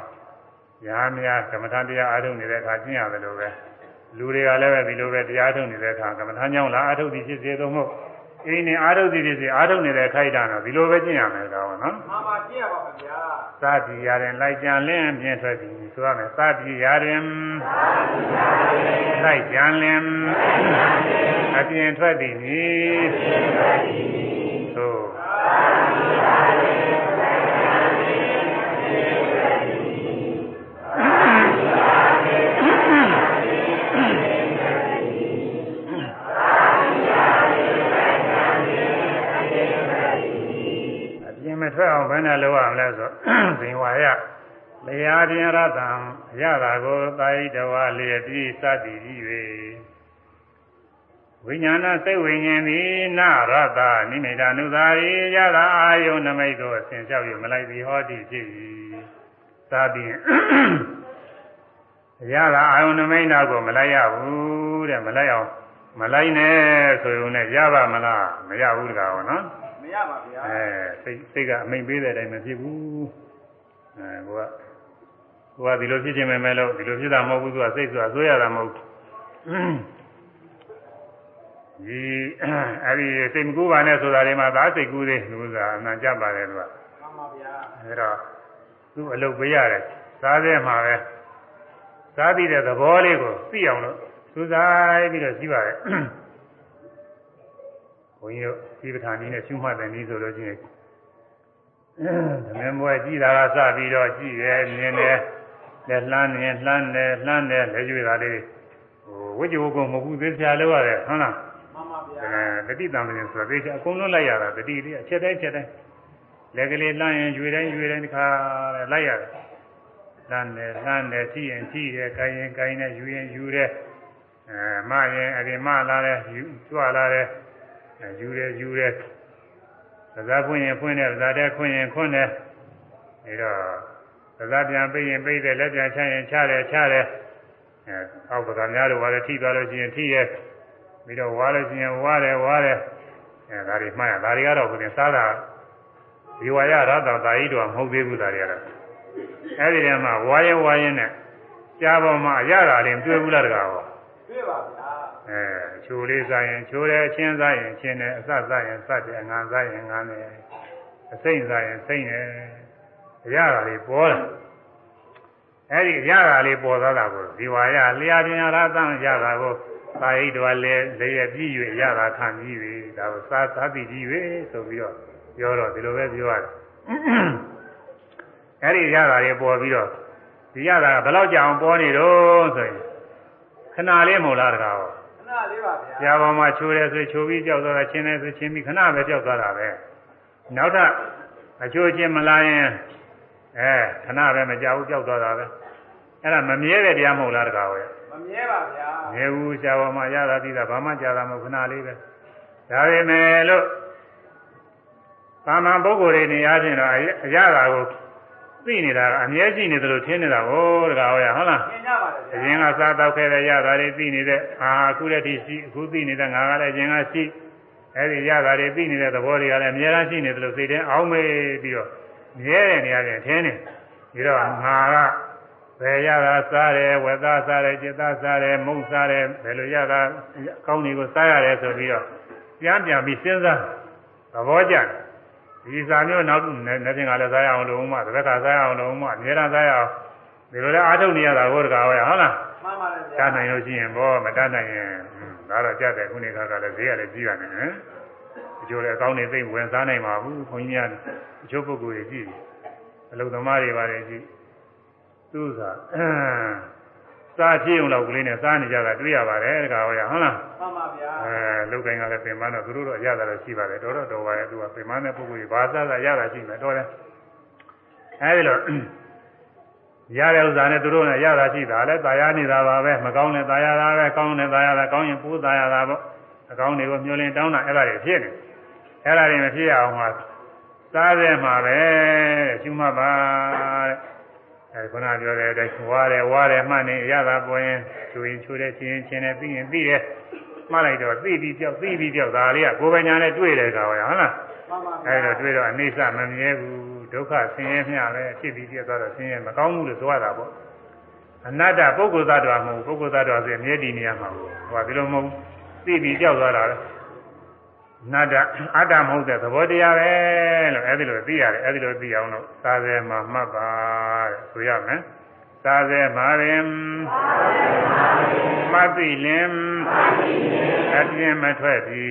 ညာများကမ္မထာတရားအထုတ်နေတဲ့အခါကျင့်ရတယ်လို့ပဲ လူတွေကလည်းပဲဒီလိုပဲတရားအထုတ်နေတဲ့အခါကမ္မထာကြောင့်လားအထုတ်သည်ဖြစ်စေသုံးမို့အင်းနဲ့အာထုတ်သည်ဖြစ်စေအာထုတ်နေတဲ့ခိုက်တာတော့ဒီလိုပဲကျင့်ရမယ်ကောနော်မှန်ပါသိရပါပါဗျာသာတိရရင်လိုက်ကြံလင်းပြင်ထွက်သည်ဆိုရမယ်သာတိရရင်လိုက်ကြံလင်းအပြင်ထွက်သည်နီသို့ ထွက်အောင်ဘယ်နဲ့လုပ်ရမလဲဆိုဇင်ဝါယလျာပြင်ရတံရတာကိုသာယိတဝါလျက်ပြီးစသည်ကြီး၍ဝိညာဏစိတ်ဝိညာဉ်သည်နာရတနိမိတာနုသာရိရတာအာယုန်နမိတ်တို့အစဉ်လျှောက်၍မလိုက်သည်ဟောတိဖြစ်၏သာပြီးရတာအာယုန်နမိတ်နာကိုမလိုက်ရဘူးတဲ့မလိုက်အောင်မလိုက်နဲ့ဆိုရုံနဲ့ရပါမလားမရဘူးတကားဟောနော် မရပါဗျာအဲစိတ်စိတ်ကအမိန်ပေးတဲ့အတိုင်းမဖြစ်ဘူးအဲကိုကကိုကဒီလိုဖြစ်ခြင်းပဲမဲ့လို့ဒီလိုဖြစ်တာမဟုတ်ဘူးသူကစိတ်ဆိုတာဆွဲရတာမဟုတ်ဘူးဒီအဲဒီစိတ်မကူပါနဲ့ဆိုတာတွေမှာသာစိတ်ကူးသေးလူစားအမှန်ကြပါတယ်သူကမှန်ပါဗျာအဲတော့သူ့အလုပ်ပေးရတယ်စားတဲ့မှာပဲစားပြီးတဲ့သဘောလေးကိုသိအောင်လို့စူးစိုက်ပြီးတော့ရှိပါတယ် ဘုန်းကြီးတို့ဒီပဋ္ဌာန်ကြီးနဲ့ရှုမှတ်တယ်နည်းဆိုလို့ရှိရင်ဓမ္မဘွယ်ကြည်တာကစပြီးတော့ကြည်ရဲမြင်တယ်လက်လှမ်းနေလှမ်းတယ်လှမ်းတယ်လက်ရွေတာလေးဟိုဝိဇ္ဇဝကုံမဟုတ်ဘူးသေချာလို့ရတယ်ဟုတ်လားမှန်ပါဗျာအဲတတိတံပင်ဆိုတာသေချာအကုန်လုံးလိုက်ရတာတတိလေးအချက်တိုင်းချက်တိုင်းလက်ကလေးလှမ်းရင်ရွေတိုင်းရွေတိုင်းတစ်ခါလဲလိုက်ရတယ်လှမ်းတယ်လှမ်းတယ်ကြည့်ရင်ကြည့်တယ်ကိုင်းရင်ကိုင်းတယ်ယူရင်ယူတယ်အဲမရင်အရင်မလာတယ်ယူကြွလာတယ်အဲ ယူတယ်ယူတယ်သစားဖွင့်ရင်ဖွင့်တယ်သစားတဲ့ခွင့်ရင်ခွင့်တယ်အဲတော့သစားပြန်ပိတ်ရင်ပိတ်တယ်လက်ပြန်ချရင်ချတယ်ချတယ်အဲအောက်ကကများတော့ဝါတယ်ထိသွားလို့ရှိရင်ထိရဲ့ပြီးတော့ဝါလို့ရှိရင်ဝါတယ်ဝါတယ်အဲဒါတွေမှတ်ရဒါတွေကတော့ဘုရင်စားတာဒီဝါရရတာတာဤတော်မဟုတ်သေးဘူးဒါတွေကတော့အဲဒီတည်းမှာဝါရင်ဝါရင်နဲ့ကြားပေါ်မှာအရတာတွေတွေ့ဘူးလားတကားဟောတွေ့ပါဗျာ အဲချိုလေးစားရင်ချိုတယ်အချင်းစားရင်ချင်းတယ်အစစားရင်စတယ်အငါစားရင်ငါတယ်အစိမ့်စားရင်စိမ့်တယ်အရတာတွေပေါ်လာအဲဒီအရတာလေးပေါ်သွားတာကိုဒီဝါရလျာပြင်ရတန်းရတာကိုသာဟိတော်လဲလေရပြည့်၍ရတာခံပြီးပြီဒါကိုစားသားပြီးကြီး၍ဆိုပြီးတော့ပြောတော့ဒီလိုပဲပြောရတယ်အဲဒီရတာတွေပေါ်ပြီးတော့ဒီရတာကဘယ်လောက်ကြာအောင်ပေါ်နေတော့ဆိုရင်ခဏလေးမဟုတ်လားတကားဟော ခဏလေးပါဗျာကြာပေါ်မှာချိုးတယ်ဆိုချိုးပြီးကြောက်သွားတာချင်းတယ်ဆိုချင်းပြီးခဏပဲကြောက်သွားတာပဲနောက်ထပ်အချိုးချင်းမလာရင်အဲခဏပဲမကြောက်ဘူးကြောက်သွားတာပဲအဲ့ဒါမမြဲတဲ့တရားမဟုတ်လားတကားဝဲမမြဲပါဗျာမြဲဘူးကြာပေါ်မှာရတာပြီးတာဘာမှကြာတာမဟုတ်ခဏလေးပဲဒါပေမဲ့လို့သာမန်ပုဂ္ဂိုလ်တွေနေရာချင်းတော့အရတာကို သိနေတာကအမြဲရှိနေသလိုထင်နေတာဟိုတကားဟောရဟုတ်လားသင်ကြပါတယ်အဗျာရင်ကစားတော့ခဲ့တဲ့ရတာတွေသိနေတဲ့အာအခုတည်းထိရှိအခုသိနေတဲ့ငါကလည်းအရင်ကရှိအဲ့ဒီရတာတွေသိနေတဲ့သဘောတွေကလည်းအများအားရှိနေသလိုစိတ်ထဲအောင်းမေးပြီးတော့မြဲတဲ့နေရာတွေထင်းနေပြီးတော့ငါကဘယ်ရတာစားတယ်ဝက်သားစားတယ်จิตသားစားတယ်မုတ်စားတယ်ဘယ်လိုရတာအကောင်းတွေကိုစားရတယ်ဆိုပြီးတော့ပြန်ပြန်ပြီးစဉ်းစားသဘောကျတယ် ဒီစာမျိုးနောက်နေ့ပြင်ကလည်းစားရအောင်လို့မှတစ်ခါစားရအောင်လို့မှအများအားစားရအောင်ဒီလိုလဲအားထုတ်နေရတာဟုတ်တကားဟုတ်ရဟုတ်လားမှန်ပါတယ်ဗျာတတ်နိုင်လို့ရှိရင်ဘောမတတ်နိုင်ရင်ဒါတော့ကြက်တယ်ခုနေခါကလည်းဈေးကလည်းကြီးရတယ်ဟမ်အကျိုးလည်းအကောင်းနေသိဝင်စားနိုင်ပါဘူးခွန်ကြီးများအချို့ပုဂ္ဂိုလ်တွေကြည့်အလုံသမားတွေပါတယ်ကြည့်သူ့သာစားကြ စားဖြစ်ုံလောက်ကလေးနဲ့စားနေကြတာတွေ့ရပါတယ်တခါဟောရဟုတ်လားမှန်ပါဗျာအဲလုတ်ကိုင်းကလည်းပင်မတော့သူတို့တော့ရတာတော့ရှိပါတယ်တော်တော့တော်ပါရဲ့သူကပင်မနဲ့ပုဂ္ဂိုလ်ကြီးဘာစားစားရတာရှိမယ်တော်တယ်အဲဒီလိုရတဲ့ဥစ္စာနဲ့သူတို့နဲ့ရတာရှိတာလဲတာယာနေတာပါပဲမကောင်းတဲ့တာယာတာပဲကောင်းတဲ့တာယာတာကောင်းရင်ပူးတာယာတာပေါ့အကောင်းတွေကိုမျောလင်းတောင်းတာအဲ့ဒါတွေဖြစ်နေအဲ့ဒါတွေမဖြစ်အောင်ဟာစားတယ်မှာပဲရှင်မပါတဲ့ အဲခုနပြောတဲ့အတိုင်းဝါတယ်ဝါတယ်မှတ်နေရတာပေါ်ရင်ချူရင်ချူတယ်ချင်းရင်ချင်းတယ်ပြီးရင်ပြီးတယ်မှတ်လိုက်တော့သိပြီးပြောက်သိပြီးပြောက်ဒါလေးကကိုယ်ပညာနဲ့တွေ့တယ်ကောင်ရဟုတ်လားမှန်ပါဗျာအဲဒါတွေ့တော့အိဋ္ဌမမြဲဘူးဒုက္ခဆင်းရဲမျှပဲဖြစ်ပြီးပြတ်သွားတော့ဆင်းရဲမကောင်းဘူးလို့သွားတာပေါ့အနတ္တပုဂ္ဂိုလ်သတ္တဝါမဟုတ်ပုဂ္ဂိုလ်သတ္တဝါဆိုရင်မြဲတည်နေရမှာဘူးဟိုကဒီလိုမဟုတ်သိပြီးကြောက်သွားတာလေအနတ္တအတ္တမဟုတ်တဲ့သဘောတရားပဲလို့အဲဒီလိုသိရတယ်အဲဒီလိုသိအောင်လို့သာသဲမှာမှတ်ပါ တဲ့ဆိုရမယ်သာသဲမှာပင်မသိလင်အပြင်းမထွက်ပြီ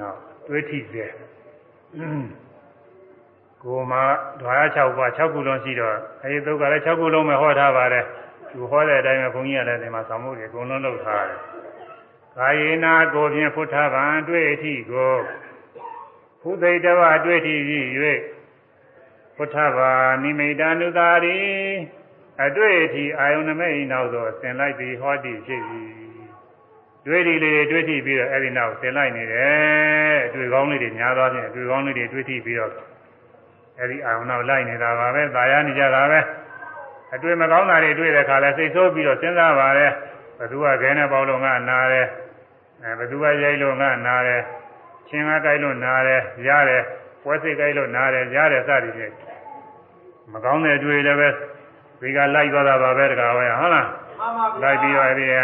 နော်တွေးထိစေ ကိုမဓွာရ6ပါး6ခုလုံးရှိတော့အဲဒီသုတ်ကလည်း6ခုလုံးပဲဟောထားပါတယ်သူဟောတဲ့အတိုင်းပဲဘုန်းကြီးကလည်းဒီမှာသံမှုတွေအကုန်လုံးလုပ်ထားတယ်ကာယေနာကိုဖြင့်ဖုထဗံတွေ့အထိကိုဖုသိတဝတွေ့ထိ၍ဖုထဗာနိမိတာနုသာရီအတွေ့အထိအာယုန်နမိတ်နောက်သို့ဆင်လိုက်ပြီးဟောတိဖြစ်၏တွေ့ဒီလေးတွေတွေ့ထိပြီးတော့အဲ့ဒီနောက်ဆင်လိုက်နေတယ်အတွေ့ကောင်းလေးတွေများသွားဖြင့်အတွေ့ကောင်းလေးတွေတွေ့ထိပြီးတော့ အဲ့ဒီအာယုန်နောက်လိုက်နေတာပါပဲตายရနေကြတာပဲအတွေ့မကောင်းတာတွေတွေ့တဲ့အခါလဲစိတ်ဆိုးပြီးတော့စဉ်းစားပါလေဘသူကခဲနဲ့ပေါလို့ငါနာတယ်အဲဘသူကရိုက်လို့ငါနာတယ်ချင်းကားကြိုက်လို့နာတယ်ရတယ်ပွဲစိတ်ကြိုက်လို့နာတယ်ရတယ်စသည်ဖြင့်မကောင်းတဲ့အတွေ့လည်းပဲဒီကလိုက်သွားတာပါပဲတကားပဲဟုတ်လား မှန်ပါဗျာ လိုက်ပြီးတော့အဲဒီအ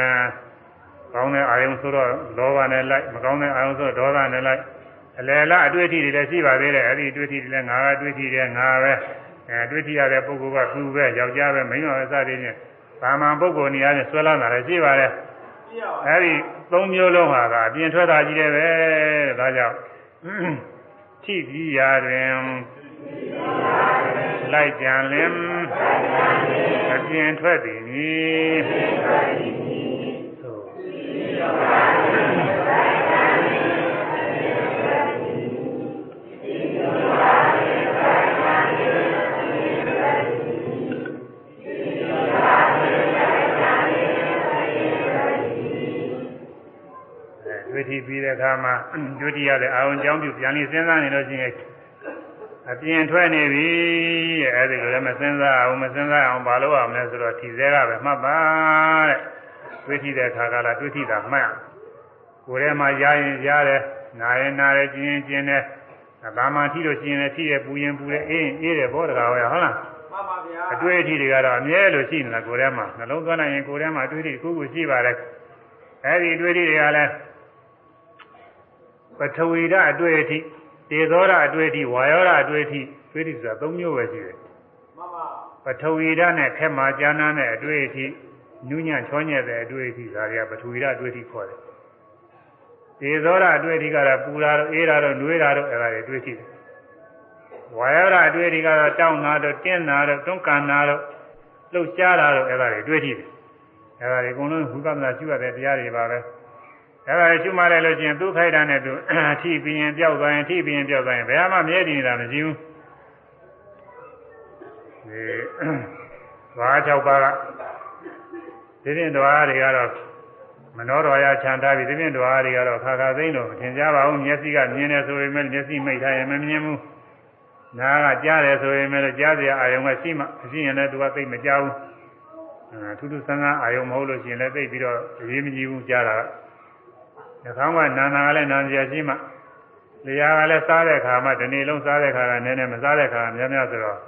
ကောင်းတဲ့အာယုံဆိုတော့လောဘနဲ့လိုက်မကောင်းတဲ့အာယုံဆိုတော့ဒေါသနဲ့လိုက် အလယ်လားအတွေ့အထိတွေလည်းရှိပါသေးတယ်အဲဒီအတွေ့အထိတွေလည်းငါကတွေ့ထိတယ်ငါပဲအဲတွေ့ထိရတဲ့ပုဂ္ဂိုလ်ကသူပဲယောက်ျားပဲမိန်းမပဲစသည်ဖြင့်ဗာမန်ပုဂ္ဂိုလ်နေရာနဲ့ဆွဲလာတာလည်းရှိပါတယ်ကြည့်ရပါအဲဒီသုံးမျိုးလုံးဟာကအပြင်ထွက်တာကြီးတယ်ပဲတဲ့ဒါကြောင့်ထိပြီးရာတွင်လိုက်ကြံလင်အပြင်ထွက်သည်မည်သို့ အဲတွေ့ထိပြီးတဲ့အခါမှာတွေ့ထိရတဲ့အာရုံကြောင်းပြုပြန်ပြီးစဉ်းစားနေလို့ရှိရင်အပြင်ထွက်နေပြီတဲ့အဲဒီလိုလည်းမစဉ်းစားအောင်မစဉ်းစားအောင်ဘာလို့အောင်လဲဆိုတော့ထိစဲကပဲမှတ်ပါတဲ့တွေ့ထိတဲ့အခါကလာတွေ့ထိတာမှတ်ကိုယ်ထဲမှာရရင်ရတယ်နာရင်နာတယ်ကျင်ရင်ကျင်တယ်ဘာမှထိလို့ကျင်တယ်ထိတယ်ပူရင်ပူတယ်အေးရင်အေးတယ်ဘောတကားဟောရဟုတ်လားမှန်ပါဗျာအတွေ့အထိတွေကတော့အမြဲလို့ရှိနေတာကိုယ်ထဲမှာနှလုံးသွင်းလိုက်ရင်ကိုယ်ထဲမှာအတွေ့အထိတစ်ခုခုရှိပါတယ်အဲဒီအတွေ့အထိတွေကလည်း ပထဝီဓာတ်အတွေ့အထိတေဇောဓာတ်အတွေ့အထိဝါယောဓာတ်အတွေ့အထိတွေ့အထိဆိုတာ၃မျိုးပဲရှိတယ်မှန်ပါပထဝီဓာတ်နဲ့ခက်မာကျမ်းနာတဲ့အတွေ့အထိနုညံ့ချောညက်တဲ့အတွေ့အထိဒါတွေကပထဝီဓာတ်အတွေ့အထိခေါ်တယ်တေဇောဓာတ်အတွေ့အထိကတော့ပူတာတော့အေးတာတော့နှွေးတာတော့အဲ့ဒါတွေအတွေ့အထိတယ်ဝါယောဓာတ်အတွေ့အထိကတော့တောင်းတာတော့တင်းတာတော့တွန်းကန်တာတော့လှုပ်ရှားတာတော့အဲ့ဒါတွေအတွေ့အထိတယ်အဲ့ဒါတွေအကုန်လုံးဘုရားမနာရှိရတဲ့တရားတွေပါပဲ အဲ့ဒါရှုမှတ်လိုက်လို့ချင်းသူ့ခိုက်တာနဲ့သူထိပြီးရင်ပျောက်သွားရင်ထိပြီးရင်ပျောက်သွားရင်ဘယ်မှမြဲတည်နေတာမရှိဘူးဒီဘာ၆ပါးကဒီပြင်တော်တွေကတော့မနောတော်ရခြံထားပြီးဒီပြင်တော်တွေကတော့ခါခါသိမ့်လို့မထင်ကြပါဘူးမျက်စိကမြင်တယ်ဆိုပေမဲ့မျက်စိမိတ်ထားရင်မမြင်ဘူးနားကကြားတယ်ဆိုရင်လည်းကြားစရာအာယုံကရှိမှရှိရင်လည်းသူကသိမကြားဘူးအဲထူးထူးဆန်းဆန်းအာယုံမဟုတ်လို့ရှိရင်လည်းသိပြီးတော့အရေးမကြီးဘူးကြားတာက နှာခေါင်းကနာနာကလည်းနာစရာရှိမှလျှာကလည်းစားတဲ့ခါမှဒီနေ့လုံးစားတဲ့ခါကနည်းနည်းမစားတဲ့ခါကများများဆိုတော့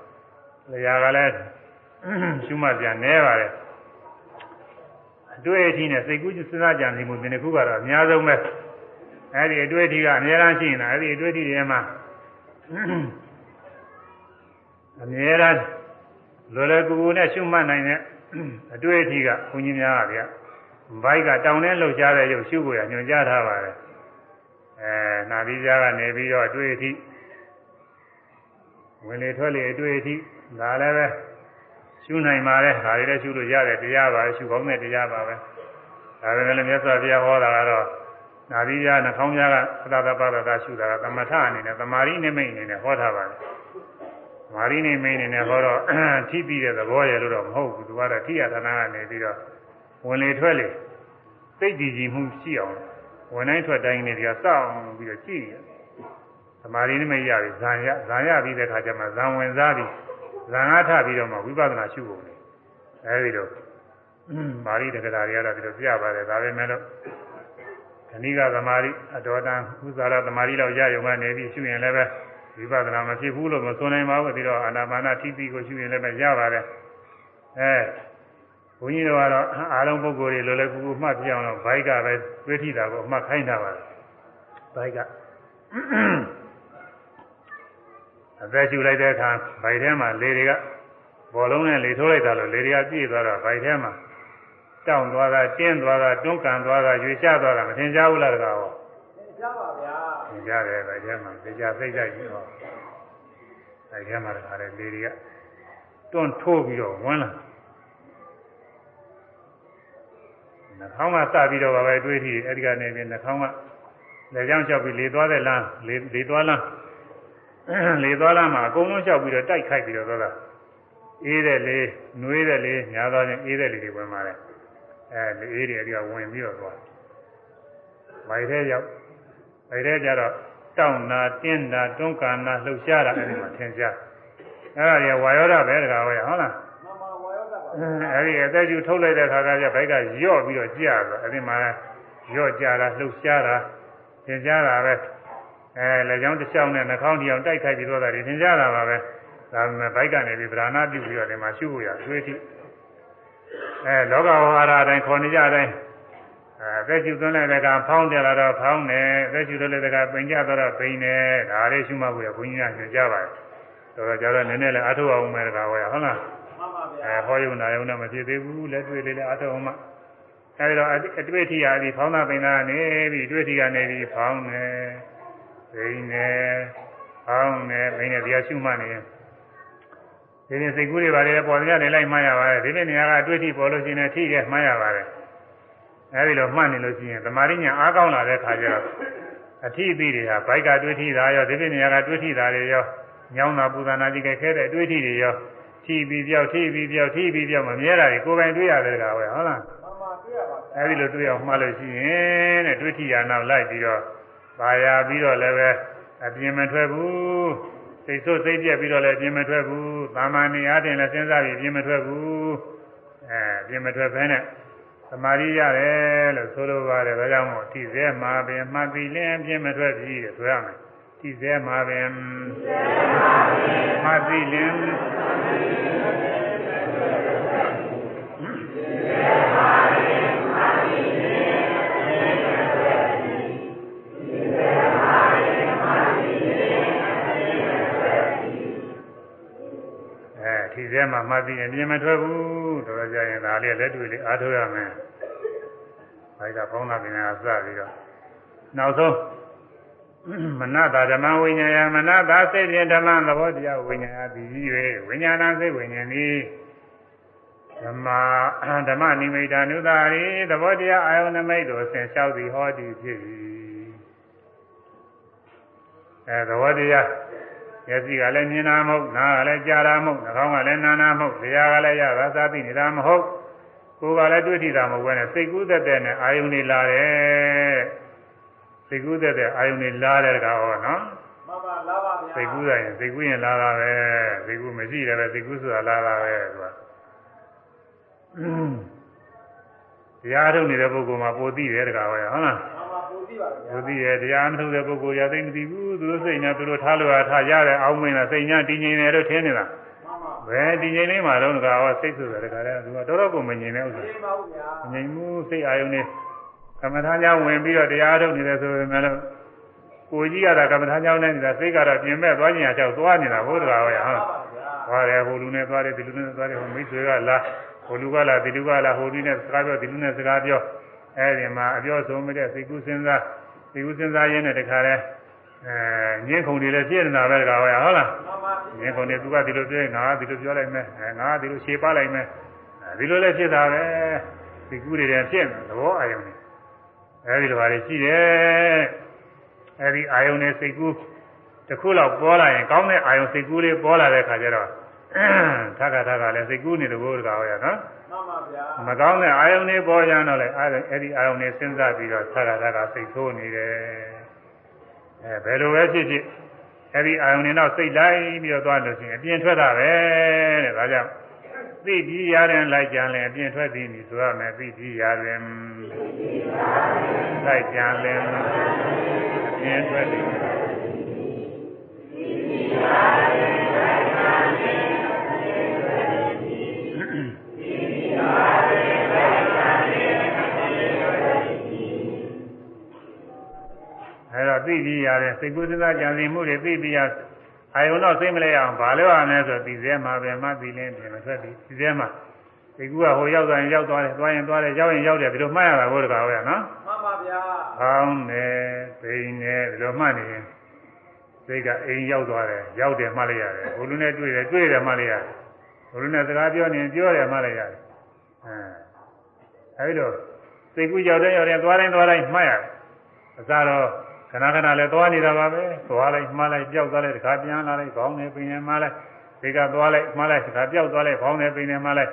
လျှာကလည်းရှုမှတ်ပြန်နေပါတယ်အတွေ့အထိနဲ့စိတ်ကူးစဉ်းစားကြံနေမှုဒီနှစ်ခုကတော့အများဆုံးပဲအဲ့ဒီအတွေ့အထိကအများအားရှိနေတာအဲ့ဒီအတွေ့အထိတွေမှာအမြဲတမ်းလွယ်လွယ်ကူကူနဲ့ရှုမှတ်နိုင်တဲ့အတွေ့အထိကဘုန်းကြီးများကဗျ ဘိုက်ကတောင်းထဲလှုပ်ရှားတဲ့ရုပ်ရှုဖို့ရညွှန်ကြားထားပါတယ်အဲနာသီးကြားကနေပြီးတော့အတွေ့အထိဝင်လေထွက်လေအတွေ့အထိဒါလည်းပဲရှုနိုင်ပါတယ်ဒါတွေလည်းရှုလို့ရတယ်တရားပါရှုကောင်းတဲ့တရားပါပဲဒါပေမဲ့လည်းမြတ်စွာဘုရားဟောတာကတော့နာသီးကြားနှာခေါင်းကြားကသတ္တပတ္တရှုတာကသမထအနေနဲ့သမာဓိနိမိတ်အနေနဲ့ဟောထားပါတယ်မာရီနေမင်းနေနဲ့ဟောတော့ထိပြီးတဲ့သဘောရလို့တော့မဟုတ်ဘူးသူကတော့ထိရသနာကနေပြီးတော့ ဝင်လေထွက်လေစိတ်ကြည်ကြည်မှုရှိအောင်ဝင်တိုင်းထွက်တိုင်းနေပြီးတော့စောင့်ပြီးတော့ကြည့်ရသမာဓိနိမိတ်ရပြီဇံရဇံရပြီးတဲ့ခါကျမှဇံဝင်စားပြီးဇံအားထပြီးတော့မှဝိပဿနာရှုဖို့လေအဲဒီတော့မာရီတက္ကရာတွေကတော့ဒီလိုပြပါတယ်ဒါပေမဲ့လို့ခဏိကသမာဓိအတော်တန်ဥဇာရသမာဓိလောက်ရရုံကနေပြီးရှုရင်လည်းပဲဝိပဿနာမဖြစ်ဘူးလို့မဆိုနိုင်ပါဘူးပြီးတော့အာနာပါနာထိတိကိုရှုရင်လည်းပဲရပါတယ်အဲ ဘုန်းကြီးတို့ကတော့အားလုံးပုဂ္ဂိုလ်တွေလိုလဲကူကူမှတ်ပြအောင်တော့ဘိုက်ကပဲတွေးထိတာကိုအမှတ်ခိုင်းတာပါဘိုက်ကအသက်ရှူလိုက်တဲ့အခါဘိုက်ထဲမှာလေတွေကဘောလုံးနဲ့လေထိုးလိုက်တာလို့လေတွေကပြည့်သွားတော့ဘိုက်ထဲမှာတောင့်သွားတာတင်းသွားတာတွန်းကန်သွားတာရွေချသွားတာမထင်ကြဘူးလားတကားရောကြပါဗျာသင်ကြတယ်ဗထဲမှာသိကြသိကြကြီးဟောအဲထဲမှာတခါလေလေတွေကတွန်းထိုးပြီးတော့ဝင်လာ နှာခေါင်းကစပြီးတော့ပဲတွေးထီအဲဒီကနေပြီးနှာခေါင်းကလက်ကြောင်းလျှောက်ပြီးလေသွားတဲ့လမ်းလေလေသွားလမ်းလေသွားလမ်းမှာအကုန်လုံးလျှောက်ပြီးတော့တိုက်ခိုက်ပြီးတော့သွားတာအေးတဲ့လေနှွေးတဲ့လေညာသွားရင်အေးတဲ့လေတွေဝင်ပါတယ်အဲလေအေးတွေအဲဒီကဝင်ပြီးတော့သွားမိုက်ထဲရောက်မိုက်ထဲကျတော့တောင့်နာတင်းနာတွန်းကန်နာလှုပ်ရှားတာအဲဒီမှာသင်ရှားအဲဒါကြီးဝါယောဓပဲတကားဟောရဟုတ်လား အဲဒီအသက်ကျူထုတ်လိုက်တဲ့ခါကကျဘိုက်ကယော့ပြီးတော့ကြာတော့အဲဒီမှာယော့ကြတာလှုပ်ရှားတာသင်ကြားတာပဲအဲလက်ချောင်းတစ်ချောင်းနဲ့နှာခေါင်းတစ်ချောင်းတိုက်ခိုက်ပြီးတော့တာဒီသင်ကြားတာပါပဲဒါပေမဲ့ဘိုက်ကနေပြီးဗราဏပြုပြီးတော့ဒီမှာရှုဖို့ရသွေးထိအဲလောကဝဟာရအတိုင်းခေါ်နေကြအတိုင်းအဲသက်ကျူသွင်းလိုက်တဲ့ကဖောင်းတယ်လာတော့ဖောင်းတယ်သက်ကျူသွင်းလိုက်တဲ့ကပိန်ကြတော့ပိန်တယ်ဒါလေးရှုမှတ်ဖို့ရဘုန်းကြီးကညွှန်ကြားပါတယ်တော်တော်ကြတော့နည်းနည်းလည်းအထောက်အောင်မယ်တကားဟောရဟုတ်လား အဲဟောယုံနာယုံနဲ့မဖြစ်သေးဘူးလက်တွေ့လေးလည်းအထောက်အောင်မှအဲဒီတော့အတွေ့အထိရာဒီဖောင်းတာပိန်တာနေပြီးတွေ့ထိကနေပြီးဖောင်းတယ်ပိန်တယ်ဖောင်းတယ်ပိန်တယ်တရားရှုမှတ်နေတယ်ဒီနေ့စိတ်ကူးတွေပါတယ်ပေါ်ကြနေလိုက်မှတ်ရပါတယ်ဒီနေ့နေရာကအတွေ့အထိပေါ်လို့ရှိရင်ထိခဲ့မှတ်ရပါတယ်အဲဒီလိုမှတ်နေလို့ရှိရင်သမာဓိညာအားကောင်းလာတဲ့ခါကျတော့အထိအသီးတွေဟာဘိုက်ကတွေ့ထိတာရောဒီနေ့နေရာကတွေ့ထိတာတွေရောညောင်းတာပူဇာနာကြည့်ခဲ့ခဲတဲ့တွေ့ထိတွေရော ထိပြီးပြောက်ထိပြီးပြောက်ထိပြီးပြောက်မမြဲတာတွေကိုယ်ပိုင်တွေ့ရတယ်ကွာဟုတ်လားမှန်ပါတွေ့ရပါအဲဒီလိုတွေ့အောင်မှတ်လို့ရှိရင်တဲ့တွေ့ထိရနောက်လိုက်ပြီးတော့ပါရပြီးတော့လည်းပဲအပြင်းမထွက်ဘူးစိတ်ဆိုးစိတ်ပြက်ပြီးတော့လည်းအပြင်းမထွက်ဘူးသာမန်နေအားဖြင့်လည်းစဉ်းစားပြီးအပြင်းမထွက်ဘူးအဲအပြင်းမထွက်ဘဲနဲ့သမာဓိရတယ်လို့ဆိုလိုပါတယ်ဒါကြောင့်မို့ထိစဲမှာပင်မှတ်ပြီးလင်းအပြင်းမထွက်ပြီးတဲ့ဆိုရမယ်ထိစဲမှာပင်မှတ်ပြီးလင်းထဲ မှာမှတ်ပြီးရင်ပြင်မထွက်ဘူးတော်တော်ကြာရင်ဒါလေးလက်တွေ့လေးအားထုတ်ရမယ်။ဒါကပေါင်းတာပင်ကစပြီးတော့နောက်ဆုံး မနတာဓမ္မဝိညာယမနတာစိတ်ဖြင့်ဓမ္မသဘောတရားဝိညာယသည်ကြီး၍ဝိညာဏစိတ်ဝိညာဉ်သည်ဓမ္မဓမ္မနိမိတ်ာနုသာရိသဘောတရားအာယုန်နမိတ်တို့ဆင်လျှောက်သည်ဟောသည်ဖြစ်၏အဲသဘောတရားမျက်စိကလည်းမြင်တာမဟုတ်နားကလည်းကြားတာမဟုတ်နှာခေါင်းကလည်းနားတာမဟုတ်တရားကလည်းရသာသာသိနေတာမဟုတ်ကိုယ်ကလည်းတွေ့ထိတာမဟုတ်ဘဲနဲ့စိတ်ကူးသက်တဲ့နဲ့အာယုန်တွေလာတယ် စိတ်ကူးသက်တဲ့အာယုန်တွေလာတယ်ကောင်ဟောနော်မှန်ပါလားပါဗျာစိတ်ကူးရရင်စိတ်ကူးရင်လာတာပဲစိတ်ကူးမရှိတယ်ပဲစိတ်ကူးဆိုတာလာတာပဲသူကတရားထုတ်နေတဲ့ပုဂ္ဂိုလ်မှာပိုသိတယ်တကားပဲဟုတ်လားမှန်ပါပူကြည့်ပါဗျာပိုသိတယ်တရားမထုတ်တဲ့ပုဂ္ဂိုလ်ရသိမသိဘူးသူတို့စိတ်နဲ့သူတို့ထားလို့ရထားရတယ်အောင်းမင်းလားစိတ်ညာတည်ငြိမ်တယ်လို့ထင်နေတာမှန်ပါဘယ်တည်ငြိမ်လေးမှာတော့တကားဟောစိတ်ဆိုတယ်တကားလဲသူကတော်တော်ကိုမငြိမ်တဲ့ဥစ္စာသိပါဘူးဗျာမငြိမ်ဘူးစိတ်အာယုန်နဲ့ ကမ္မထာကြောင့်ဝင်ပြီးတော့တရားထုတ်နေတယ်ဆိုပေမဲ့လို့ကိုကြီးရတာကမ္မထာကြောင့်နဲ့နေတာစိတ်ကတော့ပြင်မဲ့သွားခြင်းအကြောက်သွားနေတာဘုရားဟောရဟုတ်မှန်လားပါဗျာသွားတယ်ဟိုလူနဲ့သွားတယ်ဒီလူနဲ့သွားတယ်ဟိုမိတ်ဆွေကလာဟိုလူကလာဒီလူကလာဟိုလူနဲ့စကားပြောဒီလူနဲ့စကားပြောအဲဒီမှာအပြောဆုံးမတဲ့စိတ်ကူးစဉ်းစားစိတ်ကူးစဉ်းစားရင်းနဲ့တခါလဲအဲငင်းခုန်တွေလည်းပြည့်နေတာပဲတခါဟောရဟုတ်လားမှန်ပါငင်းခုန်တွေသူကဒီလိုပြောရင်ငါကဒီလိုပြောလိုက်မယ်အဲငါကဒီလိုခြေပလိုက်မယ်အဲဒီလိုလည်းဖြစ်တာပဲစိတ်ကူးတွေလည်းဖြစ်နေသဘောအာယုံနေ အဲဒီလိုပါလေရှိတယ်အဲဒီအာယုံနဲ့စိတ်ကူးတစ်ခုလောက်ပေါ်လာရင်ကောင်းတဲ့အာယုံစိတ်ကူးလေးပေါ်လာတဲ့ခါကျတော့ထက်ကထက်ကလည်းစိတ်ကူးနေတယ်ဘိုးတကားဟောရနော်မှန်ပါဗျာမကောင်းတဲ့အာယုန်တွေပေါ်ရတော့လေအဲ့ဒီအာယုန်တွေစဉ်းစားပြီးတော့သက္ကသကစိတ်ဆိုးနေတယ်အဲဘယ်လိုပဲဖြစ်ဖြစ်အဲ့ဒီအာယုန်တွေတော့စိတ်လိုက်ပြီးတော့သွားလို့ရှိရင်အပြင်ထွက်တာပဲတဲ့ဒါကြောင့် သိပြီးရရင်လိုက်ကြလဲအပြင်ထွက်သည်နီဆိုရမယ်သိပြီးရရင်လိုက်ကြလဲအပြင်ထွက်သည်အဲ့တော့သိပြီးရတယ်စိတ်ကူးစဉ်းစားကြံစည်မှုတွေသိပြီးရ အာယုံတော့စိတ်မလဲအောင်ဘာလို့ရမလဲဆိုသိစဲမှာပဲမှသိလင်းပြင်မထွက်သည်သိစဲမှာစိတ်ကူးကဟိုရောက်သွားရင်ရောက်သွားတယ်သွားရင်သွားတယ်ရောက်ရင်ရောက်တယ်ဒီလိုမှတ်ရတာဘုရားဟုတ်ရနော်မှန်ပါဗျာကောင်းတယ်ဘိန်းတယ်ဒီလိုမှတ်နေရင်စိတ်ကအိမ်ရောက်သွားတယ်ရောက်တယ်မှတ်လိုက်ရတယ်ဘုလူနဲ့တွေ့တယ်တွေ့တယ်မှတ်လိုက်ရတယ်ဘုလူနဲ့စကားပြောနေရင်ပြောတယ်မှတ်လိုက်ရတယ်အဲအဲဒီလိုစိတ်ကူးရောက်တဲ့ရောက်တဲ့သွားတိုင်းသွားတိုင်းမှတ်ရတယ်အစားတော့ ခဏခဏလည်းသွားနေတာပါပဲသွားလိုက်မှတ်လိုက်ပြောက်သွားလိုက်တခါပြန်လာလိုက်ခေါင်းနဲ့ပင်နဲ့မှတ်လိုက်ဒီကသွားလိုက်မှတ်လိုက်တခါပြောက်သွားလိုက်ခေါင်းနဲ့ပင်နဲ့မှတ်လိုက်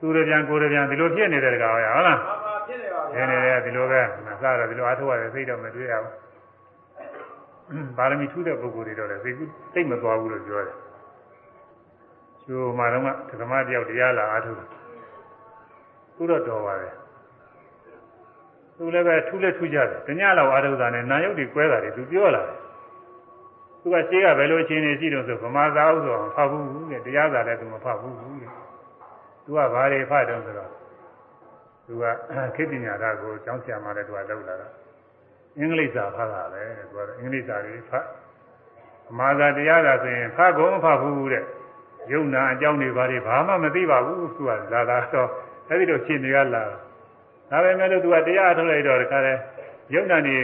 သူရပြန်ကိုရပြန်ဒီလိုဖြစ်နေတဲ့တခါဟုတ်လားမှန်ပါဖြစ်နေပါဗျာနေနေဒီလိုပဲမစားတော့ဒီလိုအားထုတ်ရတယ်စိတ်တော့မတွေ့ရဘူးပါရမီထူးတဲ့ပုဂ္ဂိုလ်တွေတော့လည်းစိတ်ကူးစိတ်မသွားဘူးလို့ပြောတယ်ကျိုးမှာတော့ကဓမ္မတယောက်တရားလာအားထုတ်တယ်သူတော့တော်ပါတယ် သူလည်းပဲထူးလည်းထူးကြတယ်တညလောက်အားထုတ်တာနဲ့နာယုတ်တွေကွဲတာတွေသူပြောလာတယ်သူကရှေးကဘယ်လိုအခြေအနေရှိတော့ဆိုဗမာသာဥဆိုအောင်ဖတ်ဘူးတဲ့တရားစာလည်းသူမဖတ်ဘူးတဲ့သူကဘာတွေဖတ်တော့ဆိုတော့သူကခေတ်ပညာဓာတ်ကိုကျောင်းဆရာမလည်းသူကလောက်လာတာအင်္ဂလိပ်စာဖတ်တာပဲသူကအင်္ဂလိပ်စာတွေဖတ်အမှားသာတရားသာဆိုရင်ဖတ်ကုန်မဖတ်ဘူးတဲ့ယုံနာအကြောင်းတွေဘာတွေဘာမှမသိပါဘူးသူကလာလာတော့အဲဒီတော့ရှင်တွေကလာ ဒါပေမဲ့လို့သူကတရားထုတ်လိုက်တော့တခါတည်းယုံနာနေ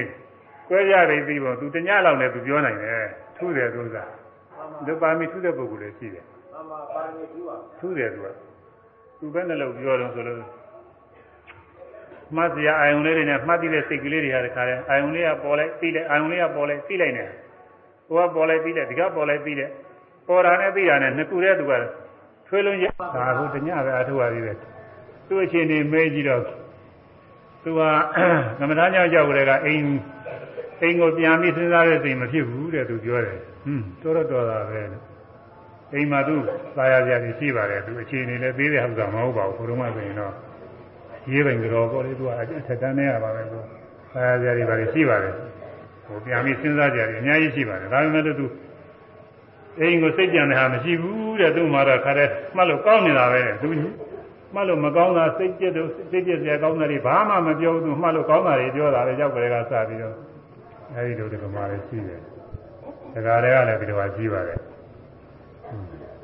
ကွဲရပြီးပြီးပေါ့သူတညလောက်နဲ့သူပြောနိုင်တယ်ထူးတယ်သူကမှန်ပါလူပါမီထူးတဲ့ပုဂ္ဂိုလ်လည်းရှိတယ်မှန်ပါပါရမီကျူပါထူးတယ်သူကသူပဲနဲ့လို့ပြောတော့ဆိုလို့မှတ်စရာအာယုံလေးတွေနဲ့မှတ်သိတဲ့စိတ်ကလေးတွေဟာတခါတည်းအာယုံလေးကပေါ်လိုက်ပြီးတယ်အာယုံလေးကပေါ်လိုက်ပြီးလိုက်နေဟိုကပေါ်လိုက်ပြီးတယ်ဒီကပေါ်လိုက်ပြီးတယ်ပေါ်တာနဲ့ပြီးတာနဲ့နှစ်ခုတည်းသူကထွေးလုံးရဒါဟုတ်တညပဲအထုပါသေးတယ်သူ့အချင်းနေမေးကြည့်တော့ သူကကမ္မထာကြောင့်ကြောက်ကြတဲ့ကအိမ်အိမ်ကိုပြန်ပြီးစဉ်းစားတဲ့စိတ်မဖြစ်ဘူးတဲ့သူပြောတယ်ဟွန်းတော်တော့တော်တာပဲလို့အိမ်မှာသူသာယာကြရရှိပါတယ်သူအခြေအနေလည်းသေးတဲ့ဟုတ်တာမဟုတ်ပါဘူးဘုရုံးမဆိုရင်တော့ရေးပိုင်ကြောပေါ့လေသူကအထက်တန်းနေရပါပဲသူသာယာကြရပါလေရှိပါတယ်ဟိုပြန်ပြီးစဉ်းစားကြရအများကြီးရှိပါတယ်ဒါပေမဲ့လို့သူအိမ်ကိုစိတ်ကြံတဲ့ဟာမရှိဘူးတဲ့သူ့မှာတော့ခါတဲ့မှတ်လို့ကောင်းနေတာပဲတဲ့သူ မှတ်လို့မကောင်းတာစိတ်ပြည့်တော့စိတ်ပြည့်စရာကောင်းတာတွေဘာမှမပြောဘူးသူမှတ်လို့ကောင်းတာတွေပြောတာလေရောက်ကြတဲ့ကစပြီးတော့အဲဒီလိုဒီကမာလေးရှိတယ်ဒါကြတဲ့ကလည်းဒီလိုပါရှိပါတယ်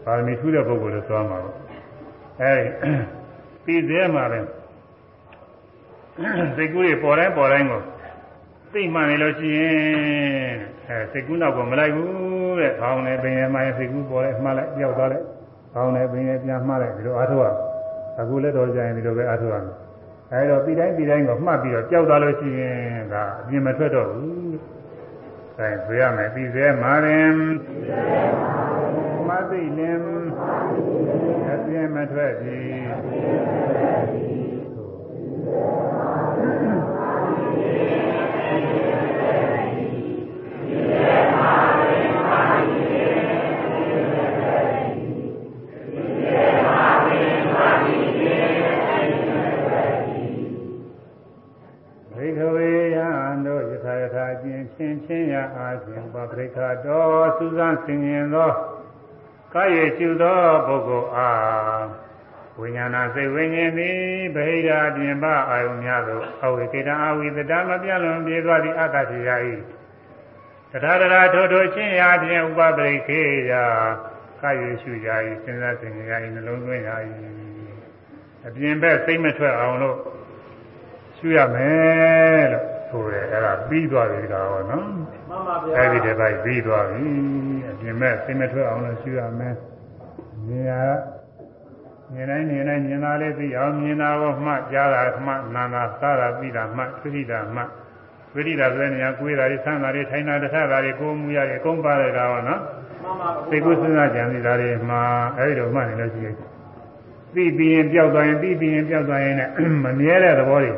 ပါရမီထူးတဲ့ပုဂ္ဂိုလ်လို့ဆိုရမှာပေါ့အဲဒီပြီးသေးမှာပဲစိတ်ကူးတွေပေါ်တိုင်းပေါ်တိုင်းကိုသိမှန်နေလို့ရှိရင်အဲစိတ်ကူးနောက်ကမလိုက်ဘူးတဲ့ခေါင်းနဲ့ပင်ရမှရင်စိတ်ကူးပေါ်လိုက်မှားလိုက်ပြောက်သွားလိုက်ခေါင်းနဲ့ပင်ရပြန်မှားလိုက်ဒီလိုအားထုတ်ရ အခုလည်းတော့ကြရင်ဒီလိုပဲအားထုတ်ရမယ်အဲဒီတော့ပြီးတိုင်းပြီးတိုင်းကိုမှတ်ပြီးတော့ကြောက်သွားလို့ရှိရင်ကအပြင်မထွက်တော့ဘူးအဲပြရမယ်ပြီးသေးမာရင်မသိလင်အပြင်မထွက်ပြီ ရှင်ချင်းရာအားဖြင့်ပပရိခတော်စူးစမ်းဆင်ခြင်သောကာယေရှုသောပုဂ္ဂိုလ်အားဝိညာဏစိတ်ဝိညာဉ်သည်ဗဟိရာပြင်ပအာယုများသို့အဝိကေတအဝိသတမပြလွန်ပြေသွားသည့်အတ္တတိယ၏တထာတရာထိုထိုချင်းရာဖြင့်ဥပပရိခေရာကာယေရှုရာ၏စဉ်းစားဆင်ခြင်ရာ၏နှလုံးသွင်းရာ၏အပြင်ဘက်စိတ်မထွက်အောင်လို့ရှုရမယ်လို့ဆိုတယ်အဲ့ဒါပြီးသွားပြီဒါဟောနော်မှန်ပါဗျာအဲ့ဒီတပိုက်ပြီးသွားပြီအပြင်မဲ့စိတ်မထွက်အောင်လို့ရှင်းရမယ်နေရာမြင်တိုင်းမြင်တိုင်းမြင်တာလေးသိအောင်မြင်တာကိုမှကြားတာမှနာတာစားတာပြီးတာမှသိတိတာမှဝိရိတာဆိုတဲ့နေရာကိုယ်တာတွေဆန်းတာတွေထိုင်တာတထတာတွေကိုမူရတွေအကုန်ပါတယ်ဒါဟောနော်မှန်ပါစိတ်ကူးစဉ်းစားကြံစီတာတွေမှာအဲ့ဒီတော့မှနေလို့ရှိရင်သိပြီးရင်ပျောက်သွားရင်သိပြီးရင်ပျောက်သွားရင်လည်းမမြဲတဲ့သဘောတွေ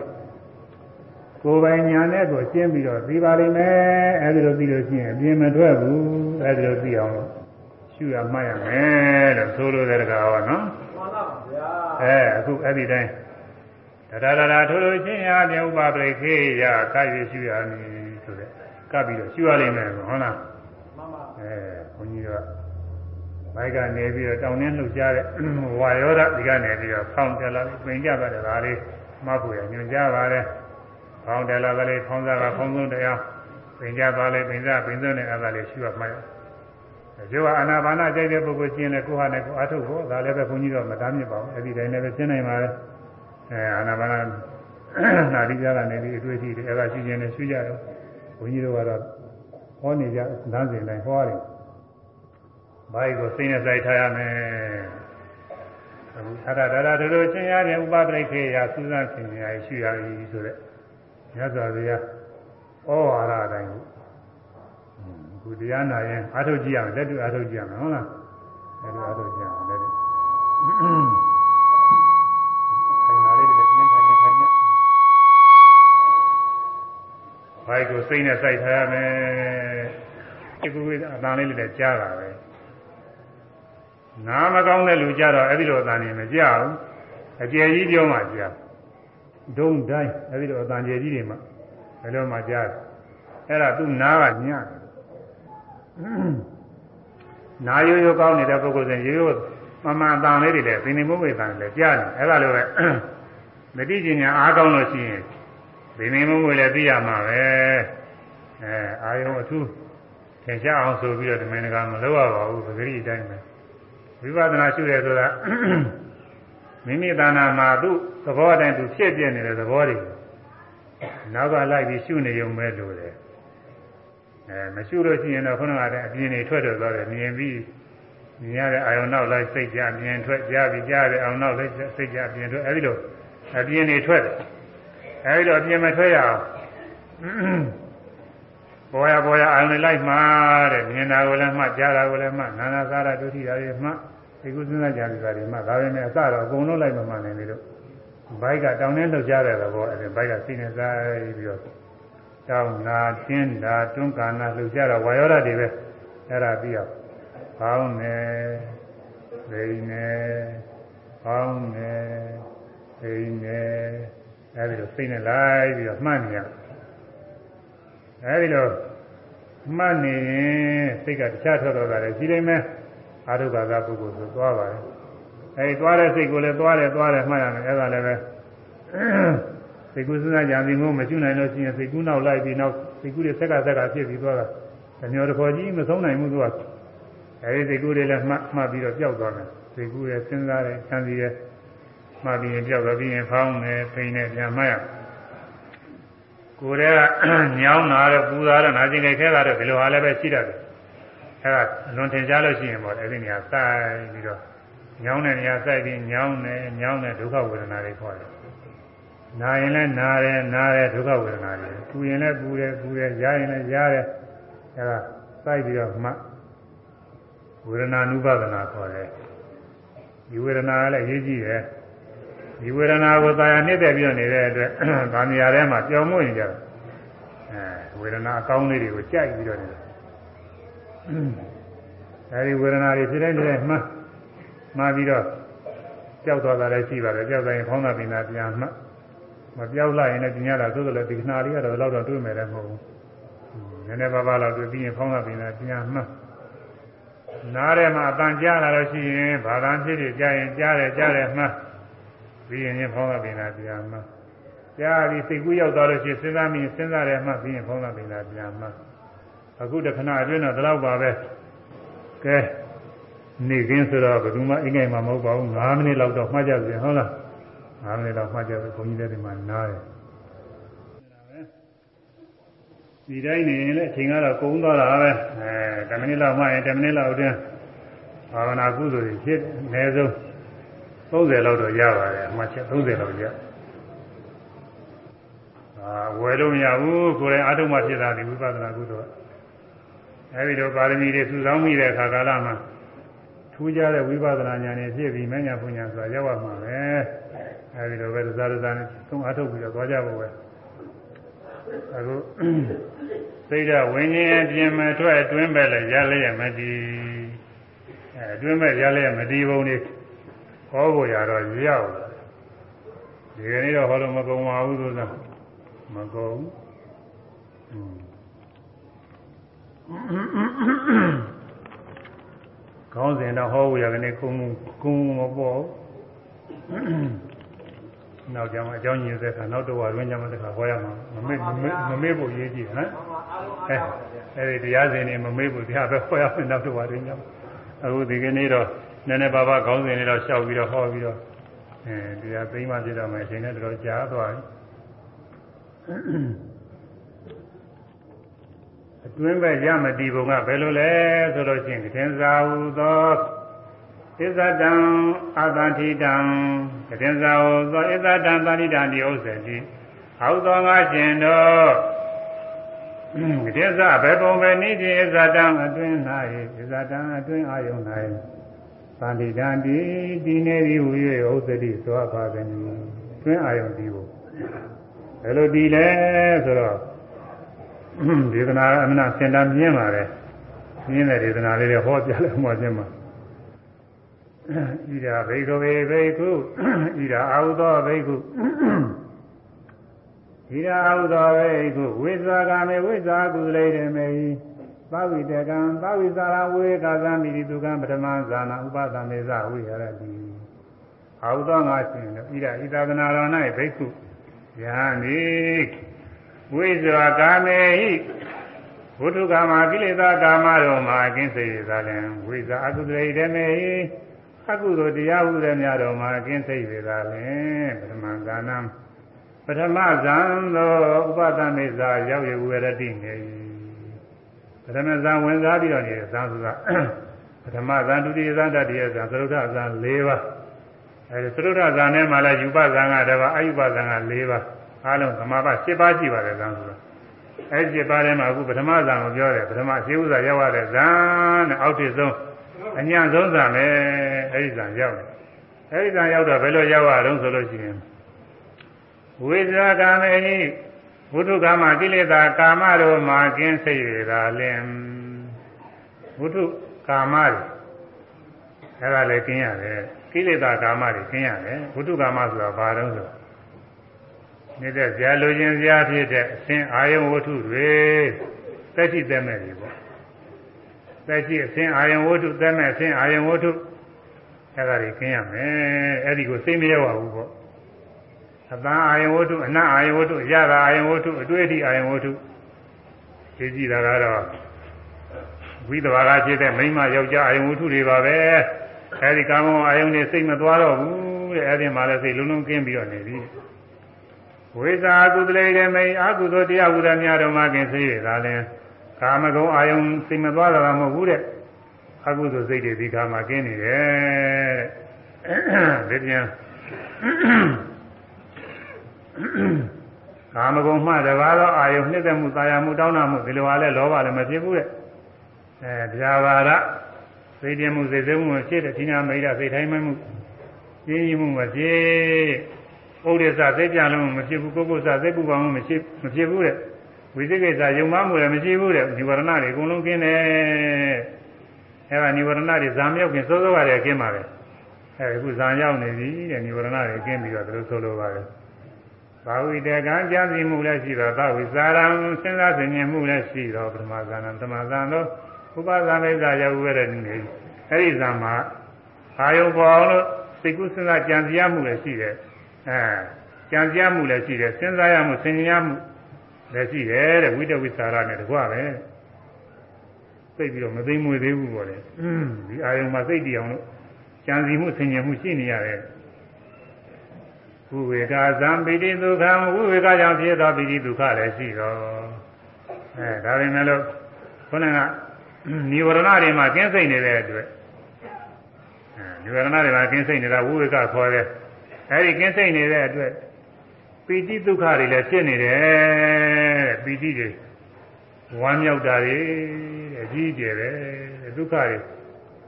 ကိုယ်ပိုင်ညာနဲ့ကိုရှင်းပြီးတော့သိပါလိမ့်မယ်အဲဒီလိုသိလို့ရှိရင်အပြင်းမထွက်ဘူးအဲဒီလိုသိအောင်လို့ရှုရမှတ်ရမယ်လို့ဆိုလိုတဲ့တကားဟောနော်မှန်ပါဗျာအဲအခုအဲ့ဒီတိုင်းတရရရာထိုးလို့ချင်းရတဲ့ဥပပရိခေယကပ်ရရှုရမည်ဆိုတဲ့ကပ်ပြီးတော့ရှုရလိမ့်မယ်ဟုတ်လားမှန်ပါအဲဘုန်းကြီးတို့ဘိုက်ကနေပြီးတော့တောင်းနှင်းလှုပ်ရှားတဲ့ဝါယောဓဒီကနေပြီးတော့ဖောင်းကြလာပြီးပြင်ကြပါတယ်ဒါလေးမှတ်ဖို့ရညွှန်ကြားပါတယ် ဖောင်းတယ်လာကလေးဖောင်းစားကဖောင်းဆုံးတရားပင်ကြသွားလေပင်စားပင်စုံနဲ့အဲ့ဒါလေးရှိရမှာ။ဒီကအာနာပါနာကြိုက်တဲ့ပုဂ္ဂိုလ်ကျင်းတဲ့ကိုဟာနဲ့ကိုအားထုတ်ဖို့ဒါလည်းပဲဘုန်းကြီးတို့မတားမြစ်ပါဘူး။အဲ့ဒီတိုင်းလည်းပဲရှင်းနိုင်ပါလေ။အဲအာနာပါနာနာတိကြကနေဒီအတွေ့အထိတွေအဲ့ဒါရှိခြင်းနဲ့ရှိကြတော့ဘုန်းကြီးတို့ကတော့ဟောနေကြလမ်းစဉ်တိုင်းဟောတယ်။ဘာကိုစိတ်နဲ့စိုက်ထားရမယ်။အခုသာရဒါရတို့ချင်းရတဲ့ဥပဒိတ်ခေယစူးစမ်းဆင်ခြင်ရရှိရည်ဆိုတဲ့ မြတ်စွာဘုရားဩဝါဒအတိုင်းကိုခုတရားနာရင်အားထုတ်ကြည့်ရမယ်လက်တွေ့အားထုတ်ကြည့်ရမယ်ဟုတ်လားလက်တွေ့အားထုတ်ကြည့်ရမယ်လက်တွေ့ခိုင်နာလေးတွေပြင်းထိုင်နေခိုင်နေဘိုက်ကိုစိတ်နဲ့စိုက်ထားရမယ်ဒီကူအတန်လေးလည်းကြားတာပဲနားမကောင်းတဲ့လူကြတော့အဲ့ဒီလိုအတန်နေမကြဘူးအကျယ်ကြီးပြောမှကြား ဒုံတိုင်းအဲဒီလိုအတန်ကျယ်ကြီးတွေမှာဘယ်လိုမှကြားတယ်အဲ့ဒါသူ့နားကညံ့နာရိုးရိုးကောင်းနေတဲ့ပုဂ္ဂိုလ်စဉ်ရိုးရိုးမမှန်အတန်လေးတွေလည်းသင်္နေမုတ်ဝေတန်လည်းကြားတယ်အဲ့ဒါလိုပဲမတိကျညာအားကောင်းလို့ရှိရင်သင်္နေမုတ်ဝေလည်းသိရမှာပဲအဲအာယုံအထူးသင်ရှားအောင်ဆိုပြီးတော့ဒီမင်းကမလုပ်ရပါဘူးပဂရိအတိုင်းပဲဝိပဿနာရှုရဲဆိုတာ မိမိတဏ္ဍာမှာသူ့သဘောအတိုင်းသူဖြစ်ပြနေတဲ့သဘောတွေနောက်ကလိုက်ပြီးရှုနေုံပဲလို့တယ်အဲမရှုလို့ရှိရင်တော့ခုနကတည်းကအပြင်းတွေထွက်ထွက်သွားတယ်မြင်ပြီးမြင်ရတဲ့အာယုံနောက်လိုက်စိတ်ကြမြင်ထွက်ကြားပြီးကြားတဲ့အာယုံနောက်လိုက်စိတ်ကြမြင်ထွက်အဲဒီလိုအပြင်းတွေထွက်တယ်အဲဒီတော့အပြင်းမထွက်ရအောင်ပေါ်ရပေါ်ရအာယုံလိုက်မှာတဲ့မြင်တာကိုလည်းမှကြားတာကိုလည်းမှနာနာစားတာဒုတိယတွေမှ ဒီကုသနာကြတယ်ဆိုတာဒီမှာဒါပဲနဲ့အစတော့အကုန်လုံးလိုက်မမှန်နိုင်လေတော့ဘိုက်ကတောင်းနေလှုပ်ရှားတဲ့သဘောအဲဒီဘိုက်ကစိနေစားပြီးတော့တောင်းနာတင်းတာတွန်းကာနာလှုပ်ရှားတာဝါယောဓာတွေပဲအဲ့ဒါပြီးတော့ပေါင်းနေဒိနေပေါင်းနေဒိနေအဲဒီလိုစိနေလိုက်ပြီးတော့မှတ်နေရအဲဒီလိုမှတ်နေရင်စိတ်ကတခြားထွက်တော့တာလေရှိနေမယ် အာရုကာကပုဂ္ဂိုလ်ဆိုသွားပါတယ်အဲဒီသွားတဲ့စိတ်ကိုလည်းသွားတယ်သွားတယ်မှတ်ရမယ်အဲဒါလည်းပဲစိတ်ကူးစဉ်းစားကြံပြီးငုံမရှိနိုင်လို့ရှိရင်စိတ်ကူးနောက်လိုက်ပြီးနောက်စိတ်ကူးတွေဆက်ကဆက်ကဖြစ်ပြီးသွားတာတမျောတခေါ်ကြီးမဆုံးနိုင်ဘူးသူကအဲဒီစိတ်ကူးတွေလည်းမှတ်မှတ်ပြီးတော့ပျောက်သွားတယ်စိတ်ကူးရဲ့စဉ်းစားတယ်ဆန်းစီရဲ့မှတ်ပြီးရင်ပျောက်သွားပြီးရင်ဖောင်းတယ်ဖိနေပြန်မှတ်ရကိုယ်တည်းကညောင်းတာတော့ပူတာတော့နာကျင်ကြခဲတာတော့ဒီလိုဟာလည်းပဲရှိတတ်တယ် အဲဒါလွန်ထင်ရှားလို့ရှိရင်ပေါ့အဲ့ဒီနေရာစိုက်ပြီးတော့ညောင်းတဲ့နေရာစိုက်ပြီးညောင်းတယ်ညောင်းတဲ့ဒုက္ခဝေဒနာတွေခေါ်တယ်နာရင်လည်းနာတယ်နာတယ်ဒုက္ခဝေဒနာတွေပူရင်လည်းပူတယ်ပူတယ်ရားရင်လည်းရားတယ်အဲဒါစိုက်ပြီးတော့မှဝေဒနာနုပါဒနာခေါ်တယ်ဒီဝေဒနာကလည်းအရေးကြီးတယ်ဒီဝေဒနာကိုသာယာနှစ်သက်ပြီးတော့နေတဲ့အတွက်ဗာမီယာထဲမှာကြောင်မွေ့နေကြတယ်အဲဝေဒနာအကောင်းလေးတွေကိုကြိုက်ပြီးတော့နေတယ် အဲဒီဝေဒနာတွေဖြစ်တဲ့တည်းမှမှားပြီးတော့ကြောက်သွားတာလည်းရှိပါတယ်ကြောက်တိုင်းဖောင်းတာပင်တာပြန်မှမပြောက်လိုက်ရင်လည်းပြညာတာသို့တော်လည်းဒီခဏလေးကတော့တော့တော့တွေ့မယ်လည်းမဟုတ်ဘူးနည်းနည်းပါးပါးတော့တွေ့ပြီးရင်ဖောင်းတာပင်တာပြန်မှနားထဲမှာအပန်ကြားလာလို့ရှိရင်ဘာသာဖြစ်ဖြစ်ကြားရင်ကြားတယ်ကြားတယ်မှပြီးရင်ဖောင်းတာပင်တာပြန်မှကြားပြီးစိတ်ကူးရောက်သွားလို့ရှိရင်စဉ်းစားမိရင်စဉ်းစားတယ်မှပြီးရင်ဖောင်းတာပင်တာပြန်မှ အခုတခဏအတွင်းတော့ဒီလောက်ပါပဲကဲနေခင်းဆိုတော့ဘယ်သူမှအိမ်ငယ်မှာမဟုတ်ပါဘူး9မိနစ်လောက်တော့မှတ်ကြပြီဟုတ်လား9မိနစ်လောက်မှတ်ကြပြီဘုန်းကြီးတွေဒီမှာနားတယ်ဒီတိုင်းနေရင်လည်းအချိန်ကတော့ကုန်သွားတာပဲအဲ10မိနစ်လောက်မှရင်10မိနစ်လောက်အတွင်းဘာဝနာကုသိုလ်တွေဖြစ်အနည်းဆုံး30လောက်တော့ရပါတယ်အမှတ်ချက်30လောက်ရအာဝယ်လို့မရဘူးကိုယ်တိုင်အားထုတ်မှဖြစ်တာဒီဝိပဿနာကုသိုလ် အဲဒီတော့ပါရမီတွေစုဆောင်းမိတဲ့အခါကာလမှာထူးခြားတဲ့ဝိပဿနာဉာဏ်နဲ့ဖြစ်ပြီးမဉာဏ်ပညာဆိုတာရောက်ရမှာပဲအဲဒီတော့ပဲသစားသစားနဲ့သုံးအားထုတ်ပြီးတော့သွားကြဖို့ပဲအခုစိတ်ဓာတ်ဝิญဉ်အပြင်မထွက်အတွင်းပဲလေရလျက်မတည်အဲအတွင်းပဲရလျက်မတည်ပုံလေးဟောဖို့ရတော့ရောက်လာဒီကနေ့တော့ဟောလို့မကုန်ပါဘူးဆိုတာမကုန် ကောင်းစဉ်တော့ဟောဝရကနေကုန်းကုန်းမပေါ်နောက်ကြမှာအကြောင်းညင်တဲ့ခါနောက်တော့ဝရင်းကြမှာတခါဟောရမှာမမေ့မမေ့မမေ့ဖို့ရေးကြည့်ဟမ်အဲအဲဒီတရားစဉ်နေမမေ့ဖို့တရားပဲဟောရမယ်နောက်တော့ဝရင်းကြမှာအခုဒီကနေ့တော့နည်းနည်းပါးပါးခေါင်းစဉ်လေးတော့ရှောက်ပြီးတော့ဟောပြီးတော့အဲတရားသိမှပြတော့မယ်အချိန်နဲ့တော့ကြာသွားပြီ အတွင်းပဲရမတည်ပုံကဘယ်လိုလဲဆိုလို့ရှိရင်သင်္သာဟုသောဣဇတံအာသတိတံသင်္သာဟုသောဣဇတံသာတိတံဒီဥစ္စေတိဟောသောငါရှင်တို့ဣဇဘယ်ပုံပဲနိတိဣဇတံအတွင်း၌ဣဇတံအတွင်းအာယုန်၌သာတိတံဒီဒီနေသည်ဟူ၍ဥစ္စေတိသောပါကနိအတွင်းအာယုန်ဒီကိုဘယ်လိုဒီလဲဆိုတော့ ဒေသနာအမနာစင်တာမြင်ပါတယ်မြင်တဲ့ဒေသနာလေးတွေဟောပြလဲမှချင်းမှာဣဒာဘိကဝေဘိကုဣဒာအာဟုသောဘိကုဣဒာအာဟုသောဘိကုဝိဇာကမေဝိဇာကုလေရမေသဝိတကံသဝိဇာရဝေကာသမိတိတုကံပထမဇာနာဥပသမေဇဝိရတိအာဟုသောငါရှင်ဣဒာဣဒာသနာတော်၌ဘိကုယံဤ ဝိဇ္ဇာကာမေဟိဝုထုကာမကိလေသာကာမတို့မှာအကင်းစေရသာလင်ဝိဇ္ဇာအကုသရေဓမေအကုသိုလ်တရားဟုတဲ့များတော်မှာအကင်းစေရသာလင်ပထမဇာနံပထမဇံသောဥပဒမေဇာရောက်ရဝရတိနေပထမဇံဝင်စားပြီးတော့နေတဲ့ဇံဆိုတာပထမဇံဒုတိယဇံတတိယဇံသရုဒ္ဓဇံ၄ပါးအဲဒီသရုဒ္ဓဇံထဲမှာလည်းယူပဇံကတပါးအယူပဇံက၄ပါး အားလုံးသမာဘ7ပါးရှိပါတယ်ဇံဆိုတာအဲဒီ7ပါးထဲမှာအခုပထမဇံကိုပြောတယ်ပထမရှင်းဥစွာရောက်ရတဲ့ဇံနဲ့အောက်ထစ်ဆုံးအညံ့ဆုံးဇံပဲအဲဒီဇံရောက်တယ်အဲဒီဇံရောက်တော့ဘယ်လိုရောက်ရအောင်ဆိုလို့ရှိရင်ဝိဇ္ဇာကာမေဟိဘုဒ္ဓကာမကိလေသာကာမတို့မှာကင်းစိတ်ရတာလင်ဘုဒ္ဓကာမတွေအဲဒါလည်းကင်းရတယ်ကိလေသာကာမတွေကင်းရတယ်ဘုဒ္ဓကာမဆိုတာဘာတုံးဆို နေတဲ့ဇာလိုခြင်းဇာဖြစ်တဲ့အစဉ်အာယုံဝတ္ထုတွေသက်ရှိသက်မဲ့တွေပေါ့သက်ရှိအစဉ်အာယုံဝတ္ထုသက်မဲ့အစဉ်အာယုံဝတ္ထုအဲဒါတွေကင်းရမယ်အဲ့ဒီကိုသိမရောက်ပါဘူးပေါ့အတန်အာယုံဝတ္ထုအနတ်အာယုံဝတ္ထုရတာအာယုံဝတ္ထုအတွေ့အထိအာယုံဝတ္ထုသိကြည့်တာကတော့ဝိသဘာကဖြစ်တဲ့မိန်းမယောက်ျားအာယုံဝတ္ထုတွေပါပဲအဲဒီကာမအာယုံတွေစိတ်မသွားတော့ဘူးတဲ့အဲဒီမှာလည်းစိတ်လုံးလုံးကင်းပြီးတော့နေပြီ ဝိဇာကုသလေရမေအာကုသိုလ်တရားဝုဒ္ဓများတော်မှာကင်းစေရတာလဲကာမဂုဏ်အာယုံစိတ်မသွားတာမဟုတ်ဘူးတဲ့အကုသိုလ်စိတ်တွေဒီကာမကင်းနေတယ်ဒီပြန်ကာမဂုဏ်မှတပါးသောအာယုနှစ်သက်မှုတာယာမှုတောင်းတမှုဒီလိုအားလဲလောဘလည်းမဖြစ်ဘူးတဲ့အဲတရားဘာရစိတ်ပြမှုစိတ်ဆဲမှုမရှိတဲ့ဌိနာမိတ်ရစိတ်တိုင်းမှုပြင်းရင်မှုမဖြစ် ဥဒိစ္စစိတ်ပြလုံးမဖြစ်ဘူးပုဂ္ဂိုလ်စစိတ်ပူပါမှုမရှိမဖြစ်ဘူးတဲ့ဝိသိကိစ္စယုံမှမှုလည်းမရှိဘူးတဲ့និဝရဏတွေအကုန်လုံးကျင်းတယ်အဲဒါនិဝရဏတွေဇာမြောက်ခင်စိုးစိုးရတယ်ကျင်းပါပဲအဲဒီခုဇာရောက်နေပြီတဲ့និဝရဏတွေကျင်းပြီးတော့သူတို့ဆိုလိုပါတယ်ဘာဝိတကံကြံစီမှုလည်းရှိတော့ဘာဝိစာရံစဉ်းစားဆင်ခြင်မှုလည်းရှိတော့ပထမဇာနံသမဇာတို့ဥပဇာမိစ္ဆာရောက်ရတဲ့နေအဲဒီဇာမှာအာယုပေါ်အောင်လို့စိတ်ကူးစဉ်းစားကြံစည်ရမှုလည်းရှိတယ် အဲကြံစည်ရမှုလည်းရှိတယ်စဉ်းစားရမှုဆင်ခြင်ရမှုလည်းရှိတယ်တဲ့ဝိတဝိစာရနဲ့တကွပဲသိပြီးတော့မသိမွေသေးဘူးပေါ့လေဒီအာယုံမှာသိတည်အောင်လို့ကြံစည်မှုဆင်ခြင်မှုရှိနေရတယ်ဝိဝေကဇံပိတိဒုက္ခံဝိဝေကကြောင့်ဖြစ်သောပိတိဒုက္ခလည်းရှိတော့အဲဒါပေမဲ့လို့ခေါင်းကနိဝရဏတွေမှာကျင်းစိတ်နေတဲ့အတွက်အဲနိဝရဏတွေမှာကျင်းစိတ်နေတာဝိဝေကခေါ်တယ် အဲဒီကျင်းစိတ်နေတဲ့အတွက်ပိတိဒုက္ခတွေလည်းဖြစ်နေတယ်ပိတိတွေဝမ်းမြောက်တာတွေတဲ့အကြီးကျယ်ပဲဒုက္ခတွေ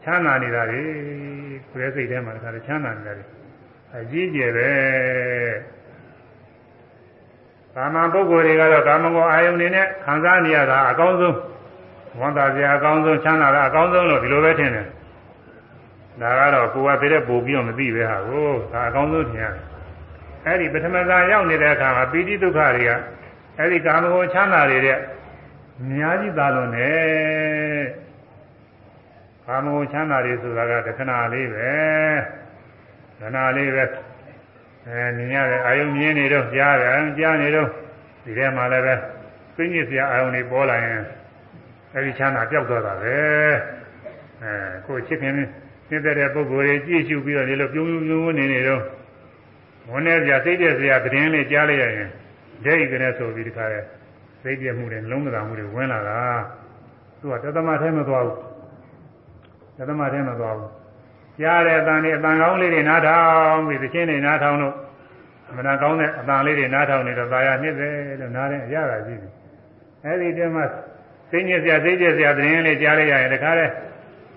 ချမ်းသာနေတာတွေကိုယ်စိတ်ထဲမှာတခါတည်းချမ်းသာနေတာတွေအကြီးကျယ်ပဲကာမပုဂ္ဂိုလ်တွေကတော့ကာမဂုဏ်အာယုန်နေနဲ့ခံစားနေရတာအကောင်းဆုံးဝန်တာစရာအကောင်းဆုံးချမ်းသာတာအကောင်းဆုံးလို့ဒီလိုပဲထင်တယ် ဒါကတော့ကိုယ်ကတည်းကပို့ပြီးတော့မသိပဲဟာကိုဒါအကောင်းဆုံးထင်ရတယ်အဲ့ဒီပထမဇာရောက်နေတဲ့အခါမှာပိဋိဒုက္ခတွေကအဲ့ဒီကာမဂုဏ်ချမ်းသာတွေတဲ့အများကြီးသာလွန်တယ်ကာမဂုဏ်ချမ်းသာတွေဆိုတာကတခဏလေးပဲခဏလေးပဲအဲမြင်ရတယ်အာယုံမြင်နေတော့ကြားတယ်ကြားနေတော့ဒီထဲမှာလည်းပဲသိညစ်စရာအာယုံတွေပေါ်လာရင်အဲဒီချမ်းသာပျောက်သွားတာပဲအဲကိုချစ်ခင် နေတဲ့ပုဂ္ဂိုလ်တွေကြည့်ရှုပြီးတော့ဒီလိုပြုံးပြုံးနေနေတော့ဝန်နေစရာစိတ်ပြစရာသတင်းလေးကြားလိုက်ရရင်ဒိတ်ကနေဆိုပြီးဒီခါရဲစိတ်ပြမှုတွေလုံးမသာမှုတွေဝင်လာတာသူကတသမထဲမသွားဘူးတသမထဲမသွားဘူးကြားတဲ့အတန်လေးအတန်ကောင်းလေးတွေနားထောင်ပြီးသချင်းတွေနားထောင်လို့အမှန်ကောင်းတဲ့အတန်လေးတွေနားထောင်နေတော့သာယာနှစ်တယ်လို့နားတဲ့အရာရှိတယ်အဲဒီတည်းမှာသိညစ်စရာသိကျက်စရာသတင်းလေးကြားလိုက်ရရင်တခါလဲ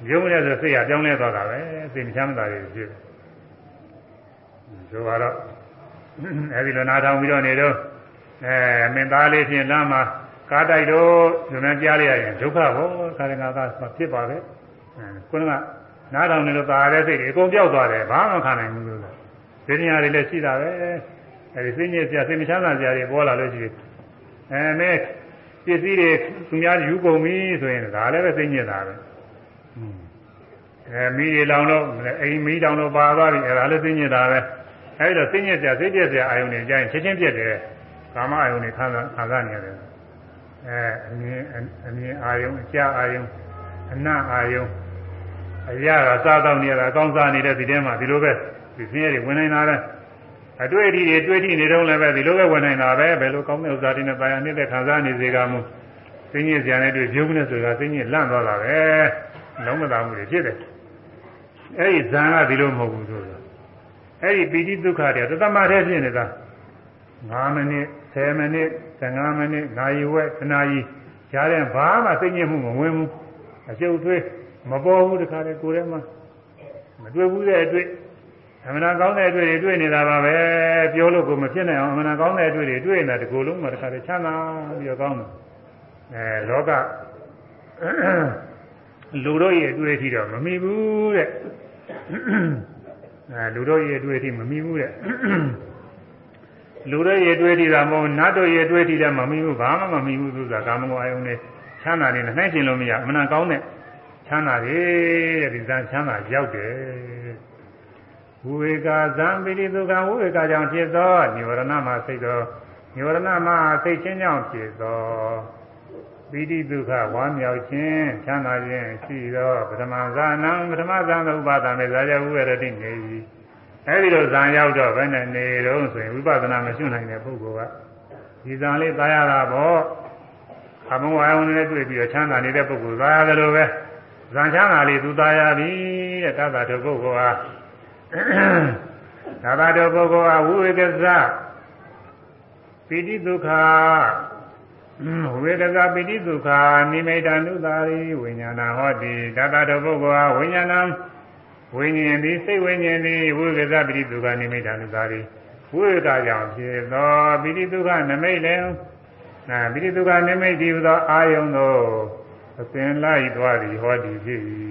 ရုံးလဲဆိုစိတ်ရပြောင်းလဲသွားတာပဲစိတ်မချမ်းသာတွေဖြစ်တယ်ဆိုတော့အဲဒီလိုနားထောင်ပြီးတော့နေတော့အဲမင်းသားလေးဖြင့်လမ်းမှာကားတိုက်တော့ဒီမှာကြားလိုက်ရရင်ဒုက္ခဘောခါရငါသာဖြစ်ပါပဲအဲခုနကနားထောင်နေလို့သာရတဲ့စိတ်တွေအကုန်ပြောက်သွားတယ်ဘာမှမခံနိုင်ဘူးလို့ဒီနေရာတွေလည်းရှိတာပဲအဲဒီစိတ်ညစ်စရာစိတ်မချမ်းသာစရာတွေပေါ်လာလို့ရှိရင်အဲမဲပစ္စည်းတွေသူများယူကုန်ပြီဆိုရင်ဒါလည်းပဲစိတ်ညစ်တာပဲ အဲမိတွေလောင်တော့အိမ်မိတောင်တော့ပါသွားပြီအဲဒါလည်းစိတ်ညစ်တာပဲအဲဒီတော့စိတ်ညစ်စရာစိတ်ပြည့်စရာအာယုန်တွေကြရင်ချက်ချင်းပြည့်တယ်ကာမအာယုန်တွေခံစားခံစားနေရတယ်အဲအမြင်အမြင်အာယုန်အကြအာယုန်အနတ်အာယုန်အရာကစားတော့နေရတာအကောင်းစားနေတဲ့ဒီထဲမှာဒီလိုပဲဒီဆင်းရဲတွေဝင်နေတာပဲအတွေ့အထိတွေတွေ့ထိနေတော့လည်းပဲဒီလိုပဲဝင်နေတာပဲဘယ်လိုကောင်းတဲ့ဥစ္စာတွေနဲ့ပါရနေတဲ့ခံစားနေစေကမူသိညစ်စရာနဲ့တွေ့ပြုံးနေဆိုတာသိညစ်လန့်သွားတာပဲ လုံးမသာမှုတွေဖြစ်တယ်အဲ့ဒီဇံကဒီလိုမဟုတ်ဘူးဆိုတော့အဲ့ဒီပီတိဒုက္ခတွေတသမထဲဖြစ်နေတာ9မိနစ်10မိနစ်15မိနစ်နာရီဝက်ခဏကြီးကြားတဲ့ဘာမှသိညစ်မှုမဝင်ဘူးအကျုပ်သွေးမပေါ်ဘူးတခါလေကိုယ်ထဲမှာမတွေ့ဘူးတဲ့အတွေ့အမှန်ကောင်းတဲ့အတွေ့တွေတွေ့နေတာပါပဲပြောလို့ကိုမဖြစ်နိုင်အောင်အမှန်ကောင်းတဲ့အတွေ့တွေတွေ့နေတာဒီကိုယ်လုံးမှာတခါလေချမ်းသာပြီးတော့ကောင်းတယ်အဲလောက လူတို့ရဲ့အတွေ့အထိတော့မမီဘူးတဲ့အဲလူတို့ရဲ့အတွေ့အထိမမီဘူးတဲ့လူတို့ရဲ့အတွေ့အထိကမဟုတ်နတ်တို့ရဲ့အတွေ့အထိလည်းမမီဘူးဘာမှမမီဘူးဆိုတာကာမဂုဏ်အယုံနဲ့ချမ်းသာနေနဲ့နှိုင်းရှင်လို့မရအမှန်ကောင်းတဲ့ချမ်းသာတယ်တဲ့ဒီဇာချမ်းသာရောက်တယ်ဝိဝေကဇံပိတိဒုက္ခဝိဝေကကြောင့်ဖြစ်သောនិဝရဏမှာစိတ်သောនិဝရဏမှာစိတ်ချင်းကြောင့်ဖြစ်သော ပိတိဒုက္ခဝမ်းမြောက်ခြင်းချမ်းသာခြင်းရှိသောပထမဇာနံပထမဇာနဥပါဒမေဇာယဝိရတိနေပြီအဲဒီလိုဇာရောက်တော့ဘယ်နဲ့နေတော့ဆိုရင်ဝိပဿနာမရှိနိုင်တဲ့ပုဂ္ဂိုလ်ကဒီဇာလေးသာရတာပေါ့အမဝါယုံနဲ့တွေ့ပြီးတော့ချမ်းသာနေတဲ့ပုဂ္ဂိုလ်သာရတယ်လို့ပဲဇံချမ်းသာလေးသူသားရပြီတဲ့တသတုပုဂ္ဂိုလ်ဟာသာသာတော်ပုဂ္ဂိုလ်အဝိဝေကသပိဋိဒုက္ခ ဝေဒကပိဋိဒုက္ခနိမိတ ानु သာရိဝိညာဏဟောတိသာသာတော်ပုဂ္ဂိုလ်ဝိညာဏဝိညာဉ်သည်စိတ်ဝိညာဉ်သည်ဝိဝေကပိဋိဒုက္ခနိမိတ ानु သာရိဝိဝေကကြောင့်ဖြစ်သောပိဋိဒုက္ခနမိတ်လည်းနာပိဋိဒုက္ခနိမိတ်ဒီသောအာယုံသောအစဉ်လိုက်သွားသည်ဟောဒီဖြစ်၏